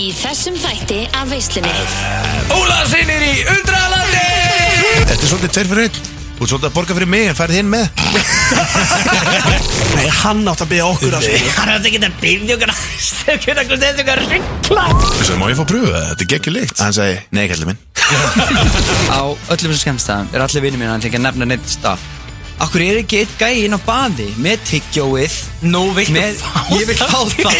Í þessum þætti af veislunni. Ólaðsinnir í Undralandi! Þetta er svolítið tveir fyrir einn? Þú ert svolítið að borga fyrir mig en færið hinn með. Nei, hann átt að byggja okkur að sko Hann er þetta ekki að byrja okkur að Stökjur okkur þetta okkur að ringla Þess að má ég fá pröfu það, þetta er geggjur líkt Hann sagði, nei kallið minn. Á öllum þessum skemmstæðum er allir vinnir mín að ekki að Akkur er ekki eitt gæi inn á baði með tyggjóið? Nú viltu með, fá Ég vil fá það?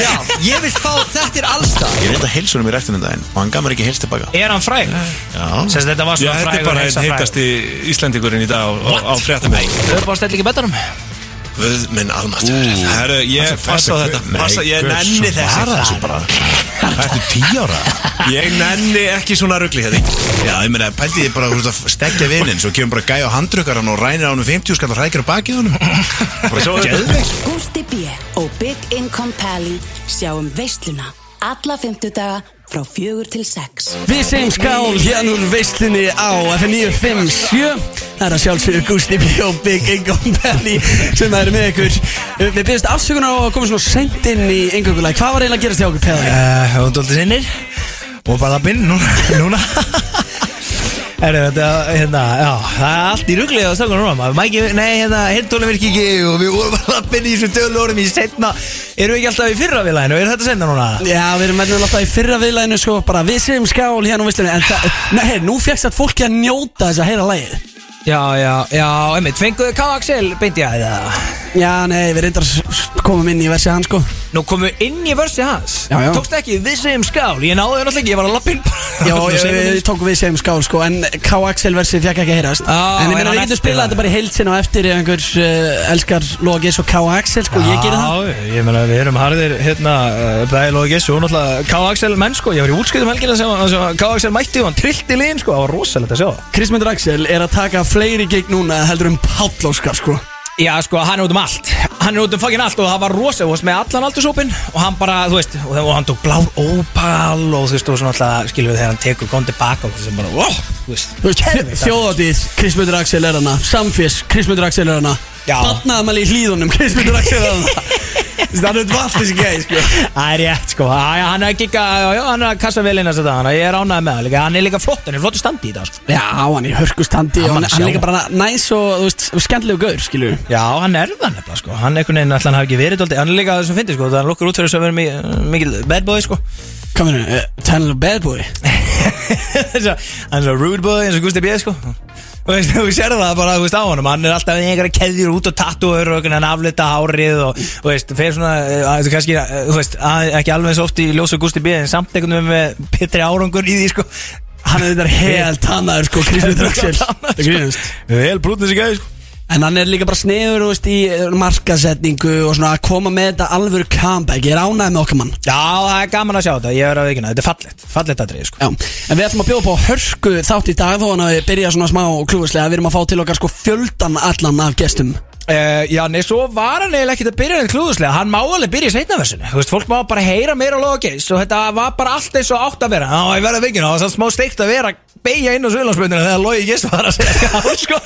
Já, ég vil fá þetta er allstað Ég reynda heilsunum í rættunum daginn og hann gaf mér ekki heils tilbaka Er hann fræg? Já. Sérst þetta var svona þetta fræg er bara einn heitasti Íslandingurinn í dag á, á, á fréttum. Þau bara stell ekki betanum Guð minn almastur Herru, ég passa á þetta. Passa, Ég nenni þessi Svara þessu bara. Þetta er tíu ára? Ég nenni ekki svona ruggli hérna. Já, ég meina, pældi ég bara að stekja vinnin Svo kemur bara gæja á handrukkar hann og rænir á hann um 50 skall og hrækir á bakið honum. Bara svo geðveikt. Gústi B. og Big Income Pally sjáum veisluna alla fymtudaga frá fjögur til sex. Við segjum skál hérna úr veislinni á FN957 Það er að sjálfsögðu Gusti B. og Big Income Belly sem eru með ykkur Við byrjast afsökunar á að koma svona sent inn í yngöngulega Hvað var eiginlega að gerast hjá okkur, Pelli? Höfum dóldi sinnir Og bara binn núna, Herru, þetta, hérna, já, það er allt í ruglið á stökunum núna ekki, nei, hérna, hirtóli virki ekki og við vorum að binna í þessum tölu orðum í setna Erum við ekki alltaf í fyrra viðlæðinu, er þetta setna núna? Já, við erum alltaf í fyrra viðlæðinu sko bara Við segjum skál hérna úr veislinni En það, nei, nú fegst að fólki að njóta þess að heyra lægið Já, já, já, emmitt, fenguðu K-Axel beint í að það? Já, nei, við reyndar komum inn í versi hann sko. Nú komum við inn í vörsi hans? Já, já. Tókst ekki, við segjum skál, ég náði það náttúrulega ekki, ég var að lappin Já, ég, við tókum við segjum skál sko En K-Axel versið fekk ekki að heyrast. Já, En ég meina við getum spilað þetta bara í heilsin og eftir Ef einhver uh, elskar Logis og K-Axel sko Ég gerir það. Já, ég meina við erum harðir hérna Bæl og Gessu og náttúrulega K-Axel menn sko. Ég var í útskiptum helgina sem K-Axel mætti og hann trillt í liðin sko. Það var rosalegt að sjá Krismundur Axel er að taka fleiri gig núna heldur um Páll Óskar sko. Já sko, hann er út um allt. Hann er út um fucking allt og það var rosa Þú veist með allan aldursópin Og hann bara, þú veist Og, og hann tók blár ópal Og þú veist, og svona alltaf við þegar hann tekur kom tilbaka Og veist, bara, wow, þú veist. Þjóðatíð, Krismundur Axel er hana Samfés, Krismundur Axel er hana. Batnaðamæli í hlýðunum, Krismundur Axel er hann er vall þessi gæði sko. Það er rétt sko, já, hann er að gigga, já, hann er að kassa vel inn þess að það, ég er ánægð með það líka, hann er líka flott, hann er flottu standi í það sko. Já, hann er hörkustandi Hann hann, hann er líka bara næs og, þú veist, skemmtilegu gaur, skilju Já, hann er það nefnilega sko, hann er einhvern veginn alltaf hann hafi ekki verið dóldi, hann er líka það sem finnir sko, það er lukkur út fyrir þess að vera mi- mikil bad boy sko. Hvað minnur, uh, Tennel Bad Boy? Hann er svo rude boy eins og Gusti B sko. Þú veist, þú sér það bara, þú veist, á honum. Hann er alltaf með einhverja keðjur út og tattúur og hann aflita hárið og, þú veist, fer svona, eh, þú kannski, eh, þú veist, að- ekki alveg eins oft í ljós og Gusti B en samt einhvern veginn með betri árangur í því, sko. Hann er þetta helt hannaður, sko, Krismundur Axel Það grínast. Vel brútn þessi gæði, sko En hann er líka bara sniður, veist, í eh, markasetningu og svona að koma með þetta alvöru comeback. Ég er ánægð með okkar mann. Já, það er gaman að sjá þetta, ég er að veikina, þetta. Er fallegt, fallegt aðrið, sko. Já, en við ætlum að bjóða på hörku þátt í dag þó að við byrja svona smá klúislega Við erum að fá til okkar sko fjöldan allan af gestum Uh, já, nei, svo var hann eiginlega ekkert að byrja þetta klúðuslega Hann má alveg byrja í seinnaversinu. Þú veist, fólk má bara heyra meira á loga geis Og þetta var bara allt eins og átt að vera. Já, ég verði vikinu, það var smá steikt að vera Beigja inn á Suðlandsbundinu þegar logi geis var að segja skál, sko.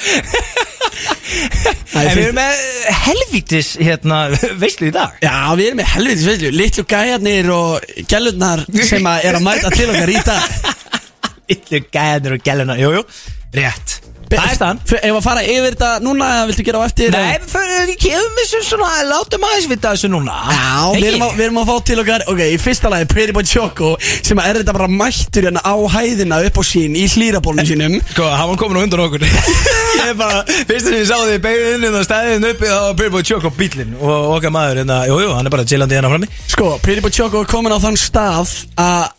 En við erum með helvítis, hérna, veistlu í dag. Já, við erum með helvitis veitlu, litlu gæjarnir og gælurnar sem að er að mæta til okkar í dag. Illu gæðnir og gæluna, jú, jú, rétt Það er staðan Ef að fara yfir þetta núna eða viltu gera á eftir? Nei, fyrir við kefum þessu svona, látum aðeins vita þessu núna. Já, við erum, við erum að fá til okkar Ok, í fyrsta lagi Pretty Boy Choco sem að er þetta bara mættur hérna á hæðina upp á sín í hlýrabólnum sínum. Sko, hann var komin á undan okkur. Ég er bara, fyrst þegar ég sá því beigðin inn og stæðin uppi þá var Billboy Choco bílinn og okkar maður, hérna, jú, jú, hann er bara chillandi hérna frammi. Sko, Pretty Boy Choco er komin á þann stað að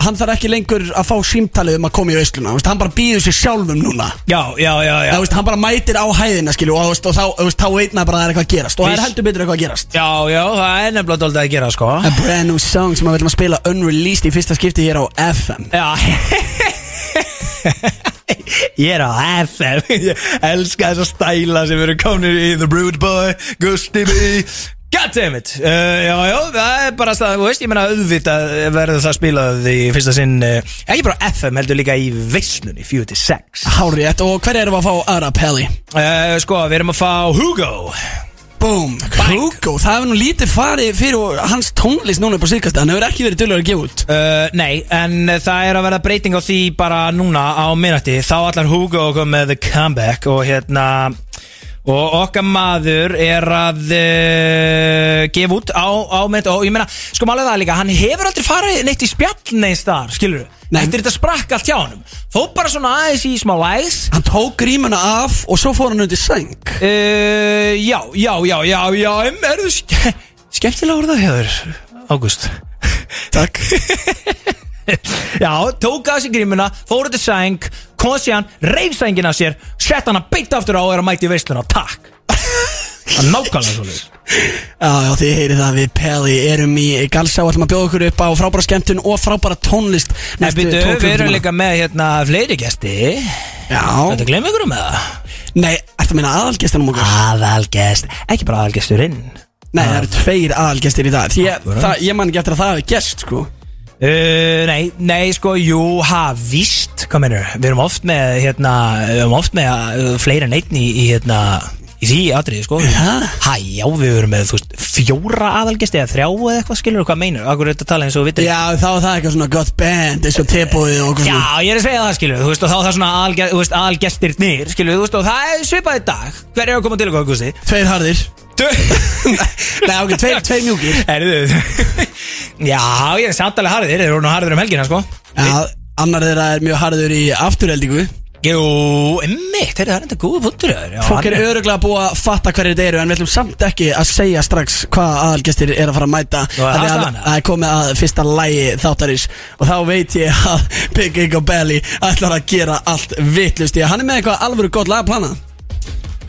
hann þarf ekki lengur að fá símtalið um að koma í veisluna veist, Hann bara býður sér sjálfum núna. Já, já, já, já. Já, veist, hann bara mætir á hæðina skilju og, veist, og þá, veist, þá veit maður bara að það er eitthvað að gerast og það er heldur betur eitthvað að gerast. Já, já, það er nefnilega dólda að gera, sko. A brand new song sem við viljum að spila unreleased í fyrsta skipti hér á FM Já. Ég er á FM Ég elska þessa stæla sem eru komin í The Brood Boy Gusti B Goddammit. Uh, Já, já, það er bara það, þú veist, ég meina auðvitað verður það spilað í fyrsta sinn uh, ekki bara FM, heldur líka í veislunni 4-6 Hárið, og hver erum við að fá aðra Pelli? uh, Sko, við erum að fá Hugo. Boom, Hugo, það hefur nú lítið farið fyrir hans tónlist núna upp á síðkast Hann hefur ekki verið dölur að gefa út. Uh, nei, en það er að vera breyting á því bara núna á minnati Þá allar Hugo kom með The Comeback og hérna Og okkar maður er að uh, gefa út á, á mynd Og ég meina, sko málega það líka Hann hefur aldrei farið neitt í spjall neins þar, skilur Nei. Eftir þetta sprakk allt hjá honum. Fó bara svona aðeins í smá lægð Hann tók grímuna af og svo fór hann undir sæng. Uh, Já, já, já, já, já em, Er þú ske skemmtilega orðað hefur Ágúst. Takk Já, tók að sér grímuna, fór til sæng kom síðan, reif sængin af sér sett hana beint aftur á og er að mæti í veisluna. Takk. Það er nákvæmlega svo Já, já, þið heyrið það við Peli erum í Galsá ætlum að bjóða okkur upp á frábæra skemmtun og frábæra tónlist Nei, byrju, 12 við erum líka með hérna fleiri gesti. Já, Þetta glemir ykkur um það nei, ertu að minna aðalgestunum okkur? Aðalgest, ekki bara aðalgesturinn. Nei, það eru tveir aðalgestir í dag. Því ég, það, ég man ekki eftir að það hafi gest, sko Uh, nei, nei, sko, jú, ha, víst, hvað mennur, við erum oft með, hérna, við erum oft með uh, fleiri en einn í, í, hérna, í því atriði, sko. Ha? Hæ, já, við erum með, þú veist, fjóra aðalgesti eða þrjá eða eitthvað, skilur, hvað meinur, akkur er þetta að tala eins og við Já, þá er það eitthvað svona gott band eins og tebóið og okkur Já, ég er að segja það, skilur, þú veist, og þá er það svona þú aðalgestirnir, skilur, þú veist, og það er svipað í dag, hver er að koma til okkur, Gusti? Tveir harðir. Nei, ok, tveir, tveir mjúkir. Erðu, já, ég er samt alveg harðir, þeir eru nú harðir um helgina, sko. Já, annar þeirra er mjög harður í afturheldingu. Jú, emmitt, það er enda góða punktur þér Fólk er öruglega búið að fatta hverju þetta eru En við ætlum samt ekki að segja strax Hvað aðalgestir er að fara að mæta. Nú, er það því að staðan? Það er komið að fyrsta lægi þáttarins. Og þá veit ég að Big Ego Belly ætlar að gera allt vitlust Því að hann er með eitthvað alvöru gott lag að plana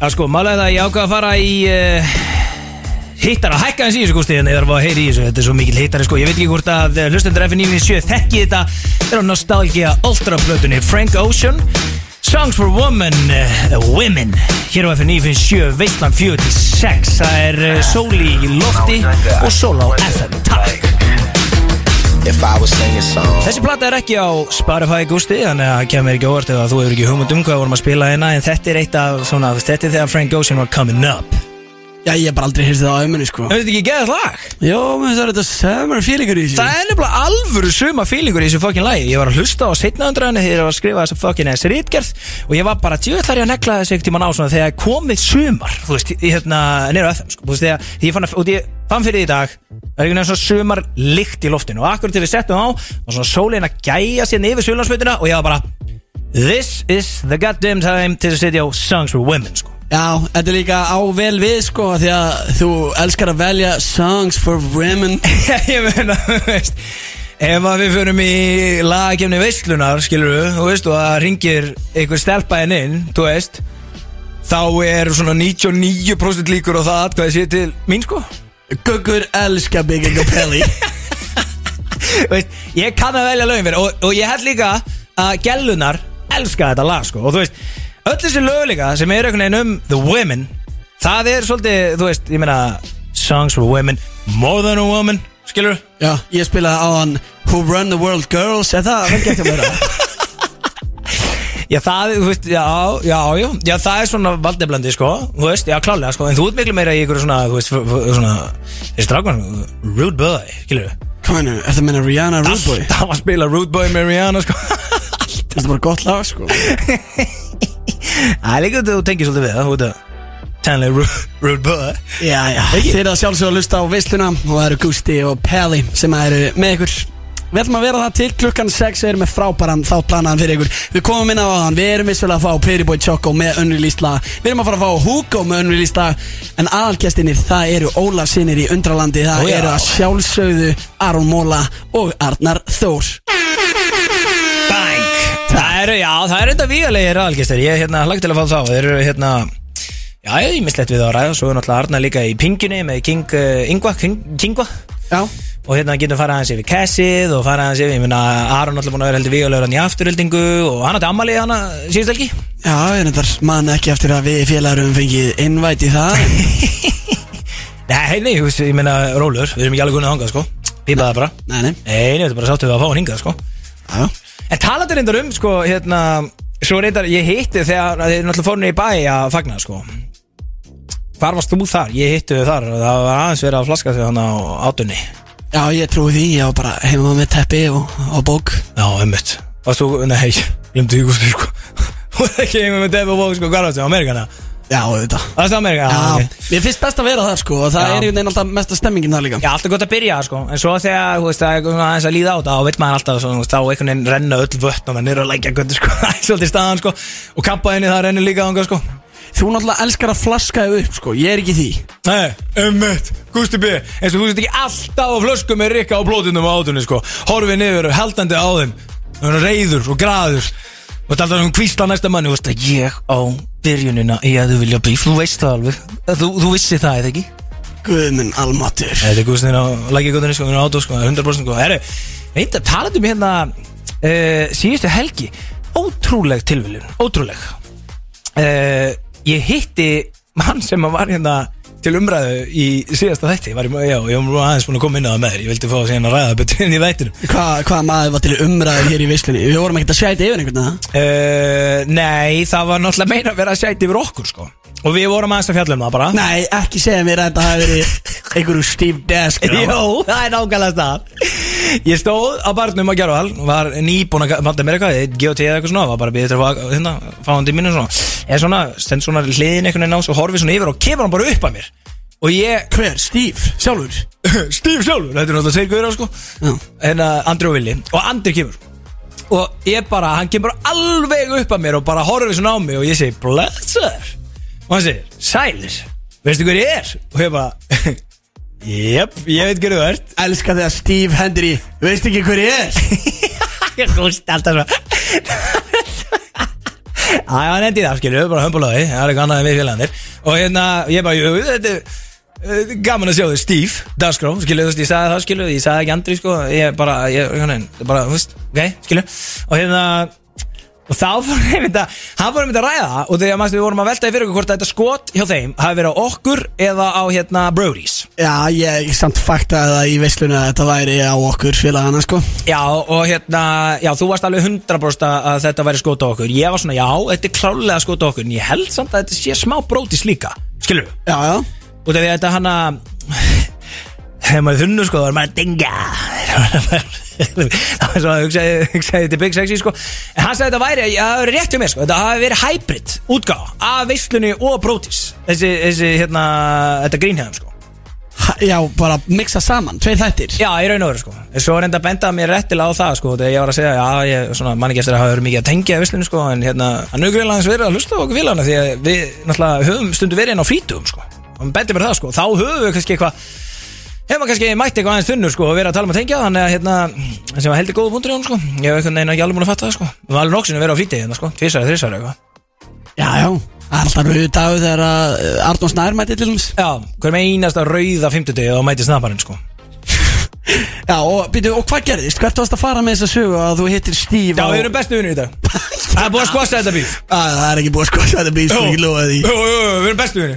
Já, sko, málega það að ég ákvað að fara í uh, Hittara, hækka hans í þessu gústi ég þarf að heyra í þessu, þetta er svo mikil hittari sko. Ég veit ekki hvort að uh, hlustendur F97 þekki þetta. Það er á Nostalgia Ultra plötunni Frank Ocean. Songs for Women, uh, Women. Hér á F97, Veistland 46 Það er uh, sóli í lofti Og sól á FM, takk. Þessi plata er ekki á Spotify Gusti Þannig að það kemur ekki óvart ef að þú hefur ekki hugmynd um hvað við vorum að spila hérna En þetta er eitt af svona, þetta er þegar Frank Ocean var coming up Já, ég hef bara aldrei heyrst það á auðmunni sko. Það veit ekki geðað lag? Jó, menn það er þetta summer feelingur í þessu. Það er nefnilega alvöru suma fílingur í þessu fokkin lagi. Ég var að hlusta á setna undraðinni þegar ég var að skrifa þessa fokkin S rítgerð Og ég var bara djöðlar ég að negla þessu ekkert tíma ná svona Þegar komið sumar, þú veist, í hérna Nýra FM, sko, þú veist, þegar ég fann, að, ég fann fyrir því í dag Það er einhvern veginn svona sumar lykt í loftinu. Og akkur til við settum á Og svona sólin að gæja sér yfir sulandsveitina Og ég var bara This is the goddamn time til að setja á Songs for Women, sko Já, þetta er líka á vel við sko Því að þú elskar að velja songs for women. Ég meina, þú veist Ef að við förum í lagakefni veislunar, skilur við, þú veist, og það ringir einhver stelpaðin inn, þú veist Þá er svona 99% líkur á það hvað ég sé til mín, sko. Guggur elskar Big Ego Pelli veist, Ég kann að velja lögum fyrir og, og ég held líka að gellunar elska þetta lag, sko Og þú veist, öll þessi lög líka sem er einhvern veginn um the women Það er svolítið, þú veist, ég meina Songs for women, more than a woman, skilur við Já, ég spilaði á hann Who Run the World Girls Er það vel gett að vera? Já, það, þú veist, já, já, já, já, það er svona valdeblandi, sko, þú veist, já, klálega, sko, en þú ert miklu meira í ykkur svona, þú veist, svona, þessi strákman, Rude Boy, skilur við? Hvað er það meina Rihanna Rude Boy? Það var að spila Rude Boy með Rihanna, sko. Það er bara gott lag sko Það er líka þetta þú tengir svolítið við það, þú veit að, tænlega Rude, Boy. Já, já, þeir eru að sjálfsögða að lusta á veisluna Og það eru Gusti og Pelli sem eru með ykkur. Við ætlum að vera það til klukkan 6 Við erum með frábæran þáttplanaðan fyrir ykkur. Við komum inn á þann, við erum vissulega að fá Pretty Boy Choco með önrulísla Við erum að fara að fá Hugo með önrulísla En aðalgestinir, það eru Ólaf sinir í Undralandi. Það Ó, já. eru að sjálfsögðu Aron Móla og Arnar Þór. Bang! Eru, já, það eru þetta vígalegir aðalgestir, ég er hérna hlagt til að fá þá, þeir eru hérna, já, ég er mislegt við að ræða, svo er náttúrulega Arna líka í pingjunni með King uh, Ingva, King, Kingva. Já, og hérna getum farið aðeins yfir Cassið og farið aðeins yfir, ég meina Aron alltaf búin að vera heldur vígulegur hann í afturhildingu og hann átti ammali hana síðust helgi. Já, ég reyndar man ekki eftir að við félagurum fengið innvætt í það. Nei, nei, veist, ég meina Rólur, við erum ekki alveg gunnið þangað, sko. Pípaði það bara. Nei, Nei, nei, þetta er bara sáttu við að fá hann hingað, sko. Já, En talandi reyndar um, sko, hérna Svo reyndar, ég hitti þegar þeir náttúrulega fóru niður í bæ að fagna, sko. Hvar varst þú þar? Ég hittu þau þar. Og það var aðeins verið að flaska sig hann á átunni Já, ég trúi því, ég var bara heima með teppi og, og bók. Já, einmitt. Varst þú, nei, glemdu ykkur sko. Þú var ekki einhvern með Depp og Bók sko, hvað varst þú, Amerikana? Já, auðvitað. Varst þú Amerikana? Já, ok. mér finnst best að vera þar sko og það Já. er einhvern veginn alltaf mesta stemmingin þar líka. Já, alltaf gott að byrja sko. En svo þegar, þú veist, það er svona aðeins að líða á þetta Þá veit maður alltaf, svo, þú veist, þá einhvern veginn renna öll vötn Og það nýra að lækja göttu sko. Það er svolítið staðan sko. Og kampaðinni það rennur líka ánga sko. Þú náttúrulega elskar að flaska þig upp sko, ég er ekki í því. Nei, ummitt, Gusti B eins og þú sést ekki alltaf á flösku með rikka á plótunum á átunni sko. Horfið niður heldandi á þeim. Það er reyður og graður. Þetta er alltaf um kvísla næsta manni Þú veist ég á byrjunina í að þú vilja bíf Þú veist það alveg. Þú, þú vissi það, eða ekki? Guð minn almatur. Þetta er Gustin á lækjagutinni sko, hún er átó sko, 100% sko. Herru, að talaðu um hérna uh, síðustu helgi. Ótrúleg tilviljun, ótrúleg. Uh, Ég hitti mann sem var hérna til umræðu í síðasta þætti. Var, ég- Já, ég var nú aðeins búin að koma inn á það með þér. Ég vildi fá síðan að ræða betur inn í þættinum. Hvað hva maður var til umræður hér í visslunni Við vorum ekkert að sjæta yfir einhvern veginn uh, Nei, það var náttúrulega meira að vera að sæti yfir okkur sko Og við vorum aðeins að fjalla um það bara. Nei, ekki segja mér að þetta hafi verið einhverju Steve Desk Jó, það er nákvæmlega stað Ég stóð á barnum á Gjárval Var nýbúin að panta mér eitthvað GOT eða eitthvað svona Var bara býða til að hérna, fá hann til mínu svona. Eða svona, stend svona hliðin einhvern veginn á Svo horfið svona yfir og kemur hann bara upp að mér. Og ég Hver? Steve? Sjálfur? Steve sjálfur, þetta er náttúrulega tveir guður sko. Já. En uh, Andri og Willi. Og Andri kemur. Og ég bara, hann kemur alveg upp að mér Og bara horfið svona á mig Og ég segi, blessar Og hann segir, sælir Veistu hver ég er? Og ég bara Jep, ég veit hver þú ert. Elskar þegar Steve hendur í Veist ekki hver ég er? Ég gúst alltaf svo Já, hann endi það, skilju, bara hömbulöði Það er eitthvað annað en við félagarnir. Og hérna, ég bara, jú, þetta er uh, Gaman að sjá þau, Steve, Dagskrá Skilju, þú veist, ég sagði það, skilju, ég sagði ekki Andri, sko. Ég bara, ég, hann, bara, þú veist, ok, skilju Og hérna Og þá fór ég mynda, hann fór mynda að ræða það Og þegar maður við vorum að velta í fyrir okkur hvort að þetta skot hjá þeim hafi verið á okkur eða á hérna Brody's. Já, ég samt faktaði það í visslunni að þetta væri á okkur félagana sko. Já, og hérna, já, þú varst alveg 100% að þetta væri skot á okkur. Ég var svona, já, þetta er klálega skot á okkur. En ég held samt að þetta sé smá brótis líka Skilur? Já, já. Og þegar þetta hann að Þegar maður þunnu, sko, þá er maður að dinga Það var svona, hugsaði, hugsaði þetta Big Sexy, sko. En hann sagði þetta væri, það væri rétt hjá mér, sko. Þetta hafi verið hybrid útgáð Af veislunni og brótis. Þessi, þessi, hérna, þetta grínhæðum, sko. Ha, Já, bara mixa saman, tveir þættir. Já, í raun og veru sko. En Svo reynda að benda mér réttilega á það sko Þegar ég var að segja, já, ég svona, man ekki eftir að hafa verið mikið að tengja í vislunni sko En hérna, hann er greinlega aðeins verið að hlusta á okkur félagana Því að við náttúrulega höfum stundu verið inn á flítugum sko. Og hann bendi mér það sko, þá höfum við kannski eitthvað Hefum við kannski mætti eitthvað aðeins þunnur sko Og verið að tala um að tengja Þannig að hérna, sem var heldur góða punktur í hún sko. Ég hef eitthvað neina ekki alveg múin að fatta það sko. Við varum alveg nokksinni verið á flíti hérna sko Tvísari, þrísari eitthvað. Já, já. Það alltaf rauðu dagur þegar að Arnón Snær mæti til hans Já, hver með einasta rauða fimmtudegi og mæti snapparinn sko. Já, og, byrju, og hvað gerðist? Hvert varst að fara með þessa sögu að þú hittir Steve Já, við erum bestu vinnir í dag. Það er búið að skvassa þetta Að, Það er ekki búið að skoða þetta býst Jú, ekki lofa því. Jú, jú, jú, við erum bestu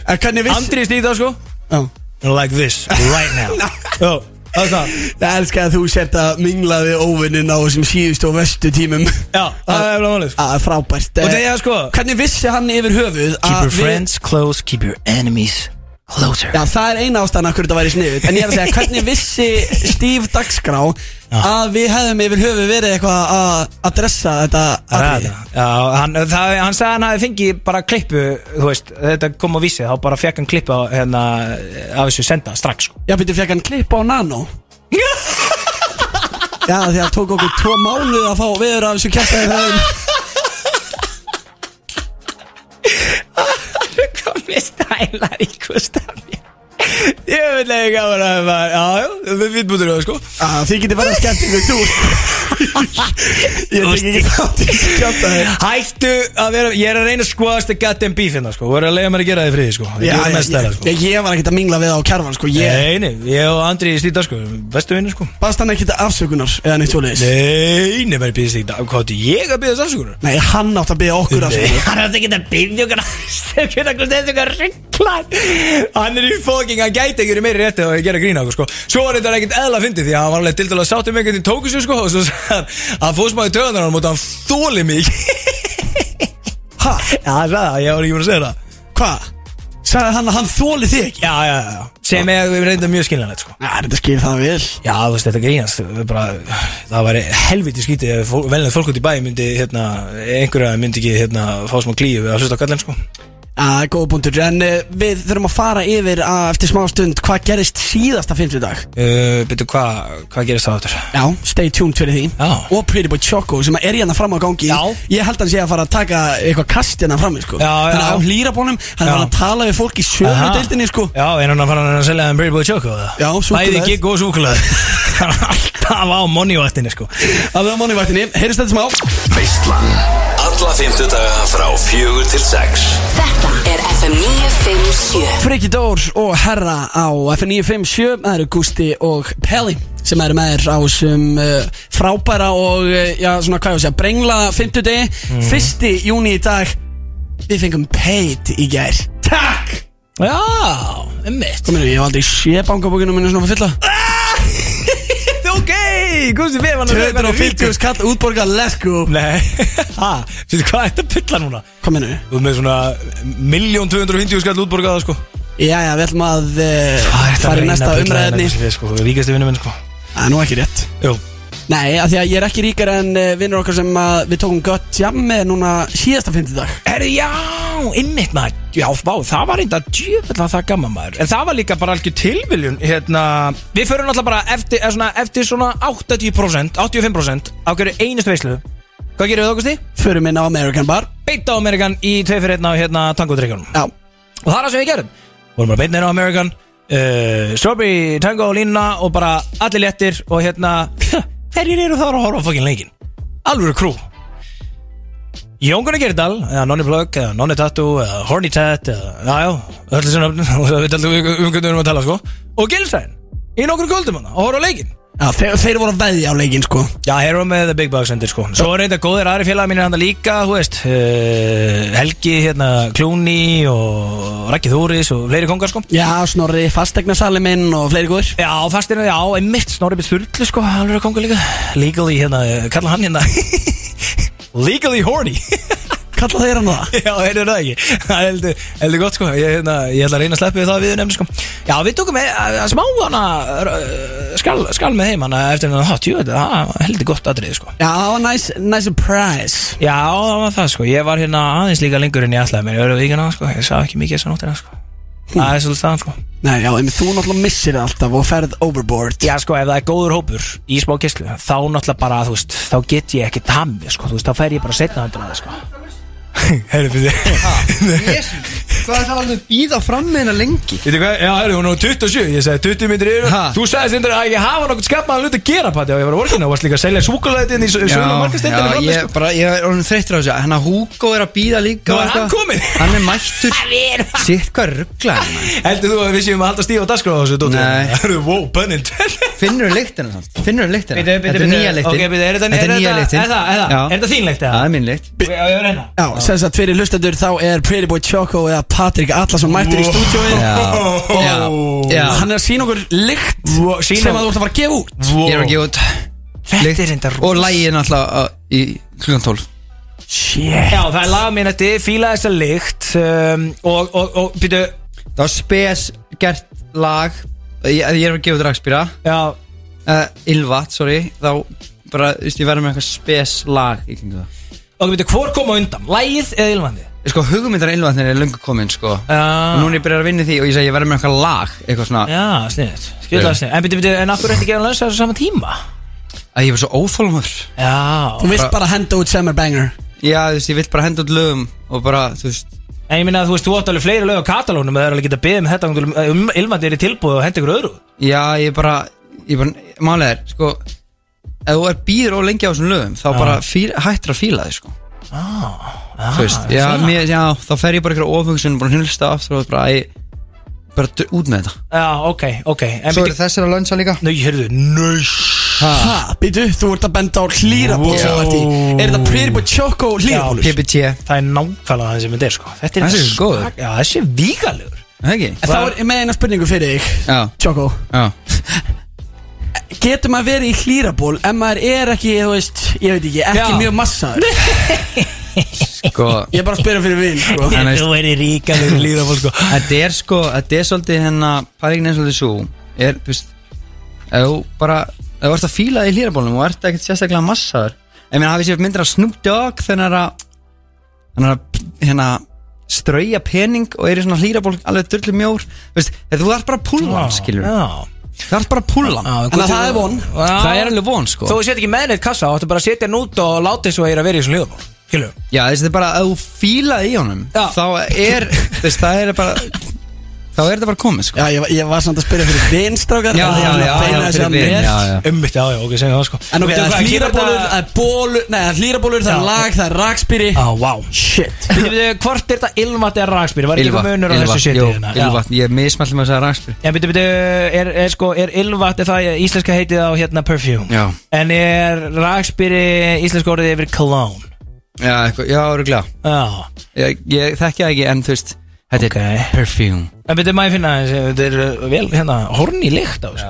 viss Andri það sko. Já. Like this, right now. Jó, það er það Það elskar að þú sért að mingla við óvinnin á þessum síðustu og vestu tímum. Já, það er alveg málið sko. Það er frábært. Og þegar sko Hvernig vissi hann yfir höfuð Keep your friends close, keep your enemies closer Já, það er eina ástæðan af hverju þetta væri sniðut En ég er að segja, hvernig vissi Steve Dagskrá að við hefðum yfir höfuð verið eitthvað að adressa þetta Það atriði? það. Já, hann, það, hann sagði hann hafi fengið bara klippu Þú veist, þetta kom á vísi Þá bara fekk hann klippu á, hérna, af þessu senda strax sko. Já, byrju, fekk hann klipp á nano Já, því að tók okkur tvo mánuð að fá viður af þessu kjæftæði þeim Komið stælar í Gustafi Ég vil ekki gaman að það Já, já, við viðbútur það sko. Já, þið getið verið skemmt ykkur þú. Ég tek ekki þátt í þessu kjæftæði Hættu að vera Ég er að reyna að skoðast að goddamn beef hérna sko. Þú er að leiða mér að gera þið friði sko. Ég Já, ég, stæla sko. ég, ég var ekkert að mingla við á kjærvan sko. Ég Nei, nei, ég og Andri í slíta sko. Bestu vinnir sko. Baðst hann ekkert afsökunar eða neitt svoleiðis? Nei, nei, verið býðist ekki. Hvað átti ég að býðast afsökunar? Nei, hann átt að byggja okkur afsökunar. Hann átti ekki að býðja okkur afsökunar. Hann er í fóking, hann gæti ekki verið meiri rétti og gera grína okkur sko. Svo var þetta ekkert eðla fyndið því að hann var alveg til dæla sáttum ekkert í tóku sig sko Og svo sagði hann að fósmaði töðanar hann múti hann þóli mig Ha? Já, það sagði það, ég var ekki búin að segja það. Hvað? Sagði hann að hann þóli þig Já, já, já Sem er við reynda mjög skiljanlegt sko. Já, þetta skil það vel. Já, þú veist, þetta grínast bara, Það væri helviti skítið ef venjulegt fólk út í bæ myndi, hérna, einhverja myndi ekki, hérna, fá smá klíu við að hlusta á kallin, sko Já, góða punktur En uh, við þurfum að fara yfir að, eftir smá stund Hvað gerist síðasta fimmtudag uh, Byrju, hvað hva gerist það áttur? Já, stay tuned fyrir því Já. Og Pretty Boy Choco sem er hérna fram á gangi Já. Ég held að hann sé að fara að taka eitthvað kast hérna frammi sko. Hann er á hlýrabónum Hann er að tala við fólk í sömu Aha. deildinni sko. Já, er hann að fara að selja þeim Brady Boy Choco, eða? Já. Bæði gig og súkulega Alltaf á moneyvættinni, sko Að við á mánuvættinni, heyrist þetta smá Veistlan Alla fymtudaga frá fjögur til sex Þetta er FM 957 Friki Dór og Herra á FN957 Það eru Gusti og Pelli sem eru með þér á þessum uh, frábæra og uh, já, svona hvað ég á að segja brengla 50 degi Mhm. Fyrsti júni í dag. Við fengum paid í gær. Takk! Já, ummitt Kominu, ég hef aldrei sé bankabókinu minni svona fyrir fylla Ok, Gusti við hann 250 skall útborga, let's go. Nei, ha, veitu hvað er þetta pylla núna? Kominu Þú ert með svona miljón 250 skall útborgaða, sko. Jæja, við ætlum að uh, fara í næsta umræðinni sko, Ríkasti vinnu minn, sko. Það er nú ekki rétt. Jú. Nei, af því að ég er ekki ríkar en uh, vinnur okkar sem að við tókum gött jam með núna síðasta fymtudag Herri, já, innmitt maður Já, vá, það var reynda djöfell að það gamma maður. En það var líka bara algjör tilviljun Hérna, við förum náttúrulega bara eftir, eða svona, eftir svona 80% 85% á hverju einustu veislu. Hvað gerir við Augusti? Förum inn á American Bar. Beint á Amerikan í 2 fyrir 1 á hérna tangodrykjunum Já, Og það er það sem við gerum Vorum bara beint inn á Amerikan uh, Strawberry, tango og línuna Og bara allir léttir Og hérna Hverjir eru þar að horfa á fokkin leikin? Alvöru krú Jón Gunnar Gerdal Eða Nonni Plug Eða Nonni Tattoo Eða Horny Tat Eða Já, já Öllu sem nöfn Og það veit alltaf um hvernig við erum að tala sko. Og Gilsæn Í nokkur kvöldum hana Og horfa á leikin Já þeir, þeir voru að veðja á leikin sko. Já, erum við með The Big Bucks endur sko. Svo er reynda góðir aðri félagar mínir hann líka, þú veist uh, Helgi, hérna, Klúni og Raggi Þúris og fleiri kongar sko. Já, Snorri, fastegnasali minn og fleiri góður Já, fastina, já, einmitt, Snorri Sturlu sko, hann er að konga líka. Legally, hérna, kalla hann hérna Legally horny. Kalla þeir hann það? Já, heyrðu það ekki. Það er heldur, heldur gott sko. Ég, hérna, ég ætla að reyna að sleppa við það við nefnum sko. Já, við tókum með, að, að smá hana uh, skal, skal með heim hana eftir hann Há, tjú, þetta var heldur gott aðrið sko. Já, það var nice, nice surprise. Já, það var það sko. Ég var hérna aðeins líka lengur en ég ætlaði mér. Ég verið vikina sko. Ég sá ekki mikið þess að nóttina sko Það er svolítið staðan sko. Nei, já, en þú náttúrulega missir alltaf og ferð overboard. Já sko, ef það er góður hópur í smá kistlu Þá náttúrulega bara, þú veist Þá get ég ekki tamið sko. Þú veist, þá fer ég bara setna undir það sko Herri, fyrir Hvað er það alveg býða fram með hennar lengi? Veitu hvað, já, herri, hún er á 27 Ég sagði 20 myndir yfir. Ha? Þú sagðist endur að ég hafa nokkuð skapmaðan hlut að gera Patti Og ég var að vorkina og varst líka að selja súkulætin í sögum já, markastendinu ég, sko. bara, ég er orðin þreyttur á þessu. Þannig að Hugo er að býða líka Nú og er hann kominn. Hann er mættur. Sitt hvað ruggla Heldur þú að við séum að halda stíf á dagskrá á þessu dóti? Nei. Herru, wow, intended Finnur þú lyktina samt? Finnur þú lyktina? Þetta er nýja lyktin Er er er er er er er sem sagt fyrir hlustendur þá er Pretty Boy Choco eða Patrik Allarsson mættur í stúdíóið. Já. Já. Já. Hann er að sína okkur lykt Wow, sýna- sem að þú ert að fara að gefa út. Ég er að gefa út Þetta lykt. er reyndar Og lægin alltaf uh, í klukkan 12 Shit. Já, það er lagminnetti, fíla þessa lykt um, Og, og, og, býtu Það var spes gert lag. Ég, ég er að gefa út rakspýra Já, uh, Ylvat, sorry. Þá bara, þú veist, ég verður með eitthvað spes lag í kringu það ok, býtu, hvor kom á undan? Lægið eða ylvandi? Sko, hugmyndar Ylvatnir er löngu komin, sko. Og Já, núna er ég byrjað að vinna í því og ég segi ég verður með eitthvað lag Eitthvað svona já, sniðið Skiljaði snið En býtu, býtu, en akkur er ekki að lausa þessu sama tíma? Að ég var svo óþólumur. Já. Þú vilt bara henda út Summer Banger. Já, þú veist, ég vill bara henda út lögum Og bara, þú veist En ég minna að þú veist, þú átt alveg fleiri lög á katalónum Það er alveg getað beðið með þetta um, um Ylvandi er í tilbúið og henda ykkur öðru. Já, ég bara, ég bara Málega er, sko Ef þú er býður og lengi á þessum lögum Þá bara fíl, hættir að fíla þig, sko. Þú veist, já, mér, já, þá fer ég bara ykkur ofungsun Bara hlunsta aftur og bara Æ, bara d- út með þetta. Já, ok, ok. En Svo býtu, er þessir að lönsa líka? Nau, heyrðu, nöys Ha, býtu, þú ert að benda á hlýraból sem þú ert í Er þetta Pretty Boy Choco hlýraból? PPT Það er nákvæmlega það sem þetta er sko. Þetta er Þessi er svak- góður. Já, þessi er vígalegur. Ekki? En þá er ég með eina spurningu fyrir þig Já, Choco. Já Getur maður verið í hlýraból ef maður er ekki, þú veist, ég veit ekki, ekki Já. mjög massaður? Sko Ég er bara að spyrja fyrir vinn sko. En veist- Þú verður ríka við líðafól sko. Þetta er sko, þetta er svolítið hérna Pæringin er svolítið svo Er, þú veist Ef þú bara, ef þú ert að fíla í hlýrabólum Og ert ekkert sérstaklega massaður. Ég meina, hafið sér myndir að Snoop Dogg Þannig að Þannig að, hérna Strauja pening og er í svona hlýraból Alveg dörlu mjór. Þú veist, þú ert bara að púlla hann, skilur Já Það ert bara að púlla hann að það er von. Það er alveg von, sko. Þó þú set ekki með neitt kassa, áttu bara að setja hann út og láta þess að ég er að vera í þessum líðafól Skilu Já, þessi, þetta er bara að þú fílaði í honum Já. Þá er, þú veist, það er bara Þá er þetta bara komið, sko Já, ég, ég var samt að spyrja fyrir vinstrákar Já, já, já, já, fyrir vin, já, já. Ummitt, já, já, ok, segja það sko En ok, Veitu það hvað, er kemur hlýrabólur, það er bólur Nei, það er hlýrabólur, það er Já. lag, það er rakspýri Á, vá Shit Við veitum, hvort er þetta ilmvat eða rakspýri? Var ekki Ylva, munur á þessu Ylva, shiti jú, hérna? Já. Ylva, ég er mismælt með að raksbyr En byrju, byrju, er, er sko, er ilvat er það íslenska heitið á hérna perfume? Já. En er rakspýri íslenska orðið yfir cologne? Já, eitthvað, já, öruglega Já Ég, ég þekki það ekki, en þú veist Þetta Ok. er perfume En byrju, maður finna þetta er uh, vel, hérna, horni lykt á þessu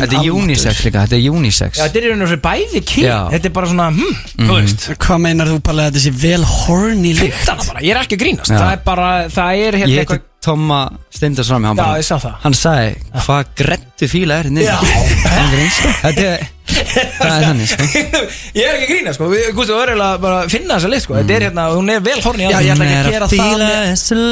Þetta er unisex líka, þetta er unisex Já, þetta er einhvern veginn bæði kyn Já. Þetta er bara svona, hm, þú veist Hvað meinar þú bara að þetta sé vel horny lykt? Fimmtana bara, ég er ekki að grínast Já. Það er bara, það er hérna Ég heiti Tomma Steindars fram hann, Já, bara- ég sá það. hann sagði, hvað grettu fíla er hérna Já. niður?" Þetta er Það er þannig, sko. Ég er ekki að grínast, sko. Við, Gústi, þú verður að bara finna þessa lykt, sko. Þetta er hérna, hún er vel horni Já, ég ætla ekki að er gera að það með-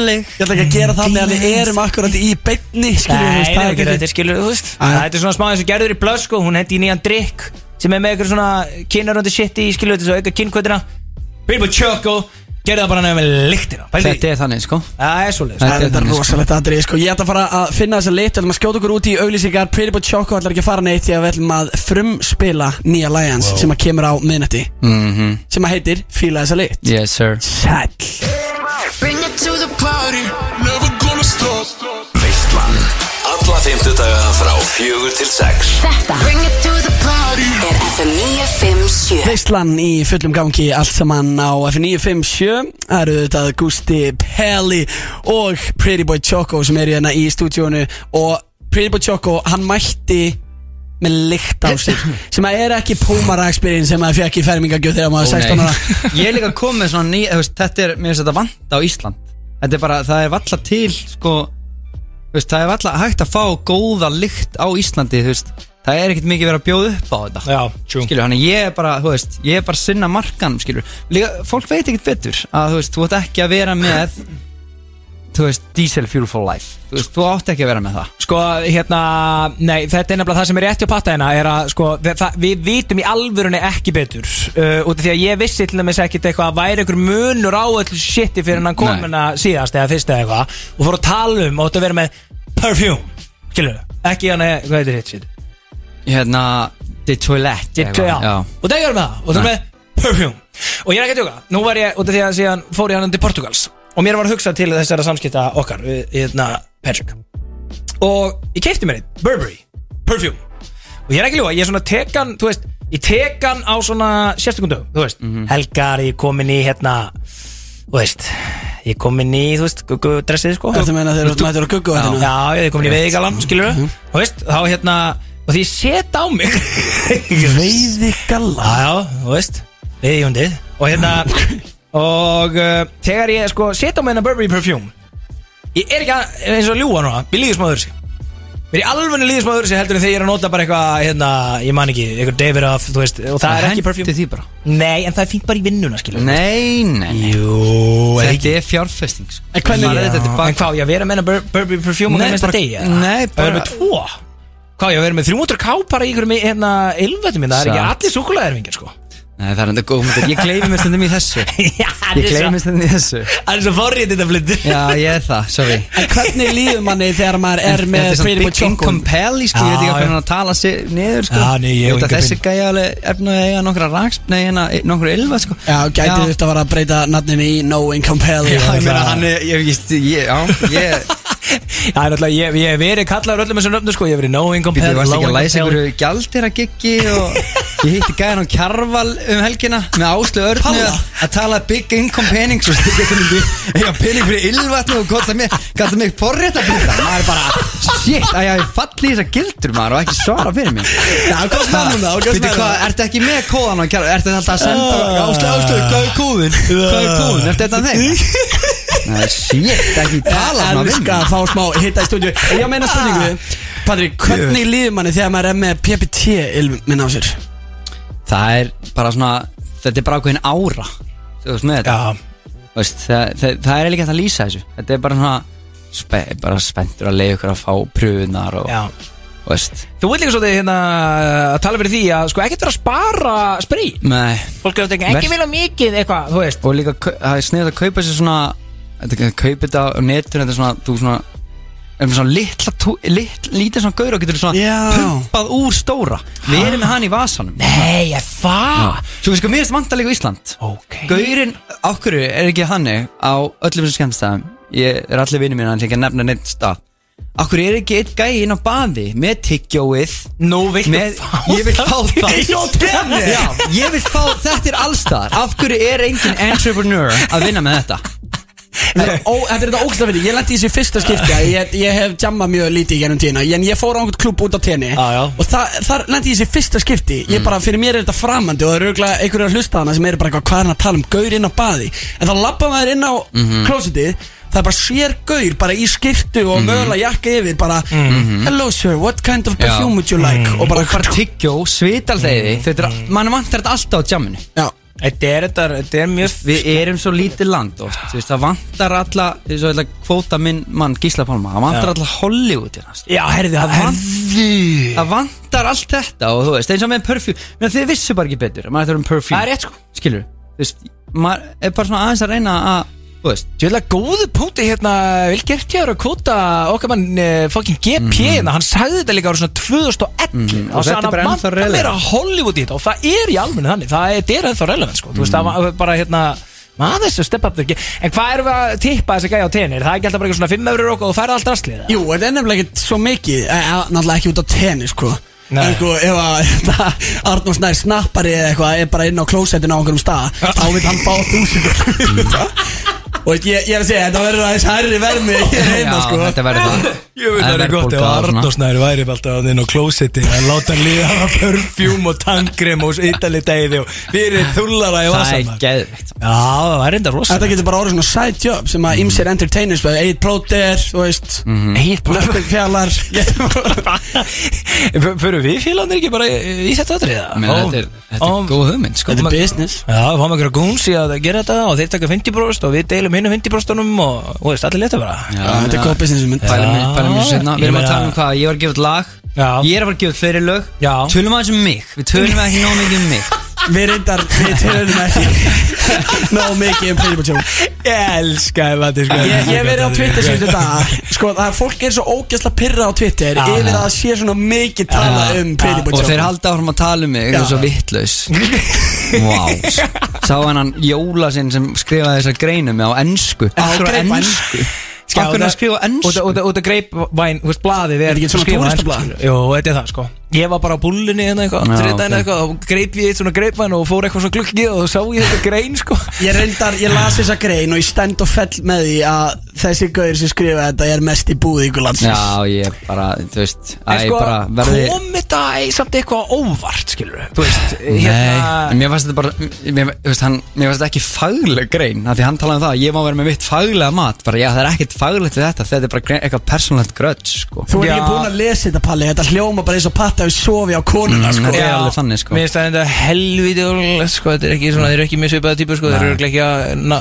Ég ætla ekki að gera það með að við erum akkurat í beinni Skilur þú veist, það er ekki, þetta skilur, þú veist. Þetta er svona smá eins og gerður í blöð, sko. Hún hendi í nýjan drikk Sem er með eitthvað svona kynaröndi shit í, skilur þetta Svo auka kynkvötina Bilbo Choco Gerðu það bara nefnir með lyktina Pældi Þetta er þannig, sko. Það er svolítið Það Þetta er þetta sko. rosalegt aðrið sko. Ég ætla að fara að finna þessa lit. Við ætlum að skjóta okkur út í auglýsingar. Pretty Boy Choco ætlar ekki að fara neitt Því að við ætlum að frumspila nýja lægans Sem að kemur á miðnætti. Mhm. Sem að heitir Fíla þessa lit. Yes, sir. Sæll. Bring it to the party, never gonna stop. Veislan Alla fymtudaga frá fjögur til sex. Þetta Bring it to the party. er FM 957 Veistlan í fullum gangi Allt saman á F957 Það eru þetta Gusti Pelli Og Pretty Boy Choco Sem eru hérna í stúdíónu. Og Pretty Boy Choco, hann mætti með lykt á sig sem að er ekki Puma Ragsbyrjun sem að fekk í fermingagjöð þegar maður var 16 ára. Ég er líka komið með svona ný, þetta er, mér finnst þetta vant á Ísland. Þetta er bara, það er valla til, sko veist, Það er valla hægt að fá góða lykt á Íslandi, veist. Það er ekkert mikið verið að bjóða upp á þetta. Já, true. Skilur, hann ég er bara, þú veist, ég er bara sinna markan, skilur. Líka, fólk veit ekkert betur að, þú veist, þú ætti ekki að vera með Þú veist, diesel fuel for life. Þú veist, þú átti ekki að vera með það. Sko, hérna, nei, þetta er nefnilega það sem er rétt hjá patta hérna er að, sko, það, það, við vitum í alvörunni ekki betur uh, út af því að ég vissi til dæmis ekkit eitthvað að væri einhver munur á öllu shiti fyrir hann kom Nei. hérna síðast eða fyrst eða eitthvað og fór að tala um og þetta vera með perfume, skilur ekki hann, hvað heitir hitt shit Hérna, the toilet eitthvað, já. og það er með það og það er með perfume. Og ég er ekki að tjóka, nú var ég út af því að síðan fór ég hann til Portugals og mér var að hugsa til þessara samskipta okkar hérna, Patrick. Og ég keipti mér einn, Burberry perfume. Og ég er ekki ljúa, ég er svona tekan þú veist, ég tekan á svona sérstökum dögum, þú veist, helgar ég komin í hérna, þú veist ég komin í, þú veist, guggudressið sko. Þetta meina mættur að gugga á þetta Já, ég komin í veiðgalan, skilur Þú veist, þá hérna Og því set á mig Veiði galla Já, já, þú veist Veiðjúndið Og hérna Og uh, þegar ég sko set á mig hennar Burberry perfume Ég er ekki að, eins og að ljúga núna Við líðum smá öðru sig Mér er alveg líðum smá öðru sig heldur en þegar ég er að nota bara eitthvað Hérna, ég man ekki, eitthvað David of, þú veist Og það er ekki perfume því bara Nei, en það er fínt bara í vinnuna, skilur Nei, nei, nei Jú, er ekki Þetta er fjárfesting sko. En hvernig- Maður er þetta Já, tilbaka. En hvað, ég að vera með hennar Bur- Burberry perfume og Nei, næsta bara- degi? eða? nei, Það bara- er með tvo Hvað, ég að vera með 300 ká bara í ykkur með hérna ylvetum minn Það er ekki Satt. allir súkulæðirvingir, sko Nei, það er enda góð myndir Ég gleymi mér stundum í þessu. Ég gleymi mér stundum í þessu. Það er svo forrið þetta blindur Já, ég er það, sorry. En hvernig líður manni þegar maður er Þetta með er Pretty Choco income pally, sko Ég veit ekki hvernig hann að tala sig niður, sko. Já, nei, ég hef að enga þessi gæja alveg efna að eiga nokkra raks Nei, hérna, nokkra ylva, sko. Já, gæti þetta að vera að breyta nafninu í No Income Pelli Já, ég meina, hann er, ég ég, ég Já, náttúrulega, ég, ég hef verið kallaður öllum þessum nöfnum, sko. Ég hef verið no income pell, varst low ekki að læsa ykkur gjaldira giggi og Ég hitti gæðan á Kjarval um helgina Með Áslu Örnu að, að tala big income penning Svo getur myndi Eiga penning fyrir ylvatni og gott að mig Gæta mig forrétt að byrja Maður er bara Shit, að ég hafi fallið í þessar gildur maður Og ekki svara fyrir mig. Já, hvað spennum það, spennum hvað, ertu ekki með kóðan á Kjarval? Ertu alltaf að senda Áslu, Áslu, hvað er kóðin? Hvað er kóðin? Ertu þetta þeim? Nei, shit, ekki tala svona við Elskar mig. að fá smá hitta í stúdíu. Ég meina spurningu. Patrik, hvernig líður manni þegar maður er með PPT-ilminn á sér? Það er bara svona Þetta er bara ákveðin ára Þú veist með þetta. Veist, það, það, það er ekki hægt að lýsa þessu. Þetta er bara svona spe, bara spenntur að leiða ykkur að fá pröfunar og, já. þú veist. Þú vilt líka svo hérna að tala fyrir því að sko ekkert vera að spara sprí. Nei, Fólk er að tekja ekki Verst- vilja mikið eitthvað, þú veist. Og líka það er sniðið að kaupa sér svona Þetta kaupa þetta á netinu Þetta er svona, þú svona Með svona litla, tú- lit, lítið svona gaur og getur svona Já. pumpað úr stóra. Við erum með hann í vasanum. Nei, ég það? Svo við sko, mér finnst vanta líka á Ísland. Ok. Gaurinn, ákvörðu er ekki þannig á öllum þessum skemmtstæðum Ég er allir vinni mín, hann er ekki að nefna neitt stað. Ákvörðu er ekki eitt gæi inn á baði með tyggjóið? Nú viltu með, fá Ég vil fá það. Já, ég vil fá, þetta er allstar hverju er engin entrepreneur að vinna með þetta? Þetta er þetta fyrir Ég lendi í þessu fyrsta skipti að ég, ég hef jammað mjög lítið í gennum tíðina. En ég fór á einhvern klubb út á tenni Já, já. Og það, þar lendi ég í þessu fyrsta skipti. Ég bara, fyrir mér er þetta framandi Og það eru auðvitað einhverju að hlusta hana sem eru bara eitthvað Hvað er hann að tala um, gaur inn á baði. En þá lappa maður inn á mm klósitið Það er bara sér gaur, bara í skirtu og mögulega jakka yfir Bara, hello sir, what kind of perfume would you like? Og bara, Og bara tyggjó, svitalþeiði Þetta er, mann vantar þetta alltaf á jamminu. Já Þetta er, þetta, þetta er mjög Við erum svo lítið land oft þú veist, Það vantar alla, kvóta minn mann Gísla Pálma. Það vantar alla Hollywood hérna Já, herði það Herðu Það vantar allt þetta og þú veist, eins og með perfume. Menn þið vissu bara ekki betur, um Það er rétt sko. Skilur, þú veist, maður er bara svona aðeins að reyna að, þú veist Tjóðlega góðu punkti hérna Vil gert ég að kvota okkar mann uh, fucking GP hérna. Hann sagði þetta líka ára svona 2011 Mhm, og Og þetta sagði er bara ennþá að relevant. meira Hollywood í þetta Og það er í almenni þannig. Það er, þetta er ennþá relevant sko. Þú veist, það var bara hérna Maður þessu step up the game. En hvað erum við að tippa þessi gæja á tenni? Er það ekki alltaf bara svona 5 eurur og þú færði allt rastlið? Jú, þetta er nefnilega ekki svo mikið e, e, Náttúrulega ekki út á tenni, sko. Sko, ef að þetta, Arnór Snær snappari eða eitthvað er bara inn á klósettinu á einhverjum stað þá vil hann fá þúsund og ég, ég er að segja, þetta verður aðeins hærri vermi hér heima, Já, sko. þetta verður það Ég veit Það það er er gott ef. Arnósnæri væri alltaf inn á klósetti að láta liða hafa perfjúm og tankrem og ítali dæði og fyrir þullara í Það vasan er geðvikt Já, það er enda rosa Þetta getur bara orðið svona side job sem að ymsir entertainers Egil Plóter, þú veist Egil Nökkul Fjallar. Fyrir við félagarnir ekki bara í í þetta atriða? Menn, þetta er, þetta er góð hugmynd sko. Þetta er business. Já, við fáum einhverja gúns í að gera þetta og þeir taka 50% og við deilum hinnu 50% og, og veist, allir leta bara. Já, Þetta er góð business hugmynd Pælum mér, pælum mér sérna Við erum að tala um hvað, ég var að gefa út lag. Já. Ég er að fara að gefa út fleiri lög Já. Tölum aðeins um mig. Við tölum ekki nóg mikið um mig Við reyndar, við tölum ekki Ná mikið um Pretty Boy Show Ég elska ef þetta sko. Ég hef verið á Twitter síðustu dag Sko, það er fólk er svo ógæsla pyrra á Twitter Já, Yfir að það sé svona mikið tala Já. um Pretty Boy Og þeir halda áfram að tala um mig Það er svo vittlaus Vá. Sá hann Jóla sinn sem skrifaði þessar greinum á ennsku á ennsku Akkur að skrifa á ennsku Út af greipvæn, þú veist, blaðið Er þetta ekki svona skilur. Jú, þetta er það sko Ég var bara á búllinni hérna eitthvað Þriðdæðin ok. eitthvað Og greip ég eitt svona greipvæn og fór eitthvað svona glukki Og þá sá ég þetta grein sko. Ég reyndar, ég las þessa grein og ég stend og fell með því að þessi gauður sem skrifa þetta er mest í búði ykkur landsins Já, ég bara, þú veist Æ, En sko, bara verði kom þetta samt eitthvað óvart, skilur Þú veist, Nei, hérna en mér fannst þetta bara mér, þú veist, hann, mér fannst þetta ekki fagleg grein af Því hann talaði um það, að ég má vera með mitt faglega mat Bara, já, það er ekkert faglegt við þetta Þetta er bara eitthvað persónlegt grudge, sko. Þú er ekki búin að lesa þetta Palli, þetta hljóma bara eins og patta við sofi á konuna sko. þetta er Já, alveg þannig, sko Mér finnst það enda helviti ólulegt, sko Þetta er ekki svona, þeir eru ekki mjög svipaða típur, sko Þeir eru ekki að, na,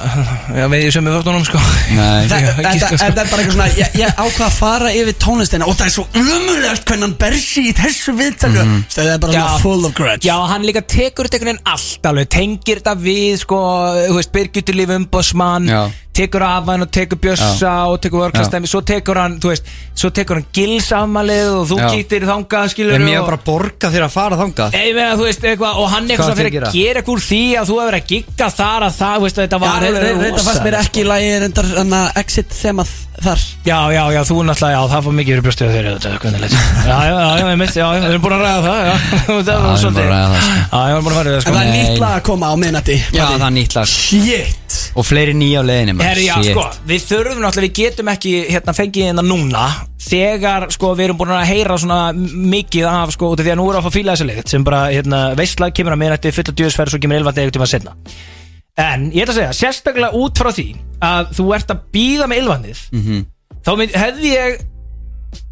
já, með því sömu fötunum, sko Nei, Þetta ekki, þetta- sko. þetta er bara eitthvað svona Ég, ég ákvað að fara yfir tónlistina Og það er svo umulegt hvernig hann ber sig í þessu viðtælu mm. Það er bara Já. full of grudge Já, hann líka tekur þetta einhvern veginn allt alveg Tengir þetta við, sko, þú veist, Birgitulíf umbósmann Já. tekur af hann og tekur bjössa og tekur vörkastæmi, svo tekur hann þú veist, svo tekur hann gilsammalið og þú Já. kýttir þangað skilur En mér var bara að borga fyrir að fara þangað. Ég meina, þú veist, eitthvað, og hann eitthvað Hvað fyrir að gera? eitthvað úr því að þú hefur að gigga þar að það, þú veist, þetta var reynda fannst mér ekki í lagi reyndar hann að exit þemað þar. Já, já, já, þú náttúrulega, já, það fór mikið fyrir brjóstið á þeirri, þetta, hvernig leitt Já, já, já, ég mitt, já, við erum búin að ræða það, já. Það var við erum svolítið búin að ræða það, sko. Já, ég var búin að fara við það, En sko. Það er nýtt lag að koma á minnati Já, það er nýtt lag. Shit. Og fleiri nýja á leiðinni maður. Herri, já, sko, við þurfum náttúrulega, við getum ekki hérna fengið hérna núna þegar, sko, við erum búin að heyra svona mikið af, sko, út af því að nú erum við að fá fíla þessi leikt sem bara, hérna, veistlag kemur að minnætti fulla djöðsferð svo kemur ylvandi eitthvað setna En ég ætla að segja, sérstaklega út frá því að þú ert að býða með ylvandið Mhm. þá mynd, hefði ég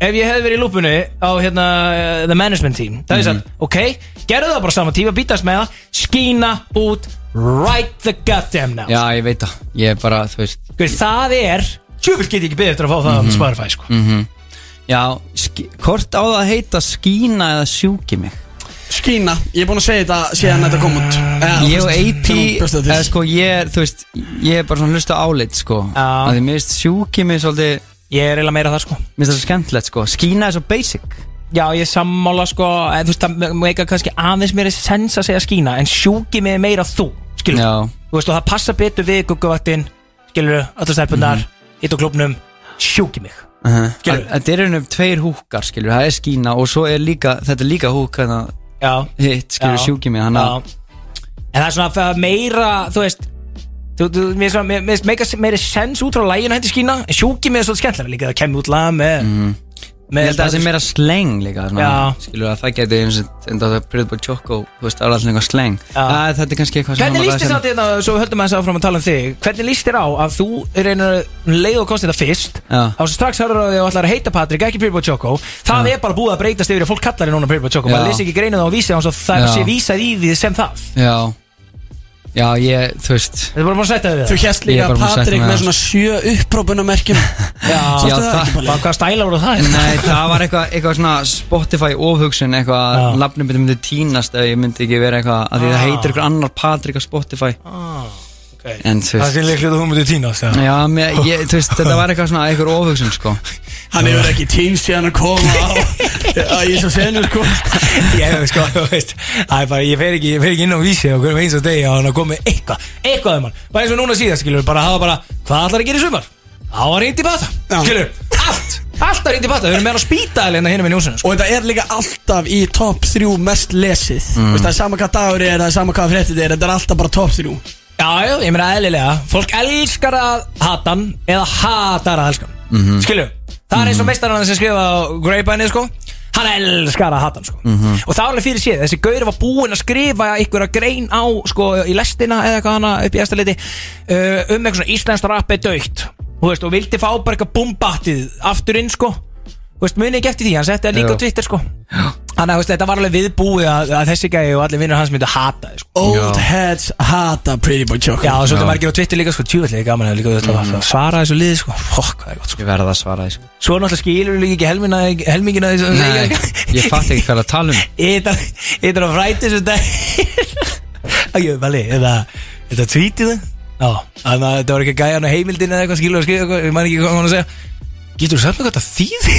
ef ég hefði verið í lúpunni á hérna, uh, the management team það er Mhm. mm ok, gerðu það bara saman tíma býtast með það, skína út right the goddamn now Já, ég veit það Ég er bara, þú veist Guð, það er Tjúfill get ég ekki beðið eftir að fá það á Spotify sko. mm Já, hvort á það að heita skína eða sjúki mig Skína, ég er búin að segja þetta síðan þetta kom út Eða, Ég og AP það eða sko ég er, þú veist Ég er bara svona hlusta álit sko Já. að Því mér finnst sjúki mig svolítið Ég er eiginlega meira það sko finnst það svo skemmtilegt sko Skína er svo basic Já, ég er sammála sko en, Þú veist, það meika kannski aðeins mér sens að segja skína En sjúki mig meira þú Skilur Já. Þú veist, og það passa betur við gugguvaktinn Skilur, allar stelpunar Mhm. Hitt á klubnum Sjúki mig. Skilurðu? Þetta er einhvern tveir húkar skilur Það er skína og svo er líka Þetta er líka húk hérna, Hitt skilur Já. sjúki mig. En það er svona meira, þú veist Þú, þú, mér, mér, mér meika meiri sens út frá læginu hætti skína En sjúki mig er svolítið skemmtilega líka Það kemur út lag með, Mhm. Ég held að það sé meira sleng líka svona, Já. Skilur að það geti eins og En það Pretty Boy Choco Þú veist, það alltaf eitthvað sleng Já. Æ, Þetta er kannski eitthvað Hvernig líst þér samt hérna, svo höldum við þess áfram að tala um þig. Hvernig líst þér á að þú reynir að leið og komst þetta fyrst? Já. Þá sem strax hörður að þið ætlar að heita Patrik, ekki Pretty Boy Choco. Það er bara búið að breytast yfir að fólk kallar þér núna Boy Choco. Já. Maður lesi ekki greinu þá og vísi Já. ég, þú veist Þetta er bara bara að setja við Þú það hérst Ég er líka bara búin að Patrik setja mig með að- svona sjö upprópunamerkjum Já, Já, það það- ekki, Palli? Hvað hvað stælar voru það? Nei, það var eitthvað, eitthvað svona Spotify ofhugsun eitthvað Já. að nafnum myndi tínast ef ég myndi ekki vera eitthvað að því það Ah. heitir eitthvað annar Patrik á Spotify Okay. En Það sé líklega að þú myndir tínast já. Mér, ég, þú veist, þetta var eitthvað svona eitthvað ofhugsun sko Hann hefur ekki tím síðan að koma á Á í svo senu sko Ég hef sko, þú veist Það bara, ég fer ekki, ég ekki inn á vísi og hverjum eins og degi að hann að koma með eitthvað Eitthvað um hann Bara eins og núna síðan, skilur Bara hafa bara, hvað ætlar að gera í sumar? Á að reynda í bata. Skilur, allt Allt að reynda í bata Við erum með hann að spýta hérna hérna með njósinu sko. Og þetta er líka alltaf í top 3 mest lesið mm. Það er sama hvað dagur er, það er sama hvað fréttið er Þetta er alltaf bara top 3 Já, já, ég meina eðlilega. Fólk elskar að hata hann Eða hatar að elska hann. Mhm. Skilur, það er eins og meistarinn sem skrifa á Grapevine, sko. Hann elskar að hata hann, sko. Mhm. Og það var alveg fyrir séð Þessi gaur var búinn að skrifa einhverja grein á, sko, í lestina Eða eitthvað hana upp í eftir liti uh, Um eitthvað svona íslenskt rap er dögt veist, og vildi fá bara eitthvað bumbattið Aftur inn, sko. Muni ekki eftir því, hann setti það líka Já. á Twitter, sko Þannig að þú þetta var alveg viðbúið að, að þessi gæi og allir vinnur hans myndi hata þið, sko. Old heads hata Pretty Boy Choco Já, og svolítið margir á Twitter líka, sko, tjúvillig gaman að líka þetta mm. svara þessu liði, sko, fokk, það er gott, sko. Ég verða að svara sko Svo náttúrulega skilur líka ekki helmina, helmingina þessu Nei, ég fatt ekki hvað að tala um. Þetta þetta er að fræti þessu dag Ok, vali, þetta tweetið það Já, þannig að þetta var ekki gæjan á heimildin eða eitthvað skilur að skrifa eitthvað, ég man ekki hvað hann að segja Getur þú sagt mér hvað þetta þýðir?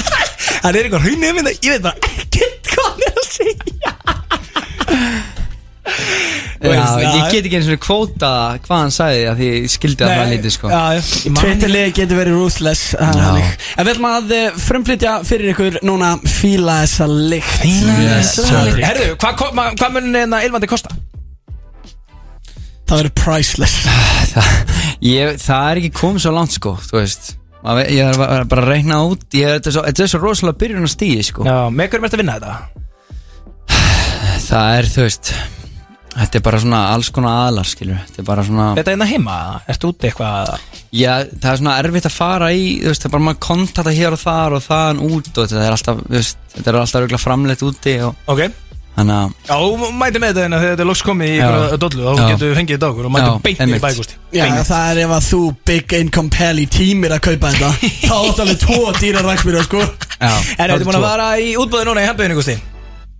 Það er eitthvað hraun nefnir ég veit bara ekkert hvað hann er að segja. Já, ég get ekki eins og kvóta hvað hann sagði að því ég skildi að það lítið sko. Twitterlið getur verið ruthless það. En ætlum að eh, frumflytja fyrir ykkur núna Fíla þessa lykt. Fíla þessa lykt. Herðu, hvað ko- ma- hvað mun hérna ylvandi kosta? Það verður priceless. Það, ég, það er ekki komið svo langt sko Þú veist. Maður ve- Ég er bara að reyna út ég, Þetta er svo, þetta er svo rosalega byrjun að stíði sko. Já, með hverjum ertu að vinna þetta? Það er þú veist Þetta er bara svona alls konar aðlar skilur. Þetta er bara svona Þetta er hérna heima, ertu úti eitthvað? Já, það er svona erfitt að fara í veist, Það er bara maður kontakta hér og þar og þaðan út og þetta er alltaf, veist, þetta er alltaf framleitt úti og Ok þannig að Já, mæti með þetta hérna þegar þetta er loks komið í ykkur dollu þá getur við fengið þetta okkur og mæti Já, beint í bækusti Já, það er ef að þú Big Income Pelli tímir að kaupa þetta Þá áttu alveg tvo dýra ræksmýra sko. Já, Er þetta búin að fara í útbúði núna í hefnböðinu, Gusti?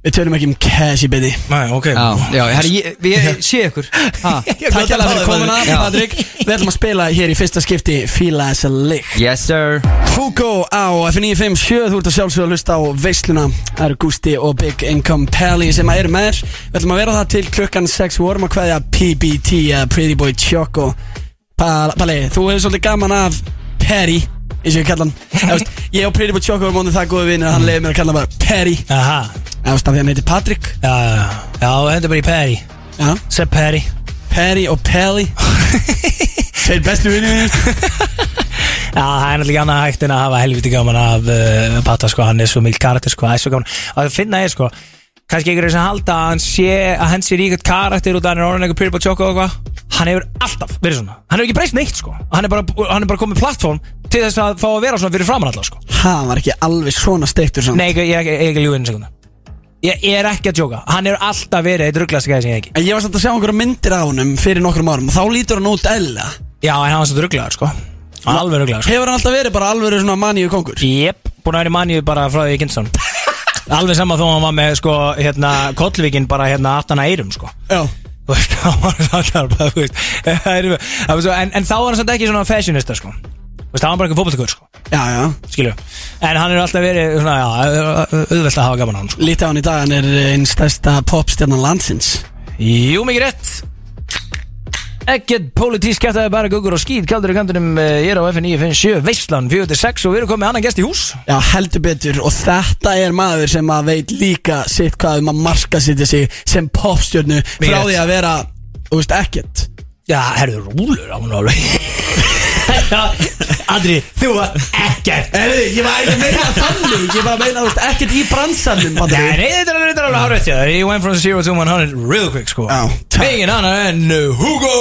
Við tölum ekki um cash í byrði Nei, ok. Já, já, herri, ég, ég sé ykkur. Ha. Takk hjá fyrir komuna, Já. Patrik Við ætlum að spila hér í fyrsta skipti Fíla þessa lykt Yes sir. Hugo á F957 Þú ert að sjálfsögða að hlusta á veisluna. Það eru Gusti og Big Income Pally sem að eru með þér. Við ætlum að vera það til klukkan 6 Við vorum að kveðja PBT eða Pretty Boy Choco. Pa- Palli, þú hefur svolítið gaman af Perry eins og ég kalla hann. Ég og Pretty Boy Choco erum mónið það góði vinni Hann leiði mér að kalla hann bara Perry. Aha. Af því hann heitir Patrick. Já, já, já. Já, hendur bara í Perry. Já. Sepp Perry. Perry og Pelly. Tveir bestu vinni Já, það er náttúrulega annað hægt en að hafa helviti gaman af uh, Pata, sko, hann er svo mikil karakter, sko, það er svo gaman. Og það finna ég, sko, kannski einhverju sem halda að hann sé, að hann sé ríkert karakter út af hann er orðin eitthvað Pyrrbo Choco og eitthvað. Hann hefur alltaf verið svona, hann hefur ekki breyst neitt, sko. Hann er bara, hann er bara komið plattform til þess að fá að vera svona fyrir framann alltaf, sko. Hann var ekki alveg svona steiktur samt. Nei, ég, ég, ég er ekki ljúinn sekunda ég, ég er ekki að djóka, hann hefur alltaf verið eitt rugglasti gæði sem ég ekki. En ég var samt að sjá einhverja myndir af honum fyrir nokkrum árum og þá lítur hann út eðla Já, en hann var svo rugglaður, sko. Hann er alveg rugglaður, sko. Hefur hann alltaf verið bara alveg svona maníu kongur? Jep, búin að vera í manju bara frá því ég kynst hann Alveg sama þó hann var með sko, hérna, Kollvíkin bara hérna aftan að eirum sko. Já. Hann var alltaf bara, þú veist. Það er- það en, en þá var hann samt ekki svona fashionista sko. Það var bara ekki fótboltakur sko. Já, já. Skilju En hann er alltaf verið svona, já, auðvelt að hafa gaman á hann sko. Lítið á hann í dag, hann er einn stærsta popstjarnan landsins. Jú, mikið rétt. Ekkert pólitísk kæftaði bara guggur og skýt Kaldur í kantunum, eh, ég er á FN957 Veistlan 46 og við erum komið annan gest í hús. Já, heldur betur og þetta er maður sem að veit líka sitt hvað um að marka sitt sig sem popstjörnu frá því að vera, þú veist, ekkert. Já, herðu rúlur á hún alveg Andri, þú var ekkert. Erði, ég var ekki að meina þannig. Ég var að meina, þú veist, ekkert í bransanum Nei, nei, þetta er þetta er alveg hárið þér He went from 0 to 100 real quick, sko. Já. Engin annar en Hugo!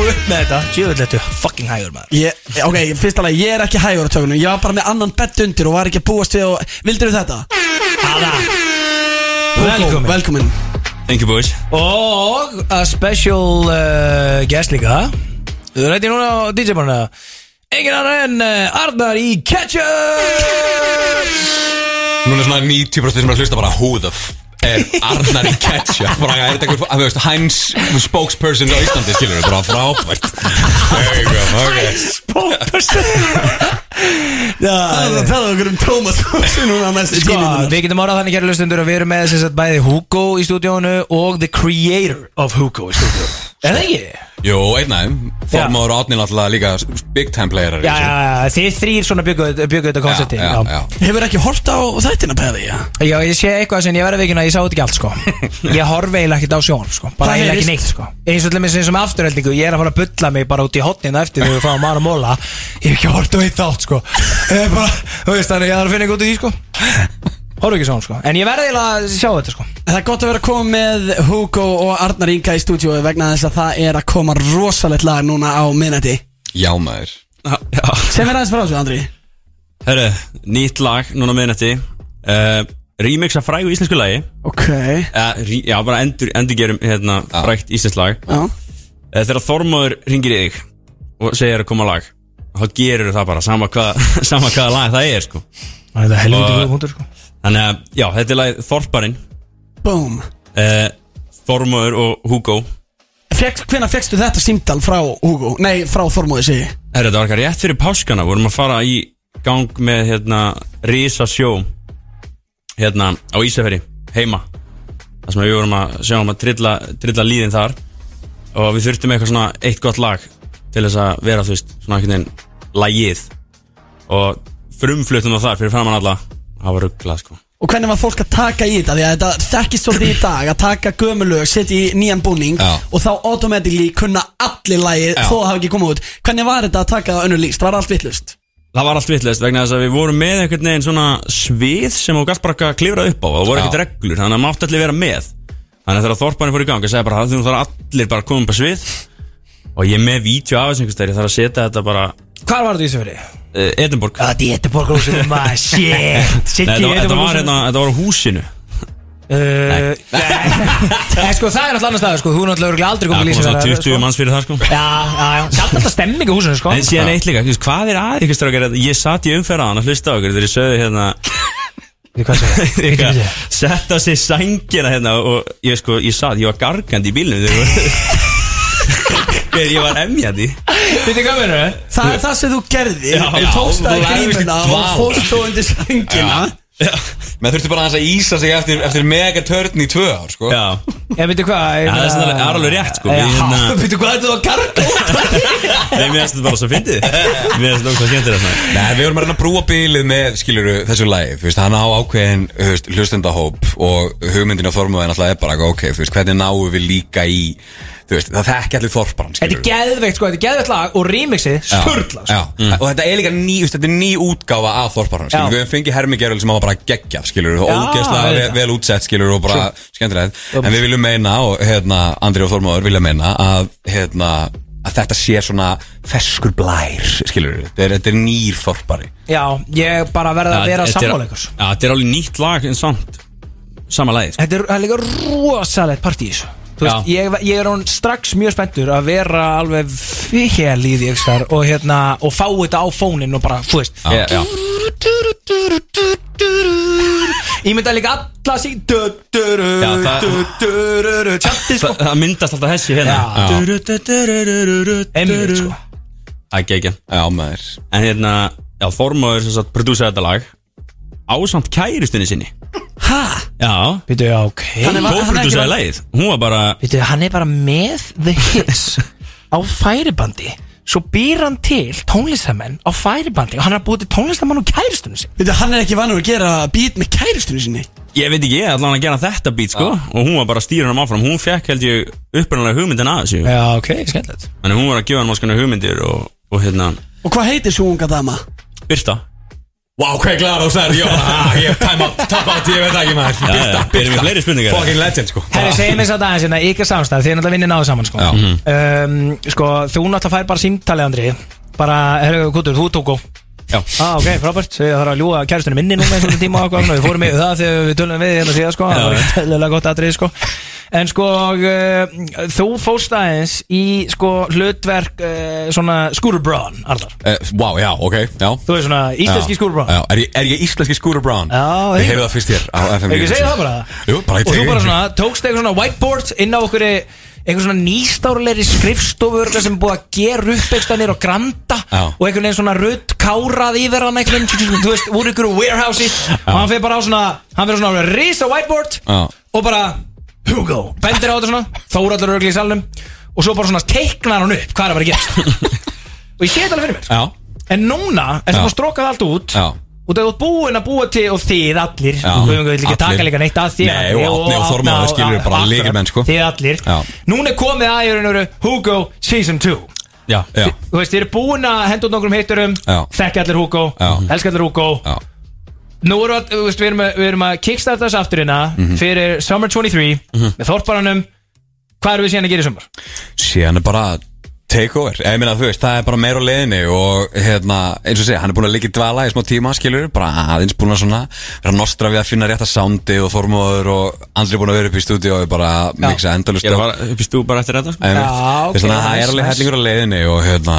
Upp með þetta, þetta fucking hægur maður. Ég, ok, fyrst alveg, ég er ekki hægur á tökunum. Ég var bara með annan bett undir og var ekki að búast við og Vildur þetta? Hanna Velkomin. Velkomin. Thank you boys. Og a special uh, guest líka Þú rætti núna á DJ-barna Engin annar en uh, Arnar í Ketchup! Núna er svona 90% sem er að hlusta bara Who the f er Arnar í ketchup? Bara er þetta einhver, þú veist, Heinz spokesperson á Íslandi, skilur við, bara frábært. There you go, ok Það er að tala okkur um Tómas Sko, við getum orðað þannig kæri lustundur að við erum með þess að bæði Hugo í stúdíónu og the creator of Hugo í stúdíónu. Er það ekki? Jú, einn aðeim Formáður Átni náttúrulega líka big time player Já, já, já, þið þrýr svona bygguðu þetta konsepti. Já, já. Hefur ekki hort á þættina Peði, já? Já, ég sé eitthvað sem ég verði vikina að ég sá þetta ekki allt sko. Ég horfi eiginlega ekkert á sjón sko. Bara eiginlega ekki neitt sko. Eins og til mér sem afturheldingu Ég er að fara að bulla mig bara út í hotnina eftir Þegar við fáum mann að móla Ég hef ekki hort á eitt þátt sko. Ég bara, þú veist þannig ég þarf að finna eitthvað út í því sko. Horfi ekki svona sko. En ég verði eiginlega að sjá þetta sko. Það er gott að vera að koma með Hugo og Arnar Inga í stúdíu vegna þess að það er að koma rosalegt lag núna á minnætti Já, maður. Sem er aðeins frá þessu, Andri. Herru, nýtt lag, núna miðnætti. Uh, Remix af frægu íslensku lagi. Ok. Uh, rí, Já, bara endur, endurgerum hérna frægt íslensk lag. Já. Uh, Þegar Þormóður ringir í þig og segir að koma lag. Þá gerur það bara, sama, hvað, sama hvaða lag það er sko. Það er helviti Og- góð punktur sko. Þannig að, já, þetta er lag Þorparinn. Boom uh, Þormóður og Hugo. Fekst, Hvenær fegstu þetta símtal frá Hugo? Nei, frá Þormóði segi ég. Herru, þetta var eitthvað rétt fyrir páskana. Vorum að fara í gang með hérna Risa sjó hérna á Ísaferi, heima. Þar sem við vorum að sjá um að trilla, trilla líðin þar. Og við þurftum eitthvað svona eitt gott lag til þess að vera þú veist, svona einhvern veginn lagið og frumfluttum á þar fyrir framann alla það var rugglað sko Og hvernig var fólk að taka í þetta? Því að þetta þekkist svolítið í dag að taka gömulög, setja í nýjan búning Já. og þá automatically kunna allir lagið Já. þó að hafa ekki komið út Hvernig var þetta að taka það önnur líst? Var allt vittlust? Það var allt vittlust vegna þess að við vorum með einhvern veginn svona svið sem þú gæst bara að klifra upp á og það voru ekkert reglur þannig að mátt allir vera með þannig að þegar Þorparni fór í gang ég segi bara þú þarf allir bara að koma upp á svið og ég er með vídeo af þessu einhvers þegar ég þarf að setja þetta bara Hvar var þetta í Ísafjörði? uh, Edinborg. Það er Edinborg húsinu maður, shit. Nei, Siggi þetta, var- þetta, var, hérna, þetta var á húsinu. Uh, En sko það er alltaf annar stað sko. Þú er náttúrulega örugglega aldrei komið kom lýsing svona 20 manns fyrir það sko. Já, já, já. Samt alltaf stemming í húsinu sko. En síðan eitt líka, þú veist, hvað er að ykkur strákar? Ég satt í umferðaðan að hlusta á ykkur Þegar ég sögðu hérna Við hvað segir Bíddu, bíddu. Sett á sig sængina hérna Og ég sko, ég satt, ég var gargandi í bílnum Þegar ég var emjandi Veitir hvað meður þau? Það er það sem þú gerði Já, Þú já, tókst það í þú lagðist í grímuna og dvala. fórst þó undir sængina. Menn þurfti bara aðeins að ísa sig eftir, eftir mega törn í tvö ár sko. Já, Ég veitir hvað Já, það er svona- það er alveg rétt, sko. Já, Við hérna- veitir hvað þetta var garga Nei, mér finnst þetta bara svo fyndið. Mér finnst þetta okkur skemmtir þetta Nei, við vorum að reyna að brúa bílið með, skiluru, þessu lagi. Þú veist, hann á ákveðin þú veist, hlustendahóp Og hugmyndin á formúðin alltaf er bara Ok, þú veist, hvernig náum við líka í Þú veist, það þekki allir þorparan, Þetta er geðveikt sko, þetta er geðveikt lag og remixið sturla sko. Já, og þetta er líka ný, þú veist, þetta er ný útgáfa af Þorparun, skilur, við höfum fengið Hermi Gerul sem var bara geggjað, skilur, og ógeðslega vel, vel útsett, skilur, og bara skemmtilegt, en við viljum meina, og hérna, Andri og Þormóður vilja meina, að, hérna, að þetta sé svona feskur blær, skilur, þetta er, þetta er nýr Þorpari. Já, ég bara verða að vera Þetta er- sammáleikur Já, þetta er alveg nýtt lag en samt Sama lagið sko. Þetta er, líka rosalegt partí í þessu. Þú veist, ég, ég er hún strax mjög spenntur að vera alveg fél í því og hérna, og fá þetta á fónin og bara, þú veist. Ég myndi að líka alla sín það- myndast alltaf þessi hérna. Einmitt sko. Já, maður. En hérna, já, Þormóður sem sagt prodúsaði þetta lag Ásamt kæristunni sinni. Hæ? Já. Býtu, ok. Hann er- hann er ekki Kóprodúsaði bara- lagið. Hún var bara Býtu, hann er bara með The Hits á færibandi. Svo býr hann til tónlistamenn á færibandi og hann er búið til tónlistamann og kæristunum sin Veitu, hann er ekki vannur að gera beat með kæristunni sinni. Ég veit ekki, ég ætla hann að gera þetta beat sko. Og hún var bara að stýra hann áfram. Hún fekk held ég upprunalega hugmyndin að þessu. Já, ok, skemmtilegt. Þannig hún var að gefa hann máskana hugmyndir og, og hérna Og hvað heitir svo unga dama? Birta Vá, hvað er glæður á þær, já, ah, ég hef time out, tap out, ég veit ekki maður, Já, já, erum við fleiri spurningar? fucking legend, sko. Herri, segjum við satt aðeins hérna, ykkar samstæð, þið er náttúrulega vinnið náðu saman sko. Já. um, sko, þú náttúrulega fær bara símtalið Andri. Bara, herru, kútur, þú tók og Já. Ah, ok, frábært, ég þarf að ljúa kæristunni minni núna eins og tíma og eitthvað, við fórum í það þegar við tölum við hérna síðan sko, En sko, uh, þú fóst aðeins í sko hlutverk uh, svona Braun, Arðar Uh, Vá, já, ok, já. Þú er svona íslenski Braun Já, er ég, er ég íslenski Brown? Já, Ég heyrði það fyrst hér á FM Ekki segja það bara Jú, bara ég Og þú bara svona, tókst eitthvað svona whiteboard inn á okkur einhver svona nýstárulegri skrifstofur sem búið að gera upp eitthvað nýr og granda Já. og einhvern veginn svona rutt kárað yfir hann einhvern veginn, þú veist, úr ykkur warehouse og hann fyrir bara á svona, hann fyrir svona risa whiteboard Já. og bara Hugo, bendir á þetta svona Þóraldur örgli í salnum og svo bara svona teiknar hann upp hvað er að vera að gerast. Og ég sé þetta alveg fyrir mér Já, en núna er það Já. að stróka það allt út já. Og það er búin að búa til og þið allir Já, Við höfum ekki allir. taka líka neitt að þið Nei, allir, og Árni og Þormóður Árna skilur og- bara akkurat, lykilmenn, sko. Þið allir. Já. Núna er komið að í raun og veru Hugo Season 2 Já Já, Þú veist, þið eru búin að henda út nokkrum hitturum Já. Þekki allir Hugo, Já. elska allir Hugo. Já Nú erum við, við erum, að- við erum að kickstarta þessu afturina Mhm. Fyrir Summer 23 Með þorparanum Hvað erum við síðan að gera í sumar? Síðan er bara takeover Ég meina, þú veist, það er bara meira á leiðinni Og hérna, eins og segja, hann er búin að í dvala í smá tíma, skilur Bara aðeins búin að svona Vera nostra við að finna rétta soundi og Þormóður Og Andri er búin að vera upp í stúdíu og bara Mixa endalust Ég er bara upp í stú bara eftir þetta sko. Já, ok, Þannig að það er alveg nice. hellingur á leiðinni Og hérna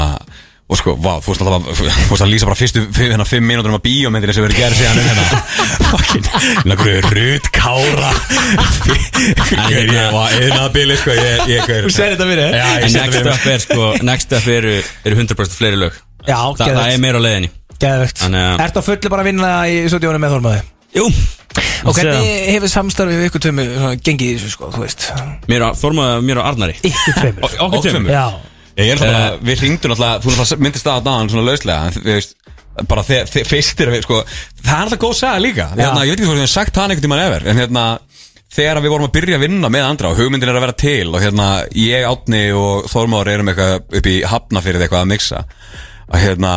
Og sko, vá, þú veist alltaf að, þú veist að lýsa bara fyrstu hérna, fimm mínútur um að bíómyndinni sem verið gerð síðan um hérna. Fucking, nákvæmlega Rut Kára. Ég var einaðbili, sko, ég, ég, ég Þú segir þetta fyrir Já, ég En sé next þetta up er sko Next up eru, eru 100% fleiri lög. Já, Þa, Það er meira á leiðinni. Að- Ertu á fullu bara að vinna í stúdíónu með þormaði? Jú. Og hvernig hefur samstarfið við ykkur tömmu gengið í þessu sko, þú veist? Mér á Þormaður, mér á Arnari. Ykkur tveimur? Okkur tveimur. Já Ég er alltaf, við hringdum alltaf, þú myndist það á dagann svona lauslega En við veist, bara þegar þe fyrstir við, sko Það er alltaf góð saga líka. Hérna, Ég veit ekki hvað við hefum sagt það einhvern tímann efer En hérna, þegar við vorum að byrja að vinna með andra Og hugmyndin er að vera til Og hérna, ég, Átni og Þormáður erum eitthvað upp í Hafnafyrið eitthvað að mixa Og hérna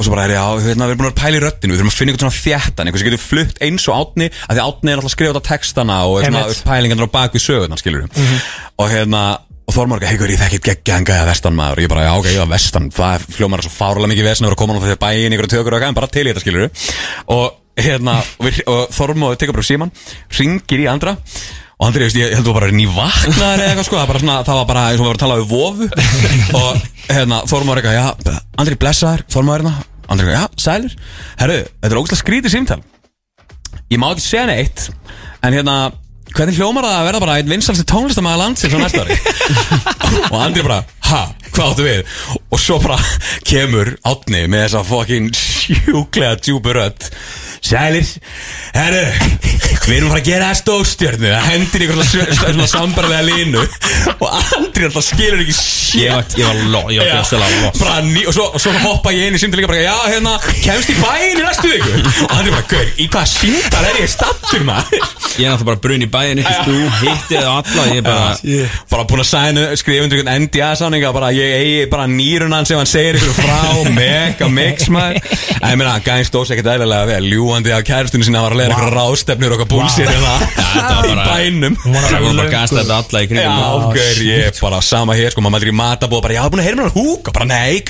Og svo bara er ég á, hérna, við erum búin að pæla í röddinu Við þurfum að finna eitthvað svona þjættan Eitthvað sem getur flutt eins og átni að Því átni er alltaf að skrifa út á textana Og Einmitt. pælingarnar á bak við sögurnar, skilur Og hérna Og Þormar, hei, ég þekki geggjaðan gæða vestan maður. Ég bara, já, ok, já, vestan. Það hljómar svo fárlega mikið vestan að vera að koma á því bæinn Ykkur tökur og eitthvað, en bara til í þetta, skilur Og hérna, og, við, og Þormar tekur bara síman Ringir í andra. Og Andri, veist, ég held að þú bara ný vaknaður eða eitthvað sko, það, bara svona, það var bara eins og við varum að tala við vofu. Og hérna, eitthvað, já, Andri blessaður, Þormar hérna. Andri já, sælir Herru, þetta er ógæslega skrítið símtal. Ég má ekki segja neitt En hérna Hvernig hljómar það að verða bara einn vinsalsti tónlistamæða landsins á næsta ári? Og Andri bara Ha, hvað áttu við? Og svo bara kemur Átni með þessa fokkin sjúklega djúbu rödd. Sælir, herru Við erum að fara að gera stóðstjörnu Það hendir ykkur svona, sambarlega línu. Og Andri alltaf skilur ekki shit. Ég var- ég var lo- ég var gjörsamlega lost. Bara ný, og svo, og svo hoppa ég inn í símtali bara, já, hérna, kemst í bæinn í næstu viku. Og Andri bara, gaur, í hvað símtal er ég stattur maður? Ég er náttúrulega bara brun í bæðin Ekki þú hittir það alla Ég er bara Bara búin að sæna, skrifa undir einhvern NDA-sáninga Bara ég eigi bara nýrunan sem hann segir ykkur frá Mega mix maður. En ég meina, gæðin stóðs ekkert eðlilega vel Ljúandi af kæristunni sinna var að leiða ykkur ráðstefnur og búlsir hérna. Þetta var Í bænum. Það var bara gasta þetta alla í Já, kringum gaur, ég er bara sama hér, sko, maður mætir í matabóð, bara, já, búin að heyra mér húk, og bara, nei,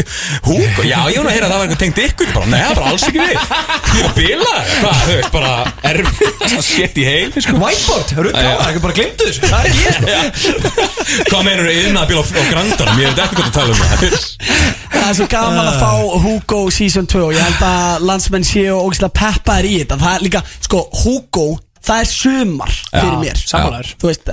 húk, og já, ég er búin að heyra að það var eitthvað tengt ykkur, bara, nei, það er bara alls ekki við, ég er að bila, hvað, þú veist, bara, erfitt, það shit í heim, sko. Whiteboard, það eru Já. gáðar, ekki bara þessu. Það er ég sko. Hvað meinur þú yfirna að bíla á, grandanum, ég veit ekki hvað að tala um það. Það er svo gaman að fá Hugo Season 2 og ég held að landsmenn séu ógislega peppaðir í þetta. Það er líka, sko, Hugo, það er sumar fyrir mér. sammálaður. Þú veist,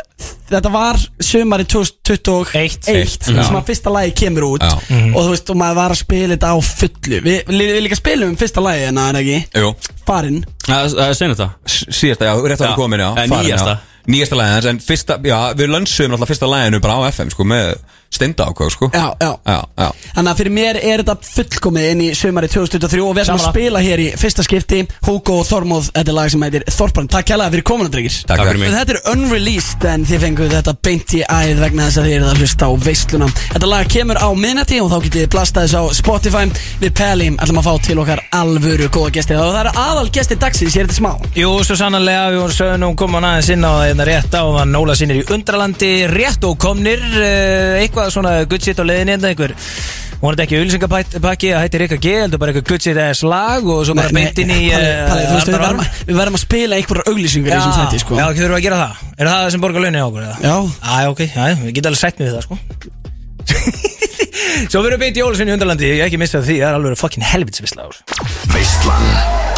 þetta var sumari 2021 Eitt. sem að fyrsta lagi kemur út Já. og þú veist, og maður var að spila þetta á fullu. Við, við, við líka spilum um fyrsta lagi en það er ekki? Jú, Farinn. Það það er senast það síðasta, já, rétt að Já, það komin, já, eh, farin, nýjasta. já. Nýjasta lagið hans, en fyrsta, já, við lönnsum alltaf fyrsta laginu bara á FM, sko, með steinda ákvæð, sko. Já, já. Já, já. Þannig að fyrir mér er þetta fullkomið inn í sumari 2023 og við ætlum að Sammála. spila hér í fyrsta skipti. Hugo og Þormóð, þetta er lag sem heitir Þorbrand Takk kærlega fyrir komuna drengir. Takk fyrir mig. Þetta er unreleased en þið fenguð þetta beint í æð vegna þess að þið eruð að hlusta á veisluna. Þetta lag kemur á minnati og þá getið þið blastað þess á Spotify. Við Peli ætlum að fá til okkar alvöru góða gesti. Og það eru aðal gesti dagsins, ég er þetta smá. Jú, svo sannanlega, við vorum sögðum koma aðeins inn á þetta rétt á að Nóla sinir í undralandi, rétt og komnir uh, eitthvað svona shit á leiðinni hérna, einhver vonandi ekki auðlýsingapakki að hætti Rikka G, heldur bara eitthvað good shit ass lag og svo bara beint inn í eh, við, verðum, að- spila einhverjar auglýsingar í þessum þætti sko. Já, ekki þurfum að gera það Er það það sem borgar launin á okkur? eða? Já. Æ, ok, já, við getum alveg sætt með það, sko Svo við erum beint í Jólusinn í undralandi Ég hef ekki missað því, það er alveg fucking helvitsvisla. Veislan.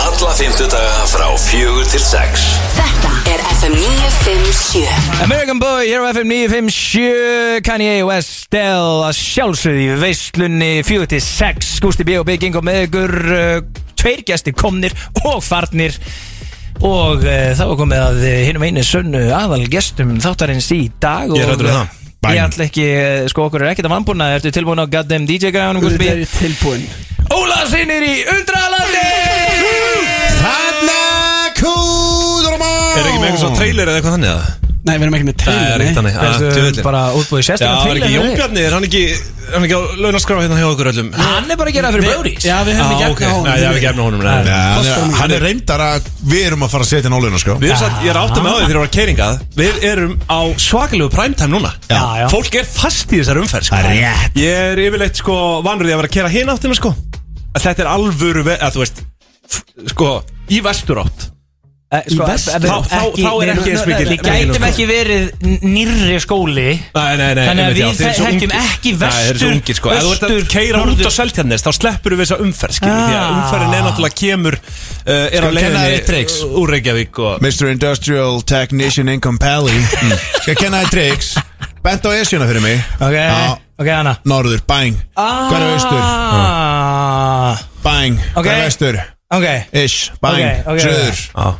Alla fymtudaga frá fjögur til sex. Þetta er FM 957 American Boy, hér á FM 957 Kanye West Del að sjálfsögði í veislunni 46, Gústi B og Big Ingo með ykkur uh, tveir gestir komnir og farnir. Og uh, það var komið að uh, hinum einu sönnu aðal gestum þáttarins í dag Ég er og, hræddur við það. Ég ætla ekki, uh, sko okkur er ekkert að vannbúna Ertu tilbúin á goddamn DJ-græðunum Gústi Þetta B? er tilbúin Óla sinir í Undralandi! Þarna kúður og maður. Er ekki með eitthvað svona trailer eða eitthvað þannig að Nei, við erum ekki með Það er trailer nei. þannig. Að Ertu djöfullinn. bara útbúið Já, sérstaklega það er ekki Jón Bjarni, er hann ekki Hann er ekki á launaskrá hérna hjá okkur öllum? Hann er bara að gera það fyrir Brodies Já, við höfum Já, ekki efna á Nei, ég hef ekki efna á honum hann, er, hann reyndar að við erum að fara að setja Við erum satt, ég er áttið með á því þegar ég var keiringað Við erum á svakalegu primetime núna. Já, já. Fólk er fast í þessar umferð sko. Það er rétt. Ég er yfirleitt sko vanur því að vera að kera hinn áttina sko vestur? Eh, Sko, Þá- þá- þá er ekki eins mikil- Við gætum ekki verið nýrri skóli. Nei, nei, nei Þannig að við ungir. ekki vestur, ungir, sko. Ef þú ert að keira út á Seltjarnes Þá sleppur við umferð Því að Ah. umferðin er náttúrulega kemur uh, Er á leiðinni úr Reykjavík Mr. Industrial Technician Income Pally Skal kenna þér tricks. Bent á esjuna fyrir mig. Norður, bang Hver er austur? Ah, Bang Ok. Hver er vestur? Ish, ok, Söður Já.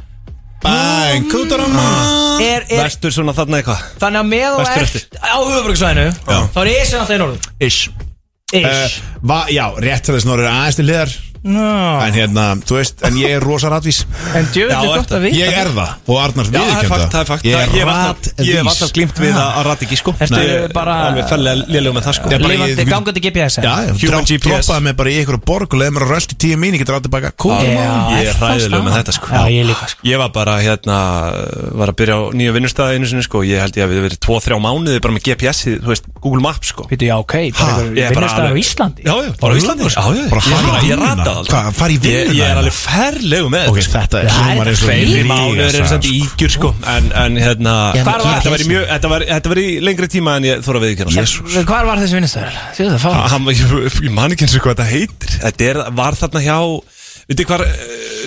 Bang Kútur á maður er, er, Vestur svona þarna eitthvað. Þannig að með og Vestur ert á höfubröksvæðinu Þá er ég sem alltaf í norður. Ish. Ish. Uh, va, Já, rétt til þess norður aðeins til hliðar Ná. En hérna, þú veist, en ég er rosa ratvís. En Já, gott að vita Ég er það. Og Arnar Já, það er fakt, það er fakt. Ég Það- er Ég hef alltaf- ég hef alltaf ratvís. glímt við að að rata ekki sko. Ertu Ég er bara- Alveg fellega lélugum með það sko. Er ég- gangandi GPS Já, ég droppaði mig bara í einhverju borg og leiði mér að rölt í tíu mín, ég tilbaka Cool. Já, Ég er hræðilegur með þetta sko. Já, ég líka sko. Ég var bara hérna Var að byrja á nýju vinnustæði einu sinni sko Ég held ég að við verið 2-3 sko er Bara ég, fara í vinnuna? rataði aldrei Hvað, fara í Ég, vinnuna ég er hérna? alveg ferlegu með Ok, sko. þetta er Já, hljómar eins og Fleiri mig mánuður að eru samt sagði. ígjur sko En, en hérna Já, hvar var Þetta var í mjög Þetta var, þetta var í lengri tíma en ég þóra við ekki Jesús Hvar var þessi vinnustæðar? Sýðu það, fá ég, ég man ekki eins og hvað þetta heitir Þetta er, var þarna hjá Veitir hvar uh,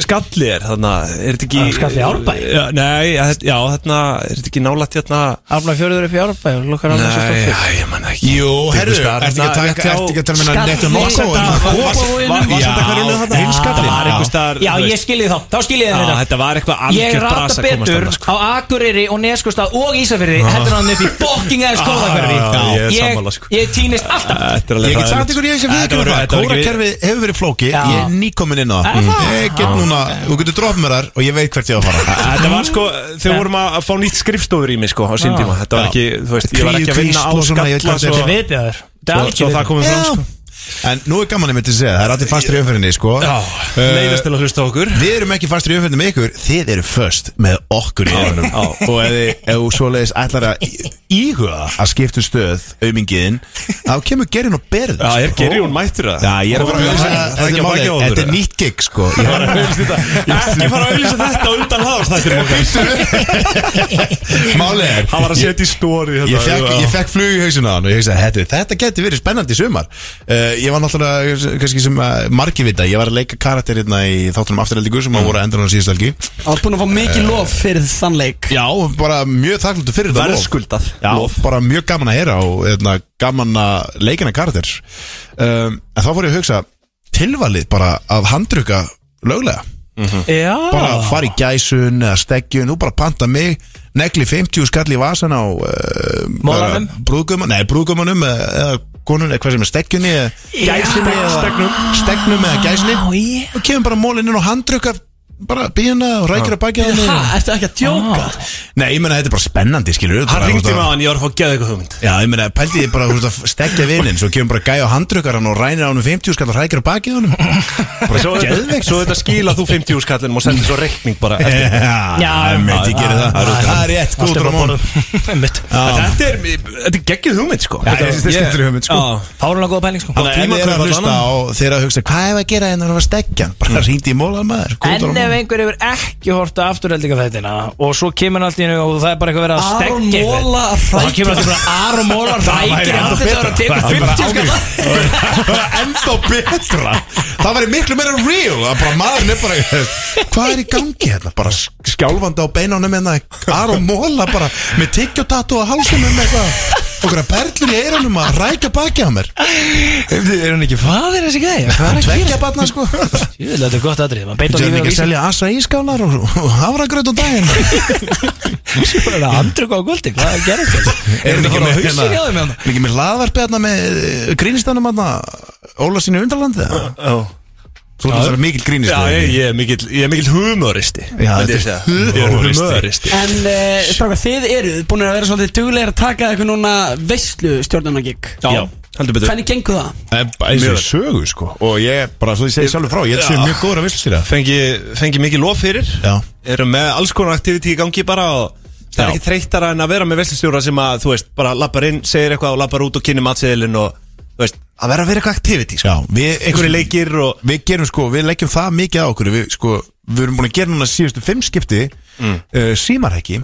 skalli er þarna Er þetta ekki Ah, Skalli Árbæ? Já, Nei, já, þetta- já, þarna Er þetta ekki nálætt hérna Afla fjörður upp í Árbæ Nei, já, ég man ekki. Jú, herru, Skar, ertu ekki að taka ekki að tala með Skalli. nettu nokko Var- Var þetta var einhver staðar Já, ég skilji þá, þá skilji Já, þið þetta. þetta var eitthvað Ég algjört rata bras að komast betur þarna, sko. á Akureyri og Neskostad og Ísafirði heldur hann upp í kóðakverfi Já, já, ég er sammála, sko. Ég týnist alltaf. Þetta er alveg Ég get sagt ykkur. Þetta þetta var ekki- Kórakerfið hefur verið flóki Já. Ég er nýkomin inn á Núna, þú getur dropp mér þar Og ég veit hvert ég á að fara. Þetta var sko, þegar vorum að fá nýtt skrifstofur í mig sko á sín tíma. Þetta var ekki, þú veist, ég var ekki að vinna á skalla þetta svo, er. Það komið fram sko En nú er gaman einmitt að segja Það er allir fastur í umferðinni sko. Já, Eh, leiðast til að hlusta okkur. Við erum ekki fastur í umferðinni með ykkur Þið eru först með okkur í öðunum Og ef þið- ef þú svoleiðis ætlar að í- íhuga að skipta um stöð aumingiðin Þá kemur gerinn og berð Já, er Gerjón mættur það? Já, ég er að fara að auðvitað er Þetta er að málið, þetta er nýtt gig sko. Ég var að Ekki fara að auðvisa þetta undan hlaðast Þetta Málið er Hann var að setja í stóri Ég fekk, ég fekk flug í hausuna á hann og ég hugsaði, þetta, þetta geti verið spennandi sumar. Uh, Ég var náttúrulega, kannski sem uh, margi vita Ég var að leika karakter hérna í þáttunum afturheldingu sem mm. voru að endur á síðustu helgi Það var búin að fá mikið lof fyrir þann leik Já, bara mjög þakklúttu fyrir þetta lof. Verðskuldað Já, lof. bara mjög gaman að heyra og hérna, gaman að leikina karakter um, En þá fór ég að hugsa Tilvalið bara að handruka löglega Já. Bara fara í gæsun eða steggjun, þú bara panta mig negli 50 skall í vasan á uh, Mólanum? brúðgum, nei brúðgumunum eða, eða konun, eða hvað sem er steggjunni eða gæsinni eða stegnum, eða gæsinni. Já, og kemur bara mólinn inn og handrukka bara bíjana og rækir að baki hann Hæ, ertu ekki að djóka? Nei, ég meina þetta er bara spennandi, skilur Hann ringdi mig á hann, ég var að fá geða eitthvað hugmynd. Já, ég meina, pældi ég bara, veist, að stekja vinnin Svo kemur bara gæja á handrukkar hann og rænir á hann 50 skall og rækir að bakið hann Bara Svo geðveikt. svo þetta skila þú 50 skallin og sendir svo reikning bara eftir. Já, ég meint, ég gerir það. Það er rétt, Allt góður á á món borðum Einmitt. Þetta er, þetta er geggið hugmynd sko. Já, þetta er skemmtileg hugmynd, sko. Fárunlega góða pæling sko. Þannig að ef þið er að hlusta á þeirra að hugsa Hvað er að gera hérna að stekja hann? Bara hringdi í mólan maður góður á En ef món. Einhver hefur ekki hort að afturheldinga þættina og svo kemur hann allt í hennu og það er bara eitthvað verið að stekja að og það kemur alltaf bara Aron Móla rækir væri í ennþá andlitið á þér og betra. tekur Það 50 skall væri bara ennþá betra. Það væri miklu meira real. Að bara maðurinn er bara Hvað er í gangi hérna? Bara skjálfandi á beinunum hérna. Aron Móla bara með tyggjótatu á hálsunum með eitthvað Okkur að perlur í eyrunum að rækja baki á mér Er hún ekki fadir þessi gæði? Hvað er að Tveggja gera? batna sko Ég vil þetta er gott aðrið er lífið ekki að selja asa ískálar og, og hafragröð á daginn Svo er það andruk á guldi Hvað er gerðist þetta? Er þetta bara á hausin hjá þeim hérna? Er ekki með hlaðvarpi hérna með grínistanum hérna Óla sínu undarlandi Já, Þú það er mikil grínist Já, ég, ég er mikill, ég er mikill humoristi Já, myndi ég þetta er segja. Ég er humoristi. humoristi. En uh, strákar, þið eruð búin að vera svolítið duglegir að taka eitthvað núna veistlu stjórnarnagigg Já, heldur betur. Hvernig gengur það? Eins og sögu sko. Og ég bara, svo ég segi sjálfur frá Ég sér mjög góður að visslu sér Fengi, fengi mikið lof fyrir. Já. Erum með alls konar aktiviti í gangi bara og Það er Já. ekki þreyttara en að vera með veslustjóra sem að, þú veist, bara lappar inn, segir eitthvað og lappar út og kynni matseðilinn og, veist, að vera að vera eitthvað aktiviti, sko. Já, við Einhverju leikir og... Við gerum sko, við leggjum það mikið á okkur. Við sko, við erum búin að gera núna síðustu fimm skipti mm. uh, Símarhekki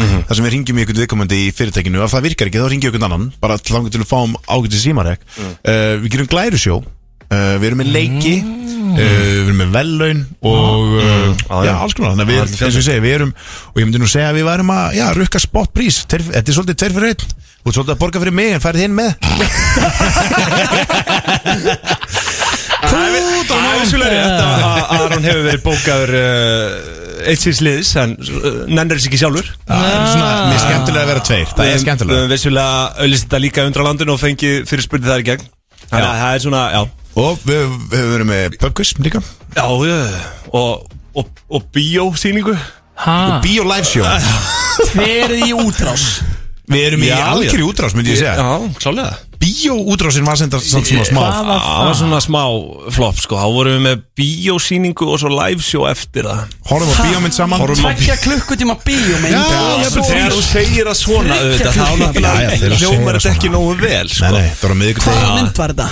þar sem við ringjum í einhvern viðkomandi í fyrirtækinu. Ef það virkar ekki þá ringjum við einhvern annan bara til langar til að fáum ágæti símarhekk uh, við gerum glærusjó uh, við erum með leiki uh, við erum með vellaun og uh, Já, alls konar. Þannig að við, eins og ég segi, við erum og ég myndi nú segja að við værum að já, rukka spotprís þetta er svolítið tveir fyrir einn. Þú ert svolítið að borga fyrir mig en færið hinn með. Það er vissulega rétt að Aron hefur verið bókaður eitt síðs liðs en uh, nennir þess ekki sjálfur. Það er svona, mér er skemmtilega að vera tveir. Það er skemmtilega. vissulega þetta líka undra landinu og fengið fyrir spurning þar í gegn. Þannig að það er svona, já Og við við höfum verið með pubquiz líka. Já, og, og, og bíósýningu. Og bio live show. Verið í útrás. Við erum í Já, algjörði já. útrás, myndi ég segja. Já, klálega. Bio útrásin var sem þetta svona smá. Það var svona smá flop, sko. Þá vorum við með bíósýningu og svo live show eftir það. Horfum á bíómynd saman. Horfum á Tveggja klukkutíma bíómynd. Já, Já, svo þegar þú segir það svona auðvitað, þá Já, já, náttúrulega þegar þú segir hljómar það þetta ekki svona. nógu vel, Nei, sko. Nei, það var á miðvikudegi Hvaða mynd var þetta?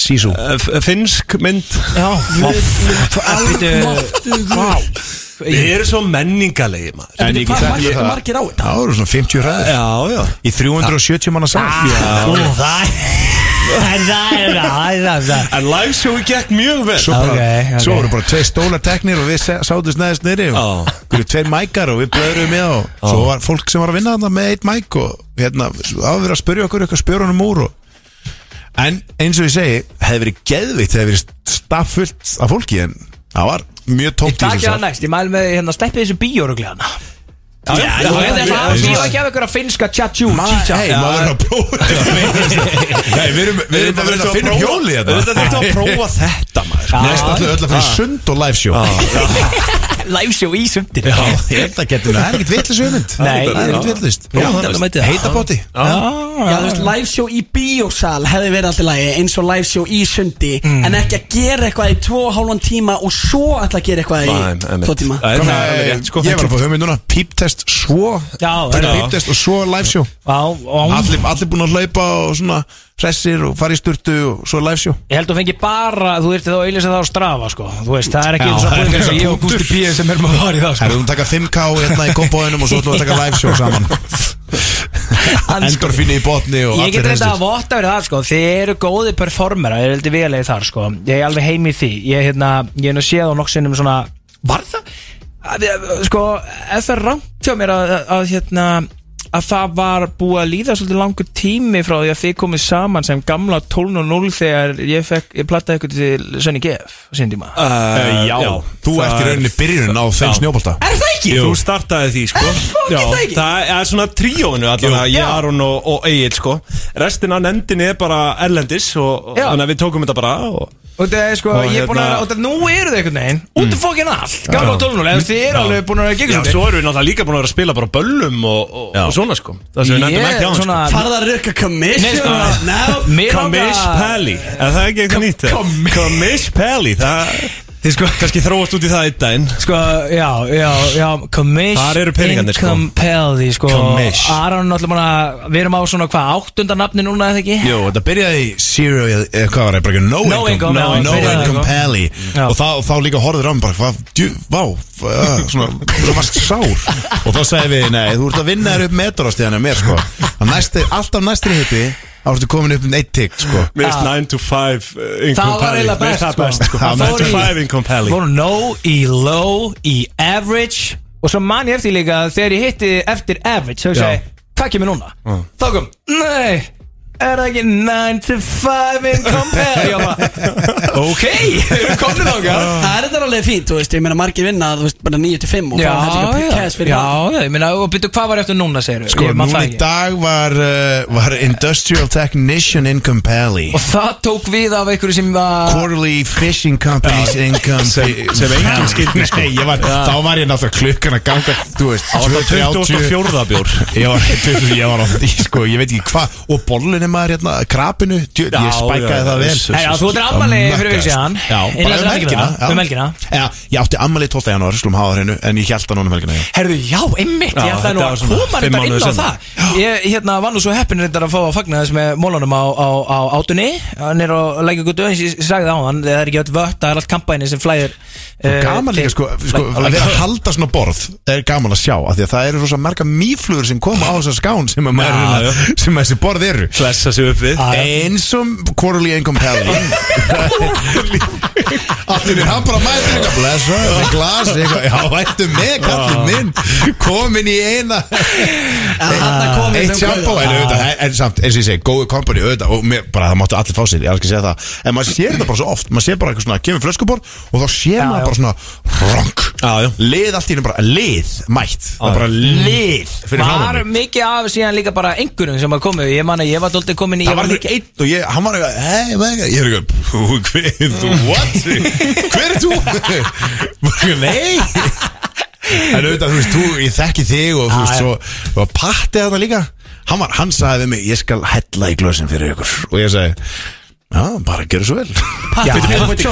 Sísú Eh, f- Finnsk mynd. Við erum svo menningalegi, maður. En ég get mættu það margir á þetta? Það voru svona 50 ræður Já, já. Í 370 manna Þú það En live showi gekk mjög vel. Svo, voru bara tvei stólar teknir og við sátum snæðist nýri og við tveir mækar og við blöðurum með og svo var fólk sem var að vinna þarna með eitt mæk og hérna, það var verið að spyrja okkur eitthvað spjörunum úr og en eins og ég segi, hefði verið geðvikt hefði verið staffullt af fólki en það var mjög Ég tómt í takk ég þessu það næst, ég mæl með hérna steppið þessu bíórugleðana Já, já, já, já, já, já, já, Ég já. var ekki af að finska tjatjú Hei, maður verður að prófa Nei, við erum við erum bara að finna hjóli Þetta þurftu að prófa þetta maður. Næst allir öll að fyrir sund og live show Live show í sundinu Já, ég held að getur Það er ekkert vitlis hugmynd. Nei, það er ekkert vitlist Já, það mæti það. Heita bóti Já, þú veist, live show í bíósal hefði verið alltaf lagi eins og live show í sundi Mm. en ekki að gera eitthvað í tvo og hálfan tíma og svo að gera eitthvað í tvo tíma. Það er alveg rétt sko. Ég var að fá hugmynd núna Píptest svo. Já, Taka já. píptest og svo live show. Já, og Allir, allir búin að hlaupa og svona Hressir og fara í sturtu og svo live show Ég held að þú fengi bara, þú ert þá að auðvitað það á strafa sko Þú veist, það er ekki eins og það er búingar sem bara ég og Gusti punktur. P. sem erum að fara í það sko Herru, þú taka 5k hérna í kompóðinum og svo ætlum við að taka live show saman Endorfinni í botni og Ég get reynda að votta verið það sko Þið eru góði performera, ég er heldur velega þar sko Ég er alveg heim í því Ég, hérna, ég er nú séð á nokksinnum svona Var það? Að, að, sko, er það rangt hjá mér að, að, að hérna að það var búið að líða svolítið langur tími frá því að þið komið saman sem gamla 12.0 þegar ég, fekk, ég plattaði ykkur til Sönni GF á sín tíma Uh, já, þú ert í rauninni byrjunin á þeim Já. snjóbolta Er það ekki? Þú startaði því sko er það ekki? það er svona tríóinu allavega Jú. Ég, Já. Aron og, og Egil sko Restin af nefndinni er bara erlendis og, og Já. Þannig að við tókum þetta bara og, Og það er sko, Og ég er búin að, hérna- og það nú eru þið einhvern veginn Út af fokkin allt, gamla Já. 12.0 Eða þið eru Já. alveg búin að Já, gegja svo erum við náttúrulega líka búin að vera að spila bara á böllum og, og, og svona sko. Það sem við nefndum ekki á hann svona- sko. Farða að rukka commission Nei, sko, Commish Pally. Er það ekki eitthvað nýtt? Commish Pally Það Þið sko, kannski þróast út í það einn daginn sko, já, já, já Commish Þar eru peningarnir, sko. Incompelli, sko Commish. Aron náttúrulega að Við erum á svona hvað, áttunda nafni núna eða ekki? Jú, þetta byrjaði í Zero, eða hvað var það, bara ekki No, No Income, Income, no, já, no byrjaði Income það, Pally Já. og þá, þá líka horfður á mig bara, hvað, djú, vá uh, svona, þú varst sár og þá sagði við, nei, þú ert að vinna þér upp metrastíðan mér, sko, að næsti, alltaf næstri hitti, þá ertu komin upp um eitt tigg, sko. Mér finnst 9 to 5 uh, Income Það var eiginlega best, það best sko sko. 9 to Það fór í- 5 Income Pally Fórum no í low, í average. Og svo man ég eftir líka Þegar ég hitti eftir average Þá segi, hvað kemur núna? Þá kom, nei Er það ekki 9 to 5 income pay? Ég bara, ok, við erum komin þáka Það er þetta alveg fínt, þú veist, ég meina margir vinna þú veist, bara 9 til 5 og Já, fá þetta já, cash fyrir já, það. já, ég meina, og byrju, hvað var eftir núna, segir Sko, núna í dag var, uh, var Industrial Technician Income Pally Og það tók við af einhverju sem var Quarterly Fishing Companies Income Sem- sem enginn skildi, sko. Nei, ég var, Þá var ég náttúrulega klukkan að ganga Þú veist, Það var það 24. bjór. Ég var, 20, ég var á því, sko, ég veit ekki hvað. Og bollin er maður hérna, krapinu djö, Ég spækaði það vel. Nei, já, þú ert ammali fyrir við síðan bara um helgina. Um helgina. Já, ég átti ammali 12. janúar, slum hafa það hreinu En ég held það núna um helgina, Herðu, já, einmitt, ég ætlaði nú þetta að svona koma reyndar inn á það. Ég hérna, var nú svo heppin reyndar að fá að fagna þess með mólunum á, á, á átunni Hann er á lækjugutu, eins og ég sagði á hann Það er ekki öll vött, það er allt kampæni sem flæðir uh, Gaman líka, sko, sko að vera að halda svona borð Það er gaman að sjá, af því að það eru rosa marga mýflugur sem koma á þessa skán sem að maður sem að þessi borð eru Flessa sig upp við. Eins og quarterly income pally Allir er hann bara mætir eitthvað blessa, þetta glas. Eitthvað, já, vættu með kallið minn? Komin í eina. Eitt þeim sjampó kauða. en auðvitað, en- samt, eins og ég segi, góðu kompani auðvitað, og mér, bara það máttu allir fá sér ég alveg að segja það, en maður sér þetta bara svo oft. Maður sér bara eitthvað svona, kemur flöskubor og þá sér maður bara svona, já. lið allt í hennu bara, lið, mætt það er bara lið fyrir Var mikið af síðan líka bara einhverjum sem var komið Ég man að ég var dóltið komin í Það var ekki einn og ég, hann var eitthvað, hei, vega, ég er eitthvað, "Pú, hver, þú, what? Hver er þú? Bara, Nei. En auðvitað, þú veist, þú, ég þekki þig og þú veist, svo, og Patti þarna líka. Hann var, hann sagði við mig, ég skal hella í glösin fyrir ykkur. Og ég sagði, já, bara gerðu svo vel.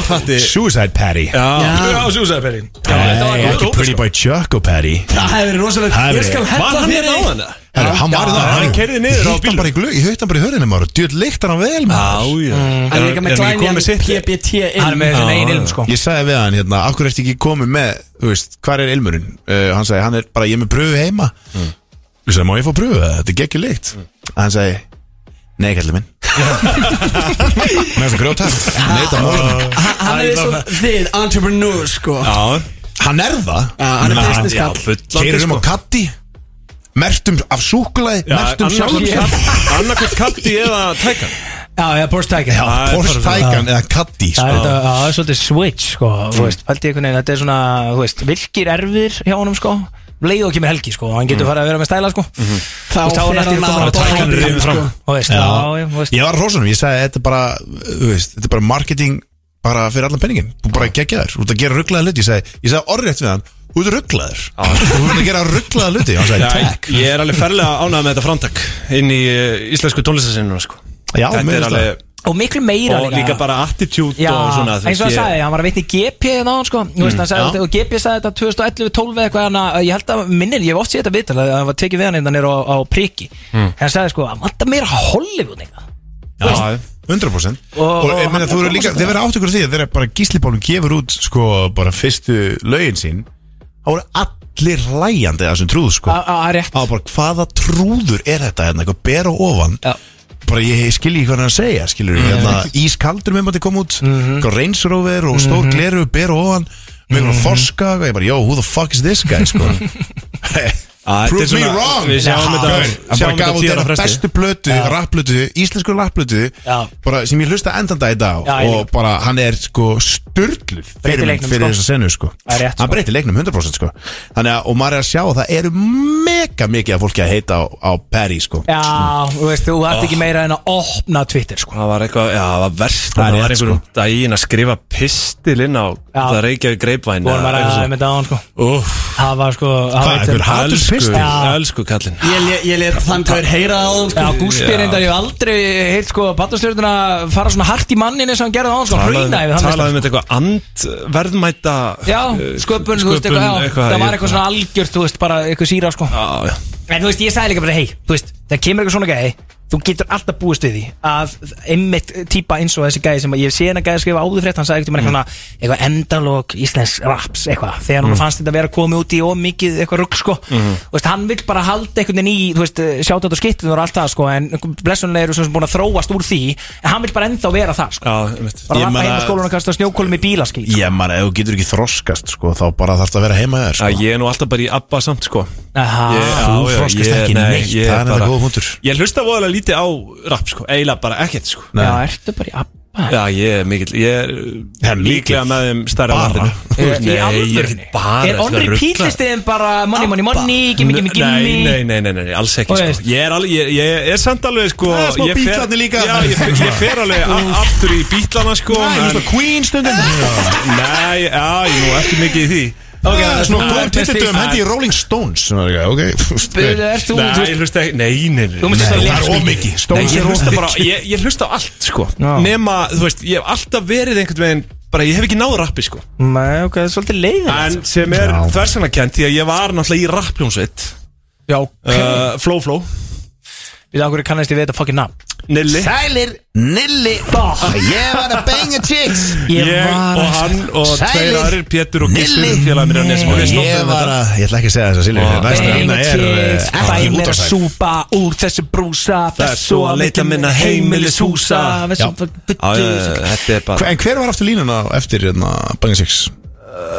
Patti Suicide Patty Já, Já, súsæðperri Nei, ekki Pretty Boy Choco Patty Það hefur verið rosalega Ég skal hella hérna á hana? Hann var í það hann keyrði niður á glögg, ég hitt hann bara í hörðinu maður Djöld líktar hann vel maður. Já. Hann er líka með glænjan PBT Hann er með þessin eigin ilm sko. Ég sagði við hann hérna, akkur ertu ekki komið með, þú veist, hvað er ilmurinn? Uh, hann sagði, hann er bara, ég er með pröfu heima. Ég sagði, má ég fá pröfu? Þetta er ekki líkt Hann sagði, nei, kallið minn Með þess að grjótast Neita mólum Hann er svo þið, entrepreneur sko. Já. Hann er það. Já, hann er business Já, kall fullandi Keirir um á sko. Katti Mertum af súkulaði Mertum sjálfum Annarkvæmt katti eða tækan. Já, já, Porsche Taycan. Já, Porsche Taycan eða Caddy Það er sko. þetta, já, það er svolítið switch, sko, þú veist, pælti einhvern veginn, þetta er svona, þú veist, virkir erfir hjá honum, sko, leið og kemur helgi, sko, hann getur farið að vera með stæla, sko. Þá Þú veist, þá næstu hann að báðum, rifið fram, þú veist, Já. já, veist. Ég var rósunum, ég sagði þetta er bara þú veist, Þetta er bara marketing bara fyrir allan penningin Þú bara gegja þér, þú ert að gera rugglaða hluti. Ég sagði, ég sagði orðrétt við hann, þú ert rugglaður Þú ert að gera rugglaða hluti. Og ég er alveg ferlega ánægð með þetta framtak inn í uh, íslensku tónlistasinnu sko. Já, Þetta er alveg Og miklu meira Og líka. bara attitude Já, og svona eins og ég- sagði, hann var að vitni GP hérna á hann sko, Þú veist, sagði, og GP sagði þetta 2011-12 eitthvað, hann að, ég held að minnir, ég hef oft séð þetta viðtal, að hann var tekið við hann hérna nýr á, á priki, Mm. hann sagði sko, hann vantar meira Hollywood eitthvað, Já, 100% Og- Og, og meina, þú eru líka, þeir verða átt ykkur því þeir bara gíslipólum gefur út sko, bara fyrstu lögin sín þá voru allir hlæjandi þessum trúð sko. á bara hvaða trúður er þetta hérna, eitthvað ber og ofan. Já. Bara ég skilji hvað hann að segja skilur hérna, ískaldur með maður kom út eitthvað Range Rover og stór gleru ber og ofan með eitthvað forska og ég bara, yo, who the fuck is this guy? Sko Prove me wrong. Við sjáum þetta sjáum þetta þeirra á fresti. bestu plötu, rapplötu, íslensku rapplötu sem ég hlusta endanda í dag Já, ég og bara hann er sko Breytir fyrir, leiknum, fyrir sko. þessa senu sko. Rétt, hann sko. breytir leiknum 100% sko. Þannig að, og maður er að sjá að það eru mega mikið af fólki að heita á, á Perry sko. Já, þú veist, þú ert ekki meira en að opna Twitter sko, Það var eitthvað, já, það var verst Það er var einhverjum daginn að skrifa pistil inn á. Það reykjaði greipvæn á hann sko, sko? Já. Elsku kallinn. Ég let þann gaur heyra á sko. Já, Gústi reyndar, ég aldrei heilt sko Batastjórnuna fara svona hart í mannin eins og hann gerði á hann sko, hrauna yfir þannig Talaði um þetta eitthvað andverðmæta Já, eh, sköpun, þú veist, eitthvað, það var eitthvað svona algjört, þú veist, bara eitthvað síra sko. En þú veist, ég sagði líka bara, hei, þú veist, það kemur eitthvað svona gæði Þú getur alltaf búist við því að einmitt típa eins og þessi gæði sem að ég sé hennar gæði að skrifa áður frétt Hann sagði eitthvað, mm. eitthvað endalók íslensk raps, eitthvað. Þegar hann fannst þetta vera komið út í ómikið eitthvað rugg, sko. Þú veist, hann vill bara halda einhvern veginn í, þú veist, sjátt þetta og skittin og allt það, sko En blessunlega eru svona búin að þróast úr því En hann vill bara ennþá vera það, sko. Já, Bara meina- heim á skólan og kasta snjókólum í bílaskít sko. ég man, ef þú getur ekki þroskast sko þá bara þarf það að vera heima þér sko. ég er nú alltaf bara í Er góða punktur. Ég hlusta voðalega lítið á rap sko. Eiginlega bara ekkert sko. Já, ertu bara í abba? Já, ég er mikill Ég er er líklega með þeim stærra landinu Í Nei, ég er alvörunni? ekki bara Er money, money, money, gimme, gimme, gimme. Nei, nei, nei, nei, nei, alls ekki Þú sko. Ég er alveg, ég, ég er samt alveg sko Það er smá Beatlarnir líka. Já, ég, fer- alveg aftur í bítlana sko Nei, já, ég nú ekki mikið í því. er svona þú góðum spil- hendi í Rolling Stones? Svona ok Nei, þú ég hlusta ekki, nei, nei, nei það er of mikið. Nei, ég hlusta bara, ég, ég hlusta á allt sko. Nema, þú veist, ég hef alltaf verið einhvern veginn Bara ég hef ekki náð rappi sko. Nei, ok, það er svolítið leiðin En sem er þversanakent Því að ég var náttúrulega í rappljónsveit. Já, uh, Flow Flow við ákveður kannast ég við þetta fucking nafn. Nilli. Sælir, Nilli. Ég var að benga chicks. Ég Ég var og að- hann og tveir aðrir Pétur og Gissur Nilli. félag mér á nesum og við Ég var að, ég ætla ekki að segja þess að Silvi Og- Næsta Benga hérna er chicks, eh, bæ ekki mér að útvarpsæð. súpa úr þessu brúsa. Þessu að leita minna heimilishúsa. Þessu Já. Já, já, já, Þetta er bara En hver var aftur línuna á eftir hérna, Bang Six?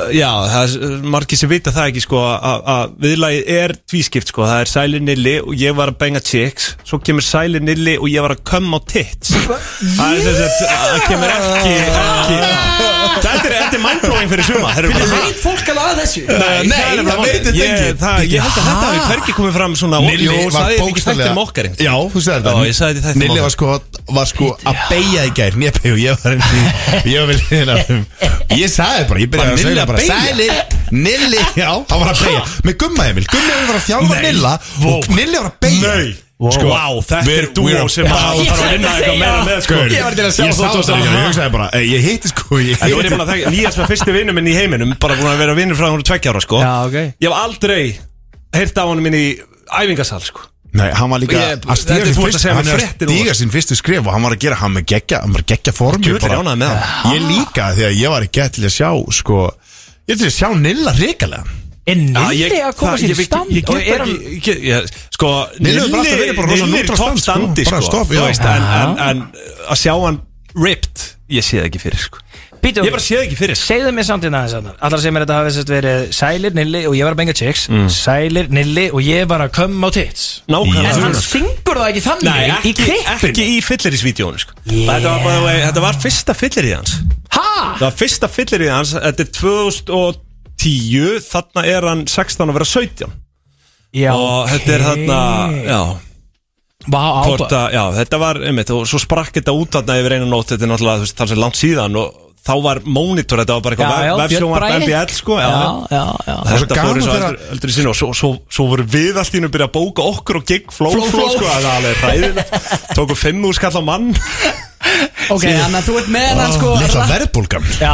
Já, það er margir sem vita það ekki sko að að viðlagið er tvískipt sko. Það er Sæli Nilli og ég var að benga chicks. Svo kemur Sæli Nilli og ég var að come á tits. Það er þess að það kemur ekki, ekki. Þetta er, er mindblowing fyrir suma Það Veit fólk alveg að þessu? Nei, Nei, það það veit þetta það- Ég held að þetta hafi hvergi komið fram svona Nilli var ekki mokkar Já, þú sagði þetta. Nilli var sko, var sko að beigja í gær. Nýja og ég var einn í Ég var vel hérna Ég sagði bara, ég byrjaði að Nilli segja bara beygja? Sælir, Nilli, já, hann var að beigja Með Gumma Emil, Gumma Emil var að þjálfa Nei. Nilla. Og Nilli var að beigja Nei. Sko, Vá, þetta We're- er dúo we're- sem að Já, þarf að vinna eitthvað meira með sko. Ég var til að sjá Ég sá það þetta Ég hugsaði bara, eh, ég heiti sko Ég En nú er ég heiti búin að þekka Nýjast með fyrsti vinnu minn í heiminum Bara búin að vera vinnur frá hún tveggjára sko. Já, ok. Ég hef aldrei heyrt á honum minn í æfingasal sko Nei, hann var líka Ég- að stíga þetta er sín þú ert að fyrst segja mér fréttir stíga sín fyrstu skrif Og hann var að gera, hann með geggja Hann var að geggja formi Djöfull er bara. ég ánægður með hann. Ég líka, því að ég var ekki til að sjá Sko, ég er til að sjá Nilla ríkalega Nilli Já, ég- að koma sér ég í stand? Ég Og get er ekki, hann- ég get- ég- sko Nilli hefur bara alltaf verið bara rosa Nilli er topp stand, sko. standi Bara sko, stopp, þú já. veist, en, en, en að sjá hann ripped, ég sé það ekki fyrir sko Býtu, Ég bara sé það ekki fyrir Segðu mér samt hérna aðeins Allar sem er þetta hafi verið Sælir, Nilli og ég var að benga chicks Sælir, Nilli og ég var að come á tits Mm. Nákvæmlega. En hann syngur það ekki þannig Nei, í ekki, klippinu ekki í fyllirisvídeónu sko. Yeah. þetta, þetta var fyrsta fyllerið hans Ha? Það var fyrsta fyllerið hans Þetta er 2010 Þarna er hann 16 að vera 17 Já, Og þetta er þarna Já, Vá, að, já þetta var einmitt, Og svo sprakk þetta út þarna yfir einu nótt Þetta er náttúrulega það er langt síðan Og þá var monitor, þetta var bara eitthvað Bragi. BBL sko Já, já, já Og Þetta fór eldur, eldur í sinni og svo, svo, svo voru við allt í hennu byrja að bóka okkur og gig flow flow, Flow, flow. sko, það er alveg ræðilegt tóku fimm úr skall á mann Ok, þannig að þú ert með hennan sko Lilla rap- verðbólgan. Já,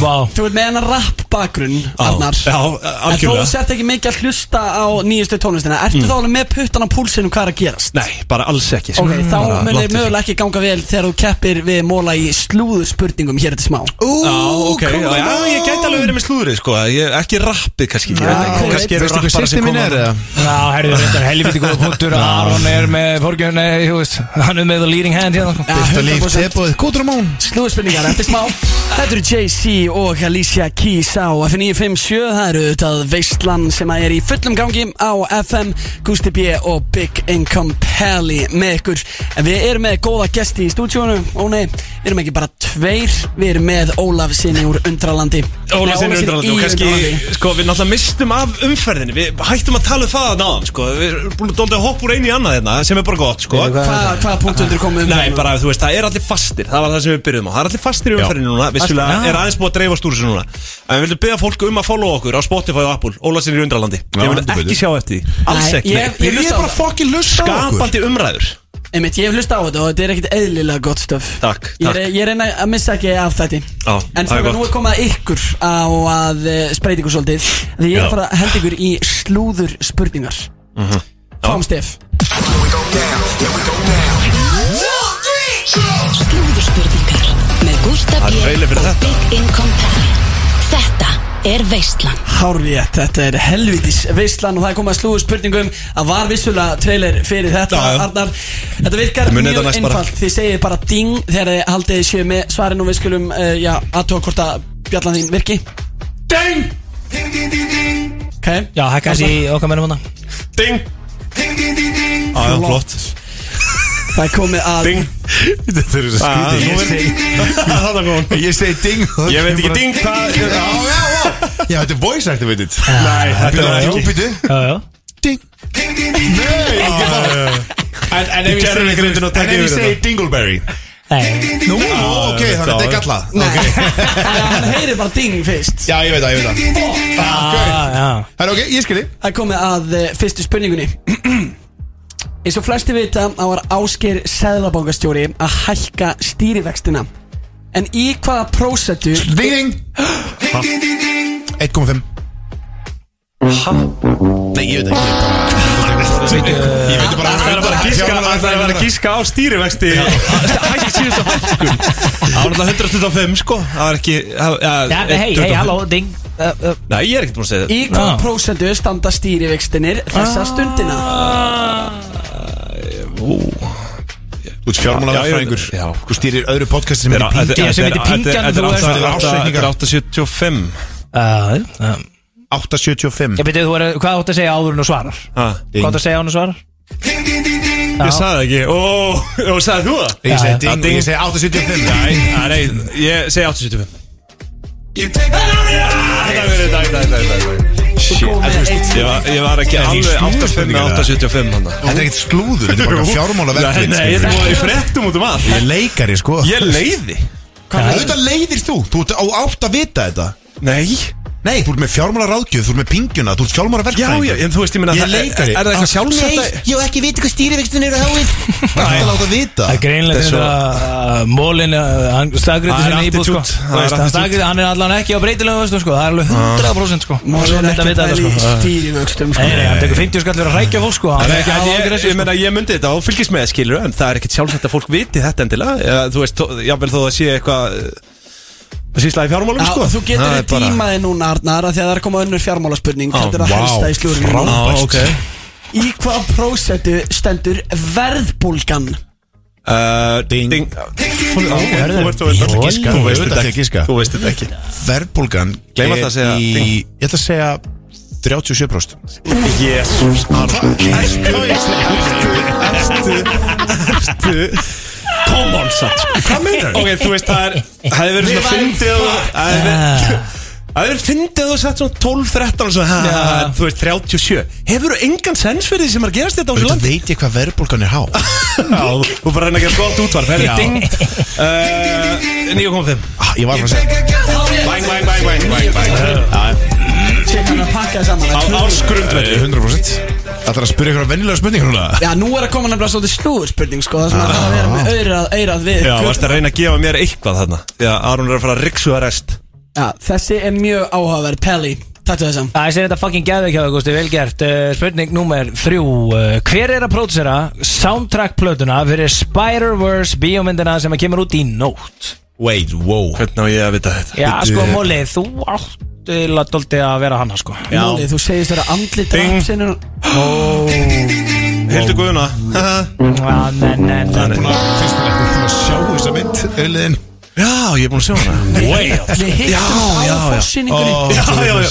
vá. Þú ert með hennan rap bakgrunn, Arnar. já, En þú algjörlega. sért ekki mikið að hlusta á nýjustu tónlistina. Ertu þá alveg með puttan á púlsinu hvað er að gerast? Nei, bara alls ekki sko. Ok, þá Bara munir láttu mögulega ekki ganga vel þegar þú keppir við móla í slúður spurningum hér eftir smá. Já, ok, já, já, ég gæti alveg verið með slúðrið sko. Ég, Ekki rappið kannski ég veit ekki, Kannski er Veistu hvað rappara sem system minn koma er eða? Já, herrðu þetta er helviti góða punktur Aron er með fórgjörn, nei, þú veist Hann er með the leading hand hérna sko. Fyrsta líf, tebóðið, kútur á mán Slúðspurningar eftir smá. Þetta eru Jay-Z og Alicia Keys á F957 Það eru auðvitað Veistlan sem að er í fullum gangi á FM Gusti B og Big Income Pally með ykkur. En við erum með góða gesti í stúdíónu Ó nei, við erum ekki bara tveir Við erum með Ólaf sinni úr Undralandi. Óla Nei, sinni Ólaf undralandi. og kannski, Undralandi. sko, við náttúrulega mistum af umferðinni. Við hættum að tala um það náðan, sko. Við erum búin að hoppa úr einu í annað hérna Sem er bara gott, sko. Hvað hvaða punktu undir komum um Nei, bara, þú veist, það er allir fastir Það var það sem við byrjuðum á. Það er allir fastir í umferðinni núna Vissulega er aðeins búið að dreifast úr þessu núna. En við viljum byggja fólk um að follow okkur á Spotify og Apple. Óla sinni í undralandi. Já, Ég vil heldur ekki betur. sjá eftir því. Alls Nei, ekki. ég- nei. ég hlusta á bara fokkin lusta á okkur. Skapandi umræður. Einmitt, ég hef hlusta á þetta og þetta er ekkit eðlilega gott stöf Takk, Ég, takk. er- ég reyna að missa ekki af þetta. Já, En það er fyrir gott. nú er komið að ykkur á að uh, spreyti ykkur svolítið. Því ég er Já. að fara að henda ykkur í slúður spurningar Mhm. Fáum stef Slúðurspurningar með Gústa Það er B. trailer fyrir og þetta. Big Income Pally Þetta er Veistlan Hárrétt, þetta er helvitis veistlan og það er komið að slúður spurningum að var vissulega trailer fyrir þetta Já, já. Arnar, Þetta virkar Þið munið mjög þetta næst bara. einfalt. Þið segið bara ding þegar þið haldið þið séu með svarin og við skulum uh, já, aðtóa hvort að bjallan þín virki. Ding! Ok, Já, hækka þessi í okkar mennum hana Ding. Já, já, flott það er komið að Ding. Þetta er svo Ah, skrítið. Góðan Ég segi ding. Ég veit ekki ding Já, já, já. Já, þetta er voice activated. Nei, þetta er býtu Já, já. Ding. Nei, ekki En, ef ég segi ekki Dingleberry. Nú, ok, þannig að þetta er galla Hann heyrir bara ding fyrst. Já, ég veit það, ég veit það. Það er ok, ég skilji. Það er komið að uh, fyrstu spurningunni Eins og flesti vita á var Ásker Sæðlabankastjóri að hækka stýrivextina. En í hvaða prósentu Ding, ding. 1,5 Nei, ég veit ekki. Ég veit bara Það er bara að gíska Það er bara að gíska á stýrivexti. Hætti síðustu hækkun. Það var náttúrulega 125 sko. Það var ekki hei, hei, halló, ding. Uh, uh, Nei, ég er ekkert búin að segja Í hvaða Já. prósentu standa stýrivextinir þessa stundina Þú Já, já. Þú stýrir öðru podcasti sem er í Þetta- pík Píngja sem heitir Píngjan, þetta er þú átta- ert- átta- ársreikningar. Þetta er 875 uh, uh, 875 Ég beti, þú er, hvað átt að segja áður en þú svarar? Hvað átt að segja áður en þú svarar? Ég sagði það ekki. Ó, ó, sagði þú það? Ég segi Já, já. ding, ég segi 875 Nei, nei, ég segi 875 Þetta er verið dag, dag, dag, dag Shit, ég var, ég var ekki Er alveg 85 slúðurspurningar, með 875 hann Þetta er ekkert slúður, þetta er bara fjármálaverðfræðing Nei, þetta var í fréttum út um allt. Ég er leikari, sko. Ég leiði. Auðvitað leiðir þú, þú ert á átt að vita þetta. Nei Nei, þú ert með fjármálaráðgjöf, þú ert með pingjuna, þú ert fjármálaverðfræðingur Já, já, en þú veist, ég meina, Ég er það- leikari er það eitthvað sjálfsagt að- Nei, ég hef ekki viti hvað stýrivextin eru háið Það er að láta vita. Það er greinlega til að Mólin, hann staðgriði Það er sinni íbúð sko. attitude, það er Þú veist, Hann attitude. staðgriði, hann er allan ekki á breytilegu veist, sko. Það er alveg 100% sko. Má Svo er myndi að ekki vita þetta pæli í sko. stýrivextum Nei, nei, hann tekur 50 skall fyrir að rækja fólk sko. Hann er ekki að hafa Ég, ágjur ég, ég meina, ég myndi þetta og fylgist með skilur En það er ekkert sjálfsagt að fólk viti þetta endilega. Eða, Þú veist, þó- jafnvel þó það sé eitthvað Sýsla í fjármálum, Já, sko þú getur Það þið er bara- tímaði núna Arnar af Því að það er komað önnur fjármálaspurning Þetta er að helsta í slúrinu ok. Í hvaða prósentu stendur verðbólgan? Uh, Ding Ding Þú veist þetta að ekki Þú veist þetta að ekki giska. Þú veist þetta ekki Verðbólgan er að í. Ég ætla að segja 37% Jésús Erstu Erstu Come on satt sko. Hvað meinar Ok, þú veist það er Það hefði verið svona fyndið og- Það hefði verið- það hefði verið fyndið og sett svona 12-13 og svo ha, ha, ha, Þú veist 37 Hefur þú engan sens fyrir því sem er að gerast þetta á þessu Þetta landi? veit ég hvað verðbólgan er há. Já, þú bara reyna að gera gott útvarp Herri, Já. ding. Uh, 9.5 Ah, Ég var að segja. Bang, bang, bang, bang, bang, bang Sér hann að pakka það saman Á áskrundvelli 100% Það er að spyrja ykkur vennilega spurningar núna. Já, nú er að koma nefnilega svolítið slúður spurning sko Það sem að það að vera með eirað, eirað við Já, varst að reyna að gefa mér eitthvað þarna? Því að Aron er að fara að riksu að rest. Já, þessi er mjög áhugaverð Pelli, takk til þessam Það sé þetta fucking gæði ekki á það, Gusti, vel gert. Uh, Spurning númer þrjú. Uh, Hver er að pródusera soundtrack-plötuna fyrir Spider-Verse bíómyndina sem að kemur út í nótt? Wait, wow. Hvernig á ég að vita þetta? Já, sko, Móli, þú átt eða dóldi að vera hana, sko. Móli, þú segist vera andlit Ding. drapsinu Hildur Guðuna Já, nei, nei, nei. Og ekki búin að sjá þessa mynd Öliðin Já, ég er búin að sjá hana. Við hittum Já, á já, já. Já, já, já.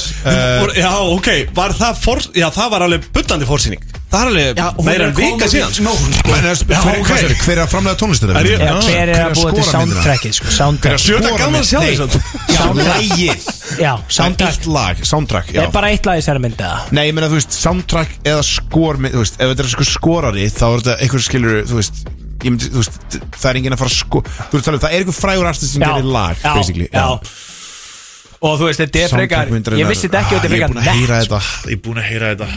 Voru- Já, ok, var það for, Já, það var alveg bullandi fórsýning Það er alveg Já, meira er en vika síðan sko. sko. Er- Já, hver- Hver er að framlega tónlistina? Er ég- Já, hver er að búa til soundtrackið, sko, soundtrack Sjöta gaman að sjá Nei. þess Já, lægið Já, Soundtrack lag, soundtrack, já Er bara eitt lag í þessari myndi, eða? Nei, ég meina, þú veist, soundtrack eða skor Þú veist, ef þetta er sko skorari Þá er þetta einhver skilur, þú veist Ég myndi, þú veist, það er enginn að fara sko Þú veist, það er einhver frægur artist sem gerir lag, já, basically já. Og þú veist, þetta er frekar Ég vissi þetta ekki, þetta er Ah, Ég er frekar búin að heyra nett þetta Ég er búin að heyra þetta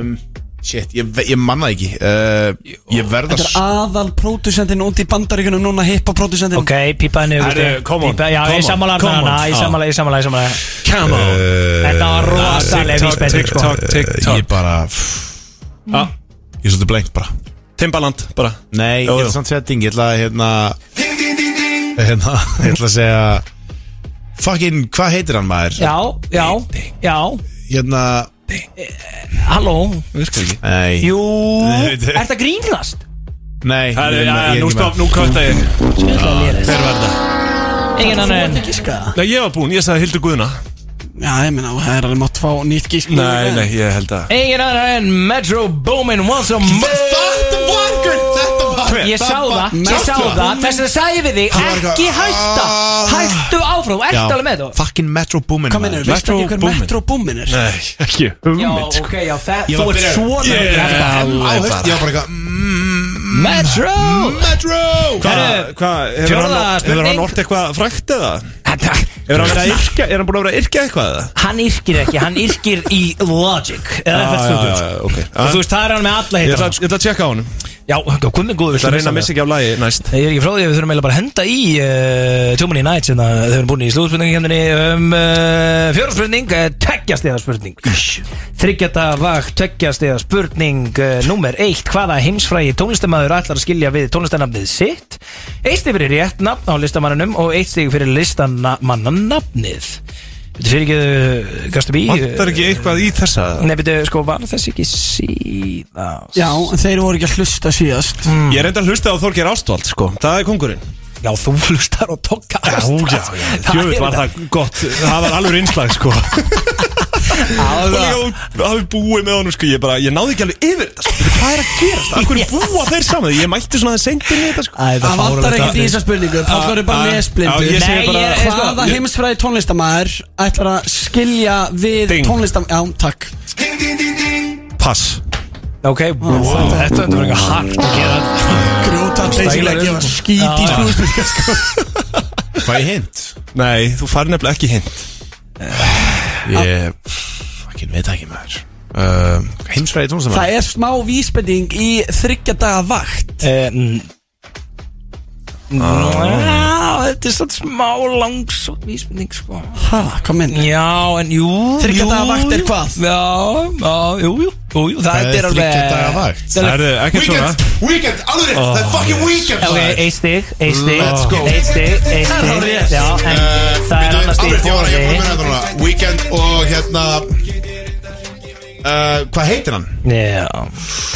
um, Shit, ég, ég manna ekki. Uh, Ég verð að Þetta er aðal pródusentin út í bandaríkunum núna hippa pródusentin Ok, pípaði niður Herru, come on, Pípa- Já, come ég on, sammála come hana on. Ég sammála, ég sammála, ég sammála. Come on. Þetta var rosalega TikTok, vísbending, sko. TikTok, TikTok Ég bara Ah, Ég er svolítið blank bara. Timbaland, bara. Nei, Jú, ég jú. ætla samt að segja ding Ég ætla að hérna Hérna, ég ætla að segja Fucking, hvað heitir hann maður? Já, já, já. Hérna Halló? Virkar ekki. Nei. Jú, Nei, veit- ert það. grínast? Nei Það er, ég- já, ég- já, ég- nú ég- stopp, nú kvölda ég. Hver var það? Engin annar en Gíska Nei, ég var búinn, ég sagði Hildur Guðuna Já, ég meina, það er alveg mátt fá nýtt gísk. Nei, nei, ég held að Engin annar en Metro Boomin Wants a more Þetta var ykkur Þetta var Ég sá það, ég sá það. Þess að sagði við þig, Hann ekki hætta. Hættu áfram, ertu alveg með þú? Fucking Metro Boomin Hvað minnur, veistu ekki hver. Metro Boomin er? Nei, ekki. Já, hugmynd sko. ok, já, þú ert svona Ég- var bara eitthvað mm, Metro! Metro! Hvað, hefur hann, hann orðið eitthvað frækt eða? Þetta- Hefur hann yrkja, er hann búin að vera að yrkja eitthvað eða? Hann yrkir ekki, hann yrkir í Logic. Eða Já, FL já, Studios já, ok. Og þú veist, það er hann með alla ætla ég ætla að tjekka á honum Já, komið góður Ég ætla að reyna að missa ekki af lagi næst? Ég er ekki frá því að við þurfum eiginlega bara að henda í uh, Too Many Nights en þau erum búin í slúðspurningakefninni um uh, fjóraspurning, uh, tveggjastega spurning. Þryggjata vakt, tveggjastega spurning uh, Númer eitt, hvaða heimsfrægi tónlistamæður ætlar að skilja við tónlistanafnið sitt? Eitt stig fyrir rétt nafn á listamannunum og eitt stig fyrir listamannanafnið Þetta fyrir ekki, gastu bí Vantar ekki eitthvað í þessa? Nei, betur, sko, var þess ekki síðast? Já, þeir voru ekki að hlusta síðast. Ég er enda að hlusta á Þorgeir Ástvald sko. Það er kongurinn Já, þú hlustar og tokka Já, já, já, djöfull var það gott. Það var alveg einslag sko Og líka þú hafi búið með honum sko Ég bara, ég náði ekki alveg yfir þetta sko. Hvað er að gerast? Af hverju búa þeir saman? Ég mætti svona seint inn í þetta sko. Það vantar ekkert í þessa spurningu Páll er bara ég bara- Nei, ég- sko, Hvaða heimsfræði tónlistamæður ætlar að skilja við tónlistam... Já, takk. Pass. Ok, þetta var eitthvað hart að gera. Grjóta að gefa skít í sko. Hvað er hint? Nei, þú fari nefnilega ekki hint Ég Fucking veit ekki maður. Uh, Heimsfræði tónlistamæður Það er smá vísbending í þryggja daga vakt. Um, Já, þetta er svona smá langsótt vísbending sko Hæ, kom inn Já, en jú Þriggja jú, daga vaktir jú. hvað? Já, já, jú, jú, jú, jú Það Það er er alveg þriggja daga vakt. Það er alveg- Herðu, ekkert svona Weekend, weekend, alveg rétt, það er fucking weekend Ok, maður. eitt stig, eitt stig Let's go. Eitt stig, eitt stig Já, en það er Bíddu, annars stig Albert, ég var ég var að fóri meina þetta núna Weekend og hérna uh, Hvað heitir hann? Já.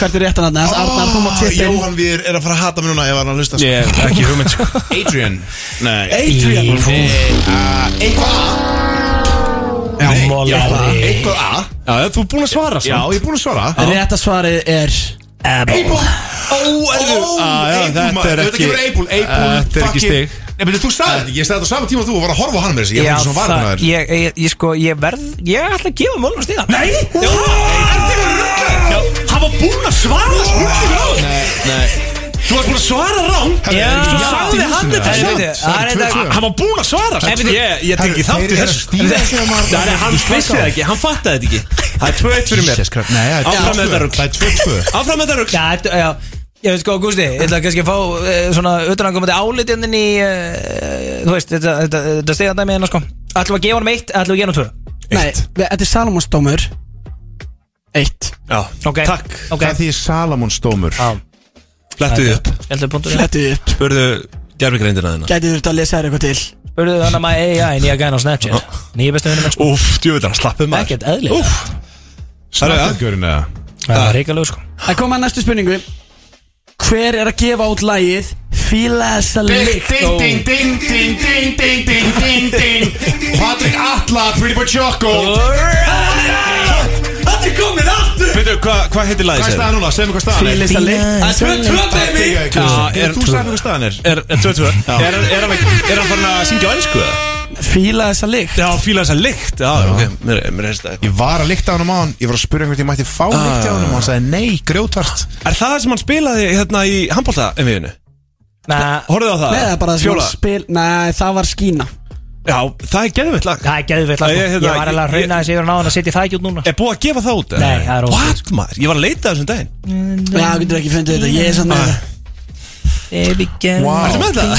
Hvert er réttan að Arnar, þú mátt Ah, setja Jóhann Vír er að fara að hata mig núna ef hann að hlusta Ég hef ekki hugmynd sko. Adrian. Nei. Adrian. Uh, Eitthvað Mólari. eitthvað- Eitthvað A. Já, þú er búin að svara Já, ég er búin að svara. Rétta svarið er Apple. Ó, erðu Ah, já, þetta er ekki- Þetta er Apple. Apple Þetta er ekki stig. Nei, menn, þú staðið ekki, ég staðið á sama tíma og þú og var að horfa á hann með þessi, ég var ekki svona varm að það er Ég, ég, ég sko, ég verð, ég ætla að gefa mölnum stíðan Nei! Já, er þetta rugglega? Hann var búinn að svara spurningur á Nei, nei. Þú varst búinn að svara rám Já, þú sagði hann þetta samt Hann var búinn að svara. Samt Ég, ég tengi þátt í þessu. Það er hans vissið ekki, hann fattaði þetta ekki. Það er tvö eitt fyrir mér. Áfram með þetta rugg Ég veit sko, Gústi, ég ætla kannski að fá uh, svona utanangumandi álitinn í, uh, þú veist, þetta, þetta, þetta stiga dæmi hérna sko. Ætlum við að gefa hann eitt, ætlum við að gefa hann tvö? Nei, þetta er Salomonsdómur Eitt. Já, Ok, takk. Ok. Það er því Flettu þið upp. skemmtileg punktur Flettið upp. Spurðu gerfigreindina þina Gætið þurft að lesa þér eitthvað til. Spurðu þannig að maður AI nýja gæna á Snapchat. Nýja bestu vinnum sko. Úf, djúvita, hann slappið maður. Ekkert eðlilega Snartagurinn eða? Það var ríkalegu sko. Það kom að næstu spurningu Hver er að gefa út lagið Fíla þessa lykt Ding, ding, ding, ding, ding, ding, ding, ding, ding. Patrik Atla, Pretty Boy Choco. Þetta er komin aftur. Veitu, hvað hva heitir lagið Hvað er staðan núna? Segð mér hvað staðan er. Fíla þessa lykt Það er 2-2 baby. Já, er þú sagði mér hvað staðan er? Er er 2-2 Er hann- farin að syngja á ennsku eða? Fíla þessa lykt? Já, fíla þessa lykt Já, ok, mér mér heyrst það Ég var að lykta á hann á hann Ég var að spyrja hvort ég mætti fá lykti á hann og hann sagði nei, grjótvart Er það það sem hann spilaði hérna í handbólta emmiðinu? Nei, Horfðu á það? Nei, það er bara Fjóla. svona spil Nei, það var skína. Já, það er geðvitt lag. Það er geðvitt lag. Ég, hérna, Ég var alveg að hrauna þessi yfir hann á hann að setja það ekki út núna. Er búið að gefa það út? eða? Nei, það er óskýrt. What, maður? Ég var að leita þessum daginn. Já, þú getur ekki fundið þetta. Ég er samt Wow. Ertu með það?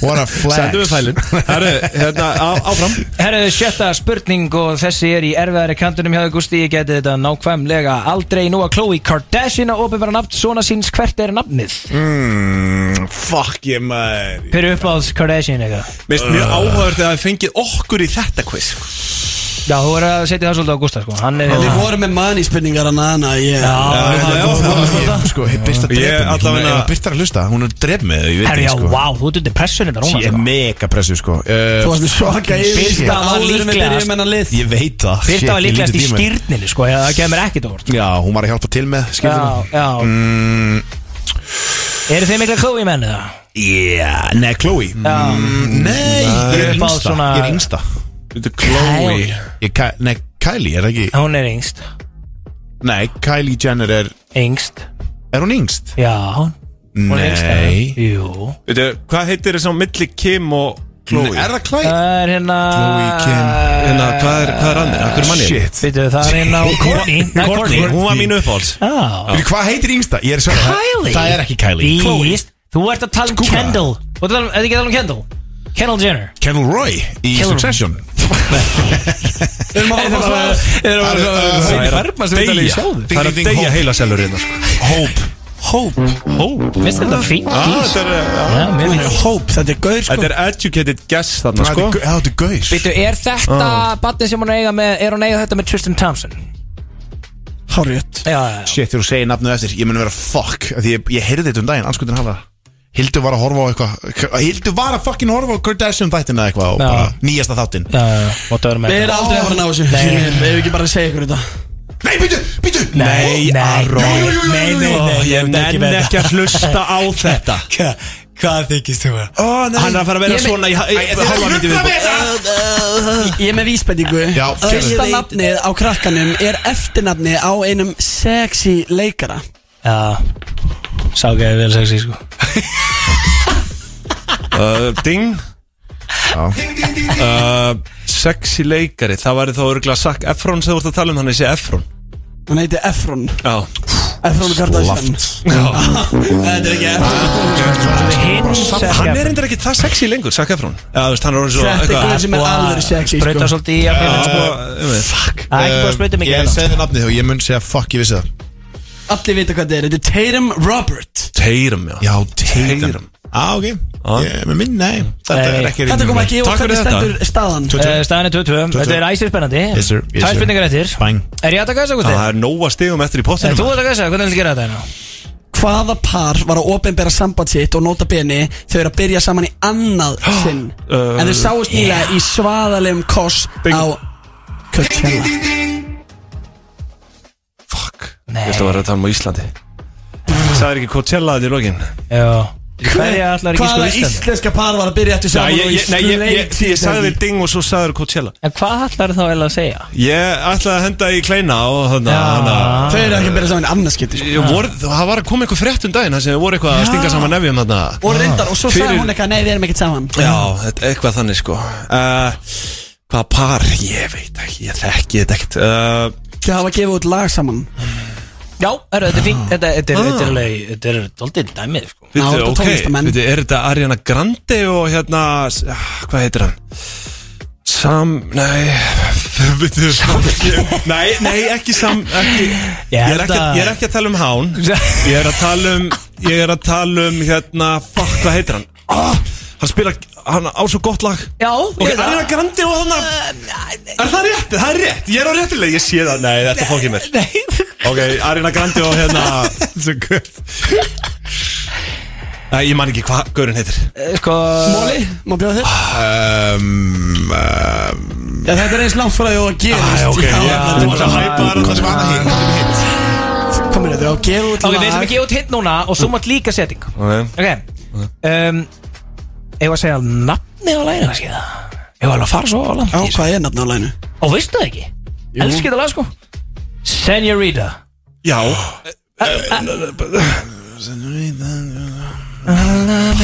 What a flex. Sendu við fælin. Herru, hérna, á, áfram. Herru, sjötta spurning og þessi er í erfiðari kantunum hjá Gusti, ég geti þetta nákvæmlega aldrei. Nú að Khloe Kardashian að opinbara nafn svona síns hvert er nafnið? Mm, Fuck ég maður Fyrir uppáðs Kardashian eitthvað? Mér finnst mjög áhugaður þegar það fengið okkur í þetta quiz Já, þú verður að setja það svolítið á Gústa sko. Hann er Við vorum með hann aðna Ég Já, já, já, Ég- Sko, ég byrst að Ég drepa mig að byrst að hlusta, hún er dref með þau, ég veit já, ekki sko. vá, þú ert undir pressunum þetta núna Ég er sko. mega pressu sko. Þú varst með svaka yfir var Áður en við líklegast. Ég veit það. Fyrta Shit, var ég líklegast í skýrninni sko, eða það kemur ekkit óvart. Já, hún var að hjálpa til með Já, skilur já. Mm, Eru nei, Chloe. Já. mm, Nei, ég er yngsta Þetta er Chloe. Ég, Ka- Nei, Kylie, er það ekki? Hún er yngst. Nei, Kylie Jenner er Yngst. Er hún yngst? Já, hún er yngst Nei. Jú. Veitu, hvað heitir þess að milli Kim og Chloe? Er það Kylie? Það er hérna Chloe Kim. Hérna, hvað er, hvað er annir? Akkur er manni? Shit. Veitu, það er hérna Courtney. Nei, Courtney, hún var mínu uppáhalds. Já. Veitu, Hvað heitir yngsta? Ég er segja Kylie? Það er ekki Kylie. Víst Þú ert að tala um. Kendall. Þú ert að tala um, er þið ekki að tala um Kendall? Kendall Jenner. Kendall Roy í Kendall- Succession Við erum að fara að Það er að deyja. Það er að deyja heila selurinn Hóp hérna, sko. Hóp Minnst þetta fínt ah, gís Hóp, þetta er gaur Þetta er educated guess þarna sko. Þetta er gaur. Býtu, er þetta ah. Batni sem hún eiga með Er hún eiga þetta með Tristan Townsend? Hárið Shit, þú segir nafnu eftir Ég mun að vera fuck Því ég heyrði þetta um daginn Anskutin hafa Hildur var að horfa á eitthvað Hildur var að fucking horfa á Kardashian þættina eða eitthvað Og bara nýjasta þáttin Við erum aldrei að fara að ná þessu. Nei. Við hefum ekki bara að segja ykkur þetta. Nei, býtu, býtu Nei, nei, Aron. nei, nei, nei, nei, Ég með ekki að hlusta á þetta. Hva- Hvað þykist þú að? Hann er að fara að vera svona er. Ég er með vísbendingu. Já, Fyrsta nafnið á krakkanum er eftirnafni á einum sexy leikara. Já Sá ekki að vel sexy sko. Uh, Ding. Uh, Sexy leikari Það væri þá örgulega Zac Efron sem þú ert að tala um Hann er sé Efron. Hann heiti Efron. Já. Efron Kardashian. Þetta er ekki Efron. Hann Efron. er endur ekki það sexy lengur, Zac Efron. Já, þú veist, hann er orðið svo Þetta er eitthvað- sem er að alveg sexy Sprauta sko. svolítið í Já, jafnvel sko Fuck. Það er ekki búið að sprauta mikið Ég hérna. segði nafnið og ég mun segja fuck, ég vissi það Allir vita hvað þetta er, þetta er Tatum Robert. Teirum, já. Já, Tatum. Á, ok. Ég- Með minn, nei. Þetta Nei. er ekki Þetta kom ekki og Takk fyrir hvernig þetta. stendur staðan? Eh, Staðan er 2-2 Þetta er æsir spennandi Yes, sir. Yes, Tvær sir. spurningar eftir. Bang Er ég að taka þess að Já, Gusti? Það er nóga stigum eftir í Er pottinu þú að taka þess að? Hvernig vil ég gera þetta hérna? Hvaða par var að opinbera samband sitt og nota beni þau eru að byrja saman í annað sinn? Uh, En þau sáust nýlega í svaðalegum koss á Coachella. Ég ætla að vera að tala um Íslandi? Sagði ekki Coachella þetta í lokin. Já. Hverja ætlar ekki sko Hvaða Íslandi? íslenska par var að byrja eftir Já, saman ég, og ég, nei, ég, ég, sleik ég sagði þér ding og svo sagði þér Coachella. En hvað ætlar þá eiginlega að segja? Ég ætlaði að henda í kleina og þannig að Þau eru ekki að byrja saman í annarskipti sko. Ég voru, það var að koma eitthvað frétt um daginn þar sem voru eitthvað að stinga saman nefjum þarna. Og reyndar, og svo sagði Fyrir- hún eitthvað, nei við erum ekkert saman. Já, þetta- eitthvað þannig sko. Uh, Hvaða par? Ég veit ekki, ég þekki þetta ekkert. Uh, Þau hafa gefið út lag saman Já, er, þetta er fínt Þetta þetta er Þetta er alveg Þetta er doldið dæmið sko. Veitu, þetta ok, tónlistamenn. veitu, er þetta Ariana Grande og hérna s- ah, Hvað heitir hann? Sam, nei veitu, Nei, nei, ekki Sam ekki, Ég ég, er held ekki, að- ég er ekki að tala um hán. Ég er að tala um Ég er að tala um hérna Fuck, hvað heitir hann? Ah, hann spila, hann á svo gott lag. Já, Ok, Ariana Grande og hann Er það rétt? Það er rétt, ég er á réttileg Ég sé það, nei, þetta fókið mér Ok, Ariana Grande og hérna Svo guð. Nei, ég man ekki hvað gaurinn heitir. Sko Móli, má bjóða þér? Um, um, Já, þetta er eins langt frá því að gerist Æ, ok, Já, ég- varst að hæpa bara- Hvað sem var það hitt? Hvað sem hitt? Komir þetta, og gefa út Ok, við lag. að gefa út hitt núna Og svo mátt líka setting Ok, Ok. Um, Ég var að segja nafni á það Ég var alveg að fara svo á langt Já, hvað er nafn á læginu? Og veistu það ekki? Elskir það lag sko Senorita. Já.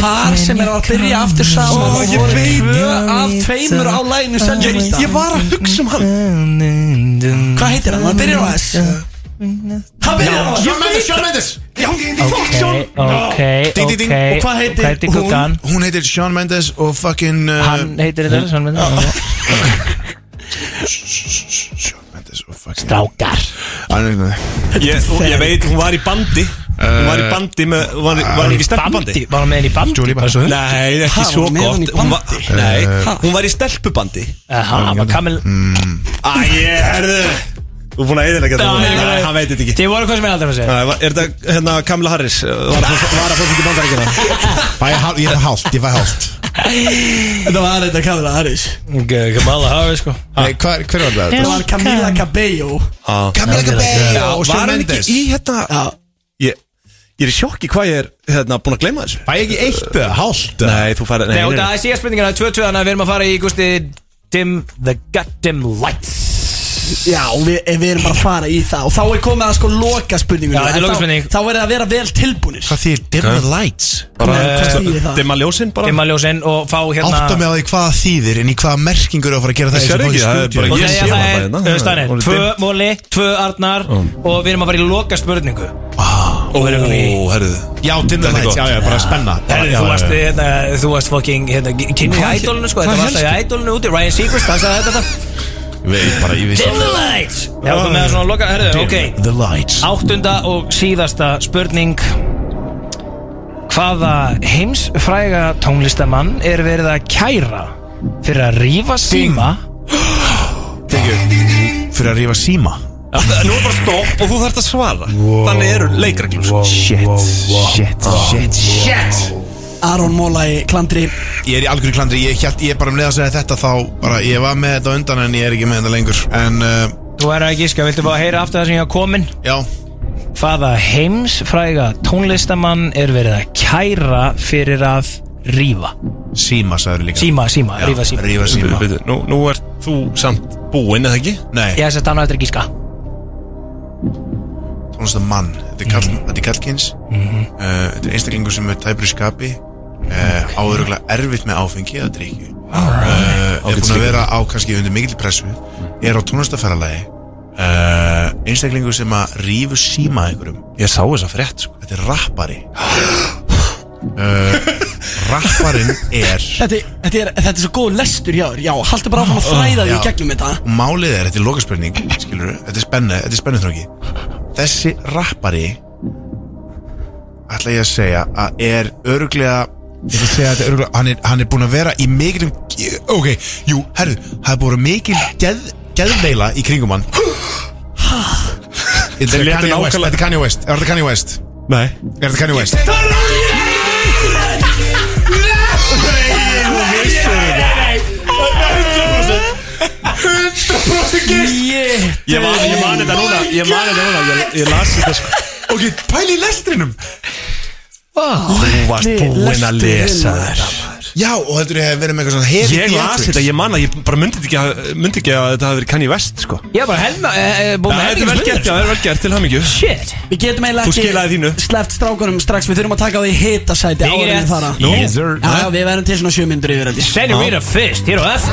Par sem er að byrja aftur saman. Og ég voru veit tvö af tveimur á læginu Ég, Senorita. ég var að hugsa um hann. Hvað heitir hann? Hann byrjar á S. Hann byrjar á S. Shawn Mendes, Shawn Mendes Ok, ok, Ding, ding, ding. ok. Og hvað heitir hún? Hún heitir Shawn Mendes og fucking uh, Hann heitir þetta Shawn Mendes Shawn Mendes og fucking Strákar. Hann er ég, ég veit, hún var í bandi. Hún var í bandi með Var, var hún ekki í stelpubandi? Bandi, var hann með henni í bandi? Julie Bandi. Nei, ekki Ha, svo var hún með hann í gott Hún var, bandi? Nei, hún var í stelpubandi. Aha, var Kamil. Æ, ég herðu. Þú er búin að eðilega þetta núna. ég- Nei, hann veit þetta ekki. Þið voru hvað sem er aldrei að segja. Nei, var- Er þetta hérna Kamila Harris Var að var ekki bandaríkina Fæ ég hál- Ég fæ hálft, ég fæ hálft Þetta var þetta Kamila Harris. Kamala Harris sko. Nei, hver, hver var það? Það var Camila Cabello. Camila Cabello. Og Var Shawn hann ekki Mendes í hérna Já. Ég Ég er í sjokki hvað ég er hérna búin að gleyma þessu. Fæ ég ekki eitt eða hálft eða? Nei, þú færði Nei, og það er síðan spurningina 2-2 Þannig að við erum að fara í Gusti Dim The Goddamn Lights Já, við, við erum bara að fara í það Og þá er komið að sko loka spurningunum Já, þetta er En þá- lokaspurning. Þá er það að vera vel tilbúnir Hvað þýr dim the lights? Bara Hvað þýðir það? Dimma ljósin bara Dimma ljósin og fá hérna Átta mig á því hvað það þýðir En í hvaða merkingur er að fara að gera það Ég í sér þessu ekki, það er fucking bara- Og stúdíói? Ég það sé er það það er hérna. Öðustannir Það er Tvö dimmt. móli, tvö arnar Og við erum að fara í loka spurningu Og við erum í Ó, herruðu Já, dim the er lights, já, já, bara spenna Herri, Já, þú já, varst, já. hérna, þú varst fucking, hérna, kynni í ædolinu, sko, þetta var alltaf í ædolinu úti, Ryan Seacrest, hann sagði þetta það. Veit bara, ég vissi Dim the lights! Já, þú með það svona loka, herru, ok. The lights. Áttunda og síðasta spurning. Hvaða heimsfræga tónlistamann er verið að kæra fyrir að rífa síma? Fyrir að rífa síma? Nú er bara stopp og þú þarfst að svara. Þannig eru leikreglur. Shit, shit, shit, shit Aron Móla í klandri. Ég er í algjörðu klandri, ég, held, ég bara um leið að segja þetta þá bara, Ég var með þetta undan en ég er ekki með þetta lengur. En, uh, Þú er að gíska, viltu bara heyra aftur það sem ég hafa komin? já. Hvaða heimsfræga tónlistamann er verið að kæra fyrir að rífa? Síma, sagður líka. Síma, síma, Já, rífa síma. Rífa síma. Bíddu, Nú, nú ert þú samt búinn, eða ekki? Nei, Ég hef sett hann á eftir að gíska. Tónlist að mann Þetta er, kall, þetta er kallkins uh, Þetta er einstaklingur sem er tæpur í skapi uh, Áðuruglega erfitt með áfengi eða drikju uh, Er búin að vera á kannski undir mikil pressu. Er á tónlistaferðalagi uh, Einstaklingur sem að rífu síma einhverjum. Ég sá þessa frétt sko. Þetta er rappari. Uh, rapparinn er Þetta, er- þetta, er, þetta er svo góð lestur hjá þér. Já, haltu bara áfram að þræða því gegnum þetta. Málið er, þetta er lokaspurning Skilur, þetta er spennu, þetta er spennu þróki Þessi rappari ætla ég að segja að er öruglega ég að segja að þetta er öruglega hann er, hann er búin að vera í mikil ok, jú, herru, það er búin að vera mikil geð, geðveila í kringum hann. Þetta er Kanye West, þetta er Kanye West. Er þetta Kanye West? Nei. Er þetta Kanye West? Ég man, ég man þetta núna. Ég man þetta núna. Ég, ég las þetta sko. Ok, pæli í lestrinum Þú varst búinn að lesa þetta Já, og heldur ég hef verið með eitthvað svona heavy Ég las þetta, ég man að ég bara myndi ekki að, myndi ekki að þetta hafi verið Kanye West sko. Ég er bara helma, eh, eh, búin með Þetta er vel gert, já, það er vel gert, til hamingju. Shit. Við getum eiginlega Þú skilaði þínu. Sleft strákunum strax, við þurfum að taka á því hitasæti áður en við fara. Nú. Já, já, við verðum til svona sjö myndur yfir þetta Senorita Fist, hér á F.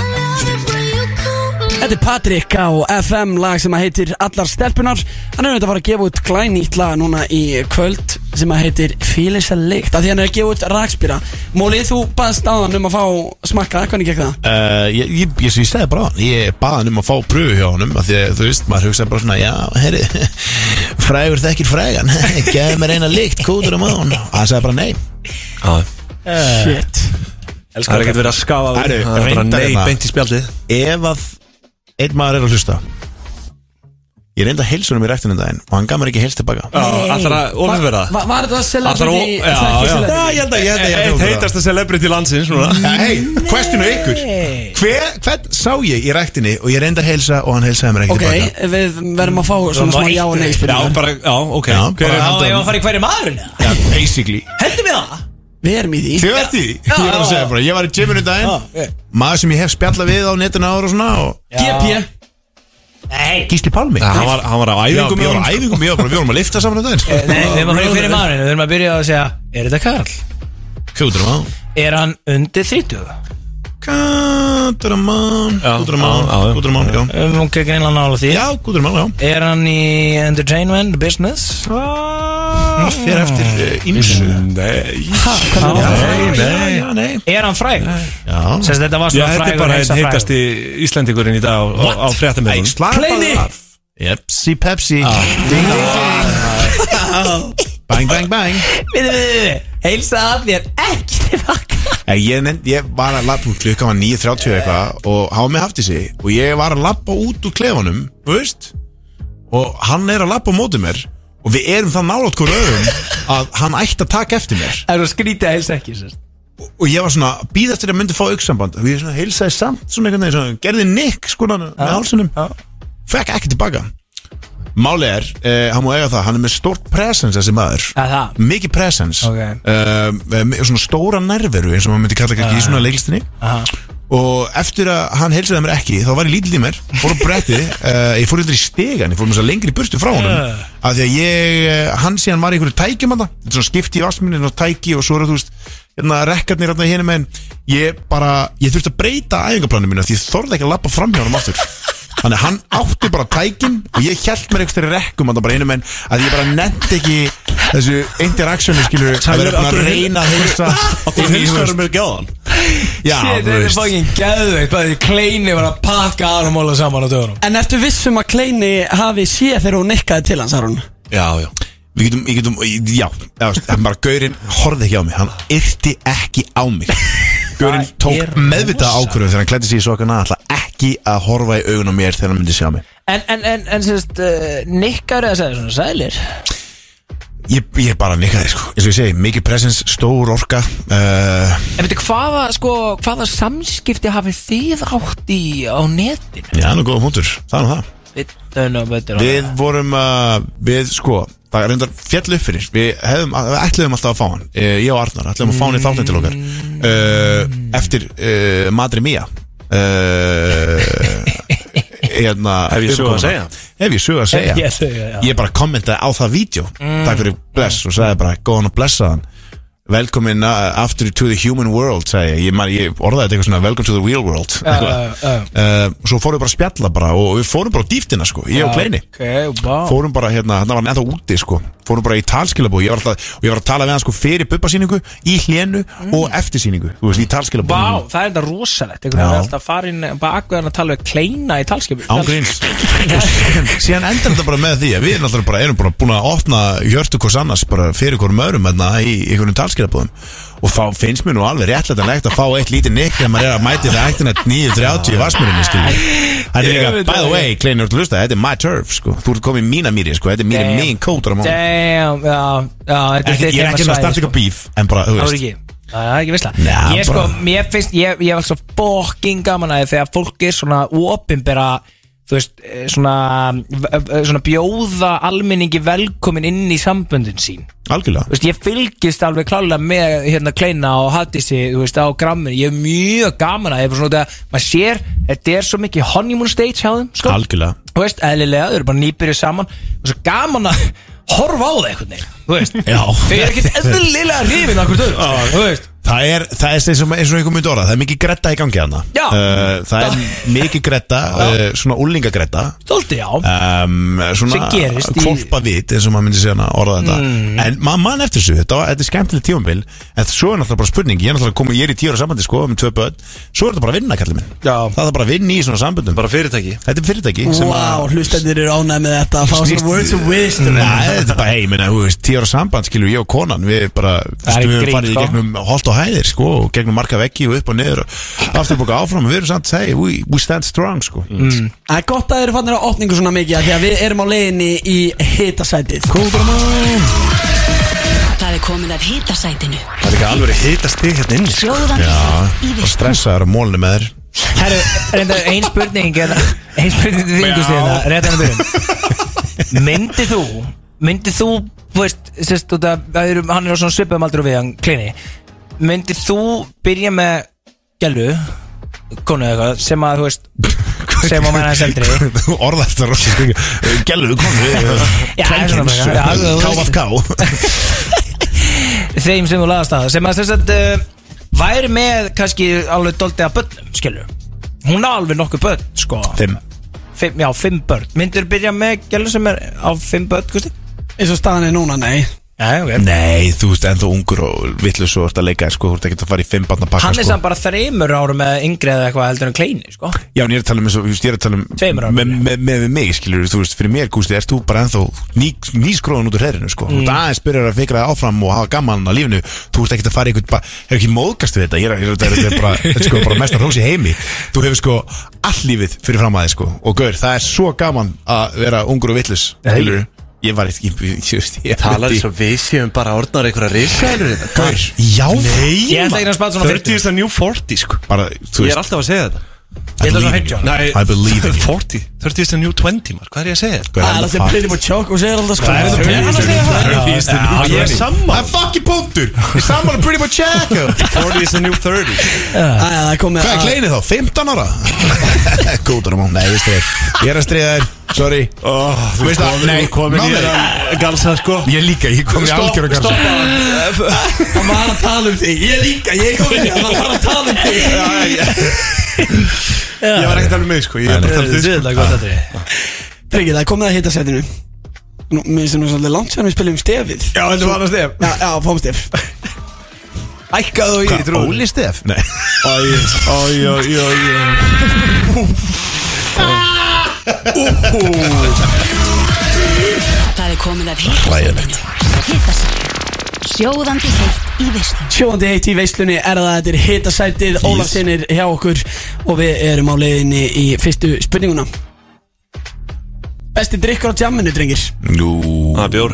Þetta er Patrik á FM lag sem að heitir Allar stelpunar Hann er auðvitað að fara að gefa út glænýtt lag núna í kvöld sem að heitir Fílis að lykt af því hann er að gefa út rakspýra Mólið, þú baðst áðan um að fá smakka, hvernig gekk það? Uh, ég, ég, ég, ég segi bara hann Ég baði hann um að fá pröfu hjá honum af Því að þú veist, maður hugsaði bara svona Já, herri, frægur þekkir frægan Gæði mér eina líkt, kútur um á hann. Og hann sagði bara nei. Shit. Það er ekkert verið að skafa Herru, Það er bara nei, hérna. beint í spjaldið. Ef að einn maður er að hlusta Ég reyndi að heilsa honum í ræktinu daginn Og hann gaf mér ekki heils tilbaka að ofurverða? Va- Var þetta að, celebrity? já, ég held að ég held að Eitt heitasta celebrity landsins núna. Ja, Hei, questionu ykkur. Hver, hvern sá ég í ræktinni Og ég reyndi að heilsa og hann heilsaði mér ekki Ok, tilbaka við verðum að fá svona smá já og nei Já, bara, já, ok. Já, Hver bara- Já, ég var að fara í hverju maðurinn? Eða? Já, basically. Hendur mig það? Við erum í því. Þið ert í því? Ég var að segja bara Ég var í gyminu daginn. Ok. Maður sem ég hef spjallað við á netinu ára og svona og GP Nei, Gísli Pálmi? Ja, hann var, hann var á Já, æfingum ég var á æfingum, ég var bara, við vorum að lifta saman á daginn nei, við erum að fara í hverju maðurinn Við erum að byrja að segja Er þetta Karl? Kútur um á Er hann undir 30? Kútur um á Já, Kútur um á já, já. Kútur um á, já. Um, ok, greinlega nála því. Já, kútur um á, já. Er hann í entertainment, business? Það fer eftir ímsu Nei. Nei, nei, já, nei. Er hann fræg? Já. Sérst þetta var svona þetta frægur er bara einn frægur. heitasti Íslendingurinn í dag á, fréttamöðun Kleini Pepsi, Pepsi. Ding, ding, ding Bang, bang, bang Við, við, heilsa að þér ekki tilbaka Eh, Ég, nefnd, ég var að lappa út klukka var 9.30 eitthvað og hafa mig haft í sig og ég var að lappa út úr klefanum þú veist og hann er að lappa á móti mér og við erum það nálátt hvort öðrum að hann ætti að taka eftir mér. Það er svo skrítið að heilsa ekki sérst. og ég var svona að býða eftir að myndi fá auksamband og ég svona heilsaði samt svona einhvern veginn svona, gerði nikk sko með hálsunum fekk ekki tilbaka. Máli er, eh, hann má eiga það, hann er með stórt presence þessi maður. Að það? Mikið presence. Ok. uh, með Svona stóra nærveru eins og maður myndi kalla ekki í svona leiklistinni. Aha. Og eftir að hann heilsaði mér ekki Þá var ég lítill í mér, fór á bretti uh, Ég fór eitthvað í stegan, ég fór að lengri burtu frá honum. Uh. Af því að ég, eh, hann síðan var í einhverju tækjum hann Þetta er svona skipti í vassminni og tæki Og svo er þú veist, hérna rekkarnir hérna hérna Ég bara, ég þurfti að breyta æfingaplaninu mínu Því ég þorði ekki að lappa fram hjá honum aftur Þannig að hann átti bara tækin Og ég held mér eitthvað rekkum hann bara einu menn Að ég bara nefndi ekki þessu interactioni skilur Að vera að reyna að heilsa Okkur heilsaður mér gæðan Já, Shit, þú þetta er veist fucking geðveikt Bæði Kleini var að pakka Aron Móla saman á dögunum. En ertu vissum að Kleini hafi séð þegar hún nikkaði til hans, Aron? Já, já. Við getum, ég getum, já, já, hann bara Gaurinn horfði ekki á mig, hann yrti ekki á mig Það tók er meðvitað ákvörðu þegar hann klætti sig í sokkana Ætla ekki að horfa í augun á mér þegar hann myndi sjá mig. En, en, en, en sérst uh, Nikkar eða segir svona sælir? Ég, ég bara nikkaði, sko, eins og ég segi, mikið presence, stór orka uh, En veitu hvaða, sko, hvaða samskipti hafið þið átt í á netinu? Já, nú góða punktur, það er nú það Við vorum, uh, við, sko, það er reyndar fjall upp fyrir. Við hefðum, við ætluðum alltaf að fá hann. Uh, Ég og Arnar, ætluðum að fá hann í þáttin til okkar. Uh, Eftir uh, Madri Mía. Hérna Hef ég sögu að segja? Hef ég sögu að segja? Ég bara kommentaði á það vídeo. Mm. Takk fyrir bless og sagði bara Góðan og blessaðan Velkomin uh, after to the human world sagði ég, ég, ég orðaði þetta eitthvað svona Welcome to the real world. Já, já. uh, Svo fórum við bara að spjalla bara Og við fórum bara á dýftina sko Ég og Kleini Ok, wow Fórum bara hérna, þarna var hann ennþá úti sko. Fórum bara í talskilabú Ég var alltaf, og ég var að tala við hann sko fyrir bubbasýningu Í hlénu og eftirsýningu Þú veist, í talskilabú Vá, það er þetta rosalegt. Einhvern veginn er alltaf farin bakveðan að tala við kleina í talskipur Án gríns. Síðan endar þetta bara með því að við erum alltaf bara, erum bara að talskilabúðum og þá finnst mér nú alveg réttlætanlegt að fá eitt lítið nikk þegar maður er að mæti það ættina 9.30 í Vasmurinni Þetta er líka, by the way, Klein, þú ert að hlusta, þetta er my turf sko. Þú ert komið í mína mýri sko, þetta er mýri mín kótur á þitt Ég er ekki að starta eitthvað bíf En bara, þú er veist. Það er ekki vissla Ég sko, bara- mér finnst Ég, ég var svo fokking gaman að þegar fólk er svona opinbera Þú veist, eh, svona Svona bjóða almenningi velkomin inn í samböndin sín. Algjörlega. Þú veist, ég fylgist alveg klálega með hérna Kleina og Hattisi, þú veist, á gramminu. Ég er mjög gaman að, ég er svona út að maður sér, þetta er svo mikið honeymoon stage hjá þeim, sko. Algjörlega. Þú veist, eðlilega, þau eru bara nýbyrjuð saman. Og svo gaman að horfa á það einhvern veginn, þú veist. Já. Þau eru ekkert eðlilega hrifin af hvort öðru, þú veist. Það er, það er eins og, eins og einhver myndi orða Það er mikið gretta í gangi hana Já. uh, Það er mikið gretta, uh, svona úlingagretta Stolti, já. Um, Svona Sem gerist í- kvolpa vit eins og maður myndi segja hana orða þetta. Mm. En maður mann eftir þessu, þetta, var, þetta er skemmtileg tímabil. En svo er náttúrulega bara spurning Ég er náttúrulega komið, ég er í tíu ára sambandi sko með tvö börn. Svo er þetta bara að vinna, kallið minn. Já. Það er bara að vinna í svona sambundum Bara fyrirtæki. Þetta er fyrirtæki sem Vá, hlustendir eru ánægð með þetta að fá svona words of wisdom. Nei, þetta er bara, hei, minna, þú veist, tíu ára samband, skilur ég og konan, við bara, Það við höfum farið í sko. gegnum holt og hæðir, sko, og gegnum marga veggi og upp og niður og aftur bóka áfram, og við erum samt, hey, we, we stand strong, sko. Mm. Það er gott að þeir eru fannir á opningu svona mikið af Því að við erum á leiðinni í hitasætið Það er komið að hitasætinu Það er ekki alveg hitast þig hérna inni Sjóðandi Já, og stressaður á mólinu með þér. Herru, reynda, ein spurning hérna, Ein spurning til þingu stíðina Rétt hann að byrjun Myndi þú Myndi þú, þú veist, sérst, út að, það eru- Hann er á svona svipum aldrei við hann Kleini Myndi þú byrja með Gælu Konu eða eitthvað Sem að, þú veist Sem að menna þess eldri Þú orðar þetta rosa skringi. Gælu, konu, Já, svona frekar. Já, þú veist. KFK. þeim sem þú laðast að sem að þess að uh, væri með kannski alveg doldið að börnum skilur hún á alveg nokkuð börn sko fimm já, fimm börn myndir byrja með gælu sem er á fimm börn Gusti? Eins og staðan er núna, nei. Nei, ok. Nei, þú veist, ennþá ungur og vittlus og ert að leika, sko, þú ert ekki að fara í fimm barna pakka, hann er sko. samt bara þreymur árum með yngri eða eitthvað heldur en kleini sko. Já, en ég er að tala um eins og, þú veist, ég er að tala um Tveimur árum, með, með, með, með mig, skilur, þú veist, fyrir mér, Gústi, ert þú bara ennþá ný, nýskróðan út úr herrinu, sko. Mm. mm. Það aðeins byrjar að fikra það áfram og hafa gaman á lífinu. Þú ert ekkert að fara í eitthvað, bara, er ekki móðgast við þetta? Ég er, ég er, þetta er bara, þetta er sko bara mestar hrós í heimi. Þú hefur sko all lífið fyrir fram að þið, sko. Og gaur, það er svo gaman að vera ungur og vittlus, skilur Ég var ekki, ég, ég, ég, ég Talar eins og við séum bara orðnar einhverja risaðilur þetta Gaur, já. Nei, Ég ætla ekki að spara svona 30 is the new 40 sko. Bara, þú Ég veist er alltaf að segja þetta. Ég ætla svona 50 ára. I believe in you. 40 30 is the new 20 mar Hvað er ég að segja? Þetta? Það er það alltaf pretty much choke og segir alltaf sko. Hvað er Hann að segja það? Já, ég er sammála. Það er fucking punktur. Ég er sammála pretty much check 40 is the new 30 Æja, það er komið Hvað er að- kleinið þá? 15 ára? Góður á mál, nei, veist þér. Ég er að stríða þér, sorry. Oh, Þú Veist það, nei, komin í Máni. þetta galsa sko. Ég líka, ég kom í algjör og gansa Hann var að tala um þig. Ég líka, ég kom í Hann var að tala um þig. Ég var að tala um mig sko. Ég að tala um þig sko. Þetta er gott að Friggi, það er komið að hitasætinu Nú, mér finnst það nú svolítið langt sem við spilum stefið. Já, þetta var annars stef. Já, já, fáum stef. Ækkaðu í trúður Óli Stef? Nei. Æj, æj, æj Það er komið að hitasætinu Hitasætinu Sjóðandi heitt í veislu Sjóðandi heitt í veislunni er það Þetta er hitasætið. Ólafsinnir hjá okkur Og við erum á leiðinni í fyrstu spurninguna. Besti drikkur á jamminu, drengir? Nú. Það er bjór.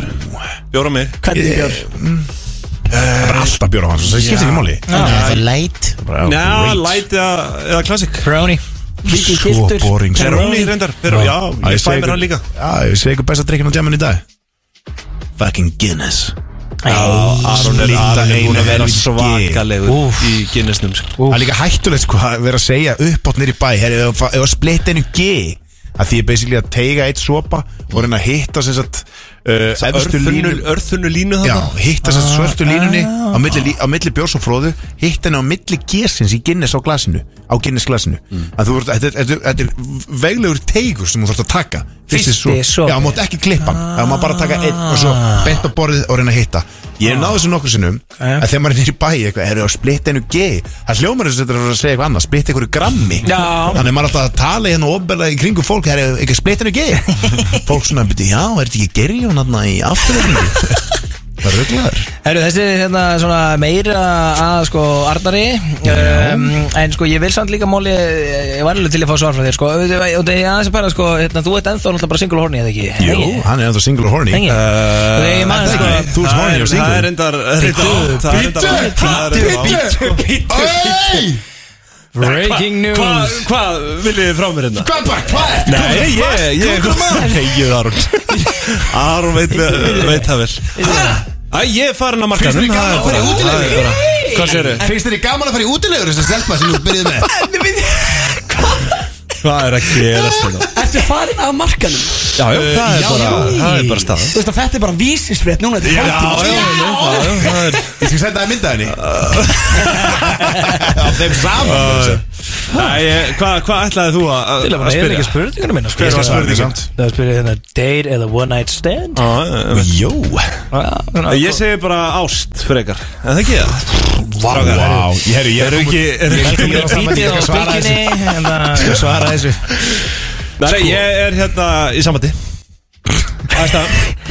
Bjór á mig. Hvernig er bjór? Það er alltaf bjór á hans Það skiptir ekki máli. Það er light. Já, light eða, classic. Brownie Svo boring sko. Peroni reyndar. Peroni, já, ég fæ mér hann líka. Já, ég ykkur besta drikkin á jamminu í dag. Fucking Guinness. Aron er, Lita Aron er búin að vera svakalegur í Guinnessnum sko. Það er líka hættulegt sko að vera að segja upp átt nýri bæ. Herri, ef að splitta einu G að því ég basically að teiga eitt sopa og reyna að hitta sem sagt línu Örþunnu línu Já, þarna hitt þess að svörtu línunni Ah. á milli, milli bjórs og fróðu hitt henni á milli gesins í Guinness á glasinu á Guinness glasinu Mm. að þú þetta, þetta, þetta er veglegur teigur sem þú þarfst að taka. Fyrsti svo, sopi. Já, mátt ekki klippa hann. Það má bara taka einn og svo bent á borðið og reyna að hitta. Ég hef náðu þessu nokkur sinnum Ah. að þegar maður er nýri bæ eitthvað, eru að splitta einu G? Það hljómar þess að þetta er að segja eitthvað annað splitta einhverju grammi. Já. þannig er maður alltaf að tala hérna ofbelega í kringum fólk það er ekki splitta einu G? Fólk svona, já, er þetta ekki gerjón hérna í afturöfningu það er rugglaður Herru, þessi er hérna svona meira að sko Arnari um, En sko ég vil samt líka móli Ég var alveg til að fá svar frá þér sko. Og það er aðeins að pæla sko hérna, Þú ert ennþá náttúrulega bara single horny eða ekki? Jú, hann er ennþá single horny. Engi. Og þegar ég man sko ekki, þú ert horny og single Það er reyndar- Það er reyndar það er reyndar- Hey! Breaking news Hvað hvað viljið þið frá mér hérna? Hvað bara, hvað er Nei, ég, ég Hegið Aron Aron veit, veit það vel Æ, ég er farin að marka Finnst þér gaman að fara í útilegur? Hvað sér þið? Finnst þér gaman að fara í útilegur þess að stelpa sem þú byrjuð með? Hvað er að gerast þetta? Ertu farin af markanum? Já, já, það er já, bara. Það er bara staðan. Þú veist að þetta er bara vísisfrétt núna þetta er Já, já, já, já, það er Ég skal senda það mynda henni. Á þeim saman ég- Hvað hvað ætlaði þú að Til að bara eða ekki spurningunum minna sko. Ég skal- spurningin? Það er spurningin hérna Date eða one night stand? Jó. Ég segi bara ást frekar. En það ekki? Það Vá, Ég herru, ég Eru ekki eru ekki- Velkomin í bítið á spilkinni hérna, Svara þessu Nei, ég er hérna í Æsta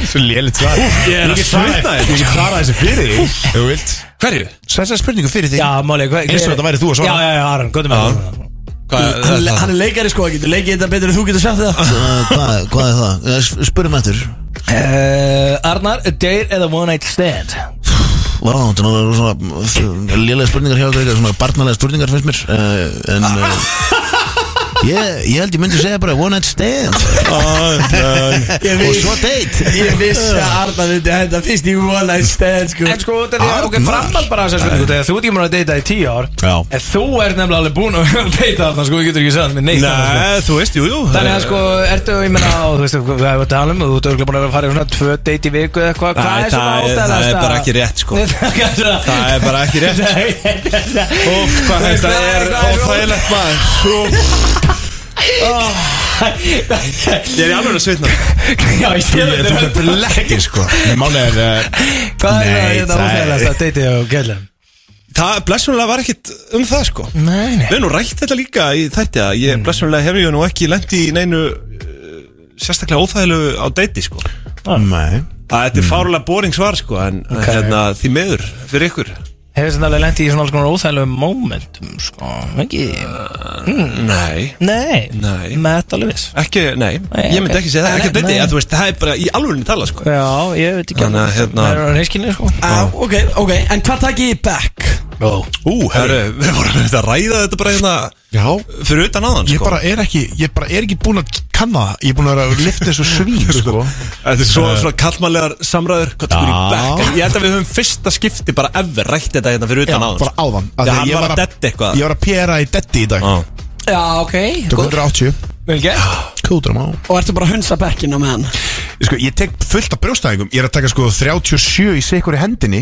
Svo lélitt svar Ég er að svitna Ég þér get svara þessu fyrir þig Ef þú vilt. Hverju? Þessar spurningu fyrir þig. Já, máli Eins og þetta væri þú að Já, svara. Já, já, Aron, góðum með það Hvað er Hann er- það? Er leikari sko, hann getur leikið þetta betur en þú getur sagt það. Hvað hvað er það? Spurum eftir Uh, Arnar, date eða one night stand. Vá, þetta er svona lélega spurningar hjá okkur Svona barnalega spurningar finnst mér. Uh, En ég, ég held ég myndi segja bara one night stand. Og svo date. Ég vissi að Arnar myndi henda fyrst í one night stand sko. En sko, þetta er ok, framhald bara þessar spurningu Þegar þú ert ekki múin að deyta í tíu ár Já. En þú ert nefnilega alveg búin að deyta þarna Sko, þú getur ekki sagt með neitt annað, sko. Nei, þú veist, jú, jú. Þannig að sko, ertu, ég meina, og þú veist, hvað er að tala um og Þú ert örgulega búin að fara í svona tvö date í viku eða eitthvað. Hvað Nei, er svona það ástæðast það er bara ekki rétt, sko. Það er bara ekki rétt. Rétt Úf, hvað þetta er óþægilegt maður Ég er í alveg að svitna. Já, ég sé Þú þetta er blekkið sko. Máli er uh, Hvað er Nei, það þetta það er- óþægilegast að deyta á gællum? Það blessunlega var ekkit um það sko. Nei, nei. Við erum nú rætt þetta líka í þætti að ég blessunlega hef ég nú ekki lendi í neinu uh, sérstaklega óþægilegu á deiti sko. Nei að Þetta er fárlega boring svar sko en Ok. hérna, því meður fyrir ykkur Hefur þetta alveg lent í svona alls konar óþægilegum momentum, sko, ekki? Nei, Nei, Nei. með þetta alveg viss? Ekki, nei, Nei, ég myndi ok. ekki segja það. Ekki Nei, á deiti, nei. að þú veist, það er bara í alvegni tala sko. Já, ég veit ekki Þannig að, hérna- Það er reyskinni, sko. Ah, Ok, ok, en hvað takk ég í back? Ó, Ú, herru, við vorum að ræða þetta bara hérna Já. Fyrir utan aðan Ég sko. bara er ekki Ég bara er ekki búin að kanna það. Ég er búin að vera að lifta þessu svín sko Þetta er svo, svona kallmannlegar samræður Hvað tekur í Já. bekk? En Ég held að við höfum fyrsta skipti bara ever Rætt þetta hérna fyrir Já, utan aðan bara áðan. Af Já, því hann ég var að að- dedda eitthvað. Ég var að pera í detti í dag. Já. Já, ok. Góð. 180 Vel gert. Kútur á. Og ertu bara að hunsa bekkinn á meðan? Sko, ég tek fullt af brjóstæðingum. Ég er að taka sko 37 í sikur í hendinni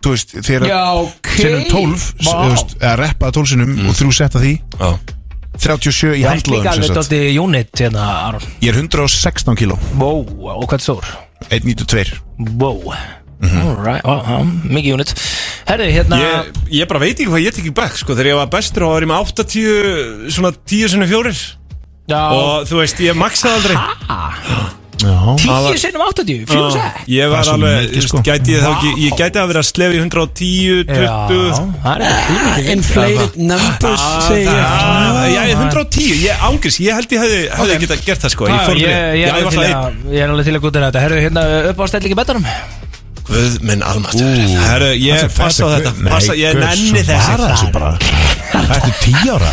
Þú veist, þegar Já, ok. Sinnum 12 Vá. þú veist, Eða reppaða 12 sinnum Og þrjú setta því. Já. 37 í handlóðum hérna, Ég er 116 kíló. Wow, og hvað er stór? 192 Wow Alright, ó, já, mikið unit. Herri, hérna Ég, ég bara veit ekki hvað ég tek í bekk sko. Þegar ég var bestur og var ég með 80 Svona 10 sinni fjórir. Já, Og þú veist, ég maksaði aldrei. Já tíu sinnum 80, fjóðu sett. Ég var Það er alveg, sko. gæti ég þá ekki Ég gæti að vera að slefa í 110, 20 Já, það er ekki Inflated numbers, það- Já, ég er 110, ég ángris Ég held ég hefði, hefði Ok. getað gert það sko Ég er ég var alveg til það að, ég er alveg til að gúta þetta. Herru, hérna upp á stellingi betanum Guð minn almatur Herru, ég passa á þetta- Ég nenni svara þessu þessi bara Þetta er 10 ára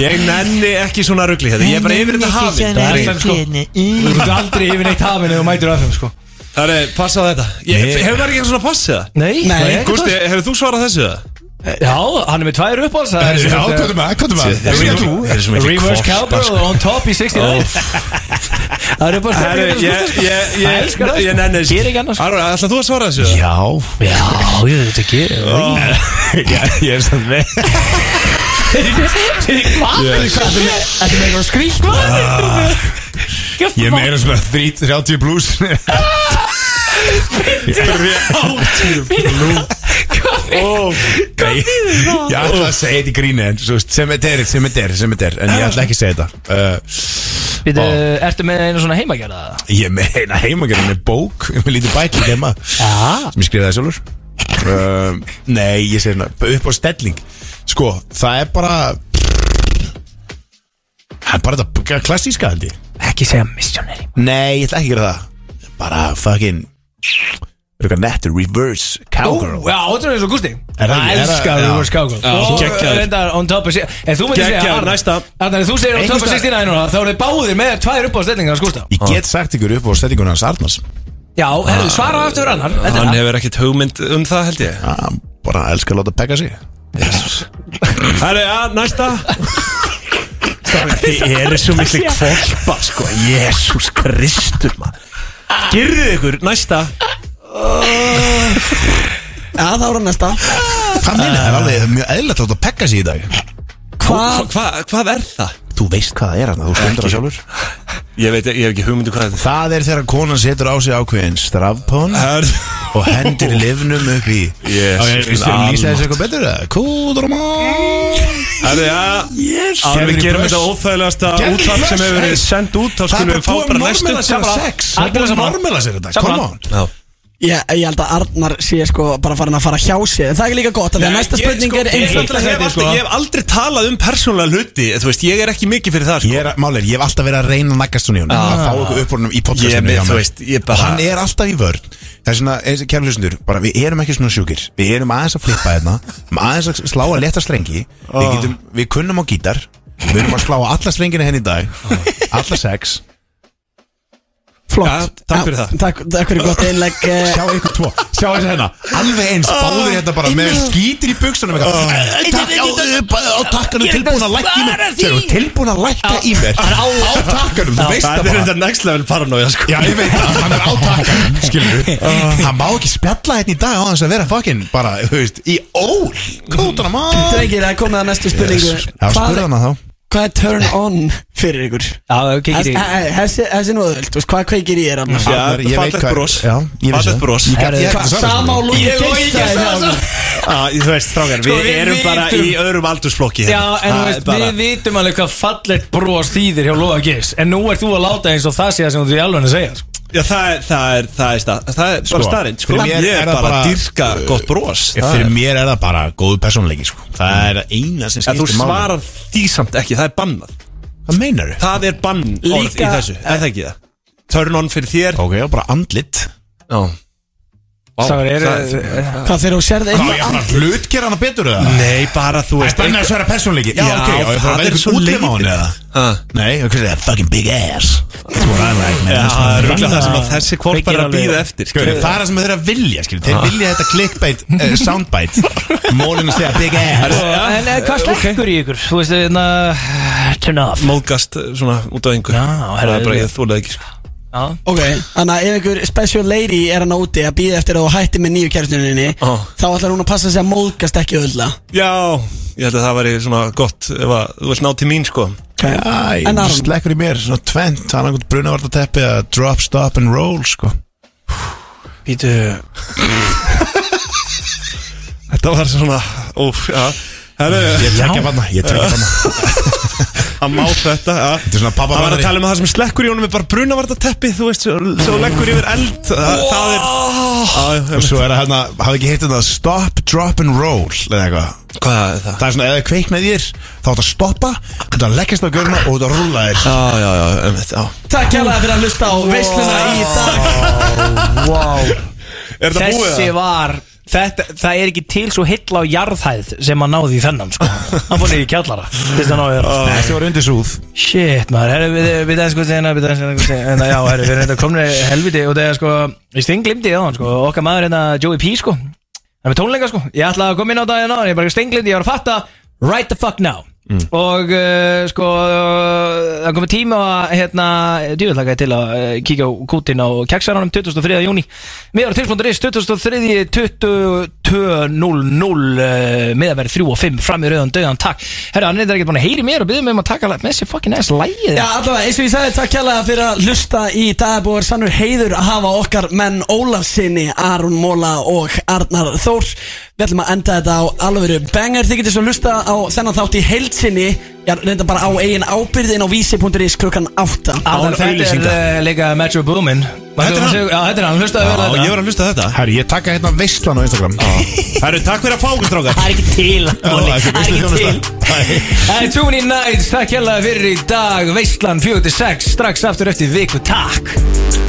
Ég nenni ekki svona ruggli þetta Ég er bara yfir þetta hafið Það er FM sko Þú ert aldrei yfir neitt hafinn eða þú mætir á FM sko Herru, passa á þetta Ég- Nei. Hefur maður ekki eitthvað svona passið það? Nei, Nei. Gústi, hefur þú svarað þessu það? Já, hann er með tvær uppáhalds það er Já, hvað er maður, hvað er maður? Það er þú. það er svo Reverse cowbell sko. on top í 69 Það er bara Herru, ég, ég, ég, Það elskar það, ég sko. nenni Gerir ekki annars. Aron, ætla þú að svara þessu? Já Já, ég veit ekki ég er samt með Hvað? Þetta er með eitthvað skrýtt Ég meira svona 30 plus Hvað Ég ætla að segja þetta í gríni sem þetta er, sem þetta er, sem þetta er En ég ætla ekki að segja þetta. Uh, Býtu, ertu með einu svona heimagerða? Ég með eina heimagerð með bók Með lítið bækling heima Sem ég skrifaði sjálfur. Uh, Nei, ég segi svona upp á stelling Sko, það er bara Það er bara þetta klassíska held ég. Ekki segja missionary. Nei, ég ætla ekki að gera það. Bara fucking eitthvað nettur, reverse cowgirl. Já, þetta er eins og Gusti Er það ekki? Er elskar reverse cowgirl. Og geggjaður. reyndar on top of En þú myndir segja Geggjaður, Arnar- næsta. Arnar, þú segir on top of Einhvers 69 núna Þá eru þið báðir með tvær upp á stellingar Gústa. Ég get sagt ykkur upp á stellinguna hans Arnars. Já, herðu, svara aftur Arnar. Þetta er Hann það. hefur ekkert hugmynd um það held ég. Hann bara elskar að láta pegga sig Herru, já, næsta. Þið eru svo miklu kvolpa sko. Jésús Kristur maður. Gerðið ykkur, næsta. Já, þá er hann næsta. Hvað minni, það er alveg mjög eðlægt að pegga sig í dag. Hvað? Hva, Hvað er það? Þú veist hvað það er hann, þú stundur það sjálfur. Ég veit, ég hef ekki hugmyndu hvað þetta Það er þegar konan setur á sig ákveðin strafpón er og hendur livnum upp í. Lýsa þessu eitthvað betur? Kúður og mál. Já Yes. Áður en við gerum þetta óþægilegasta útvarp sem hefur verið sendt út. Þá Það er skulum við fá að bara næstu Það er búið að normala sér þetta, Ég, ég held að Arnar sé sko bara farin að fara hjá sér. En það er líka gott af Því að næsta ég, spurning sko, er ég, einföld ég, hef aldrei, ég hef aldrei talað um persónulega hluti Þú veist, ég er ekki mikið fyrir það sko. Ég er, málir, ég hef alltaf verið að reyna að naggast hún í hún Að fá okkur uppbúrunum í Ég podcastinu veist, ég bara- Og hann er alltaf í vörn. Það er svona, kæra hlustundur Bara við erum ekki svona sjúkir. Við erum aðeins að flippa hérna Aðeins að slá að leta strengi. Við, getum, við kunnum á gítar. Við erum að slá alla strengina henni í dag. Alla sex Flott. Já, takk fyrir það. Takk, takk fyrir gott einlegg eh, Sjá ykkur tvo. Sjá þessi hérna. Alveg eins Báðir hérna bara með skítir í buksunum eitthvað. Takk á, á takkanum tilbúin að lækka í mér. Sér þú tilbúin að lækka í mér Á takkanum, þú veist Það það er bara. þetta next level paranoia sko. Já, ég veit það, hann er á takkanum, skilur Hann má ekki spjalla hérna í dag á þess að vera fucking bara, þú veist, í ól. Kótana maður. Drengir, það er komið að næstu spurningu Já, Hvað er turn on fyrir ykkur? Já, kikið í Þessi þú veist, hvað kveikir í er Arnar? Já, ég veit hvað- bros Já, ég vissi Fallegt það. bros Ég Herðu, ég ætla Hvað að svara sama á þessu. lúi Já, þú veist, strákar, Sko, við við erum bara í öðrum aldursflokki Já, hérna. en er veist, bara- við vitum alveg hvað fallegt bros þýðir hjá Lóa Giss En nú er þú að láta eins og það sé það sem þú í alveg að segja sko. Já, það er, það er, það er, stað, það er bara Sko, starinn sko. fyrir mér Ég er er það bara bara- að dyrka gott bros. Ég, Það Fyrir mér er það bara góð personleiki, sko. Það er eina sem þú skiptir máli. svarar því samt ekki, það er bannað. Hvað meinar þau? Það er bann orð í þessu, er það ekki það? Turn on fyrir þér. Ok, bara andlit. Já Sáður, eru Hvað þegar þú sérð Hvað, ég bara hlutgera hana betur eða? Nei, bara þú veist Þannig að svara personleiki Já, Já, ok, og ég þarf að það vera er svo eitthvað útlima á henni leiðinlegt. eða? Ha. Nei, ok, það er fucking big ass That's what I like, man Já, That's what það I er like. rúglega það sem að þessi kvolpar er Kveikir að alveg- býða eftir Skilur, skilur. það er það sem þeir eru að vilja, skilur Þeir vilja þetta clickbait, uh, soundbite Mólin að segja big ass En eh, hvað slekkur í ykkur? Þú veist, hérna Turn off Móðgast svona út á engu Já, Það herra, er bara ég- ég þúlega ekki sko. Já. Ok, þannig að ef einhver special lady er hann úti að býða eftir að þú hætti með nýju kæristunni Ó. þá ætlar hún að passa sig að móðgast ekki öðla Já, ég held að það væri svona gott ef að þú vilt ná til mín sko. Æ, En Aron? slekkur í mér, svona tvent Það er einhvern brunavartateppi að drop, stop and roll, sko. Býtu Þetta var svona, óf, já. Herru, Ég tekja banna, ég tekja banna að má þetta. Þetta er svona pappa Það var að tala um að það sem slekkur í honum er bara brunavartateppi Þú veist, svo leggur yfir eld. Það, það er já, Og svo er það hérna, hafði ekki hitt þetta Stop, drop and roll Eða eitthvað. Hvað er það? Það er svona, ef það kveiknaði þér Þá átt að stoppa, þetta leggast á görna Og þetta rúla þér. Já, já, já, einmitt, já. Takk kjærlega fyrir að hlusta á veisluna í dag. Wow. Er þetta búið Þessi það? var Þetta, það er ekki til svo heilla á jarðhæð sem að náði í þennan sko. Hann fór niður í kjallara Þess að náði þér Þessi var undir súð. Shit maður, herru, við, við það sko við það sko já, herru, við erum þetta komni helviti og það er sko, við sting glimti á hann sko, okkar maður hérna Joey P sko, Það er með tónleika sko. Ég ætla að koma inn á daginn á Ég er bara stenglind Ég var að fatta. Right the fuck now Og uh, sko uh, Það komið tíma að hérna Djúvillaka til að uh, kíkja á kútin á Keksaranum 23. júni Miðar til.is 23. 22.00 uh, Miðarverð 3 og 5 Fram í rauðan döðan takk Herra, hann er ekki búin að heyri mér Og byrðum um að taka með sér fucking ass lægið Já, allavega, eins og ég sagði, takk kjærlega fyrir að hlusta í dagbúar Sannur heiður að hafa okkar menn Ólafsinni, Aron Móla og Arnar Þór Við ætlum að enda þetta á alvöru banger. Þið getur svo hlusta á þennan þátt í heilsinni Já, reynda bara á eigin ábyrðin á vísi.is klukkan 8 Alveg þetta er uh, líka Metro Boomin. Þetta er hann? Já, þetta er hann, hlustaðu vel á Já, þetta. ég var að hlusta á þetta. Herri, ég taka hérna veistlan á Instagram. Herru, takk fyrir að fá okkur strákar. Það er ekki til Óli, Já, Það er ekki til. Það er Tune Nights, takk hérlega fyrir í dag. Veistlan 46, strax aftur eftir viku, takk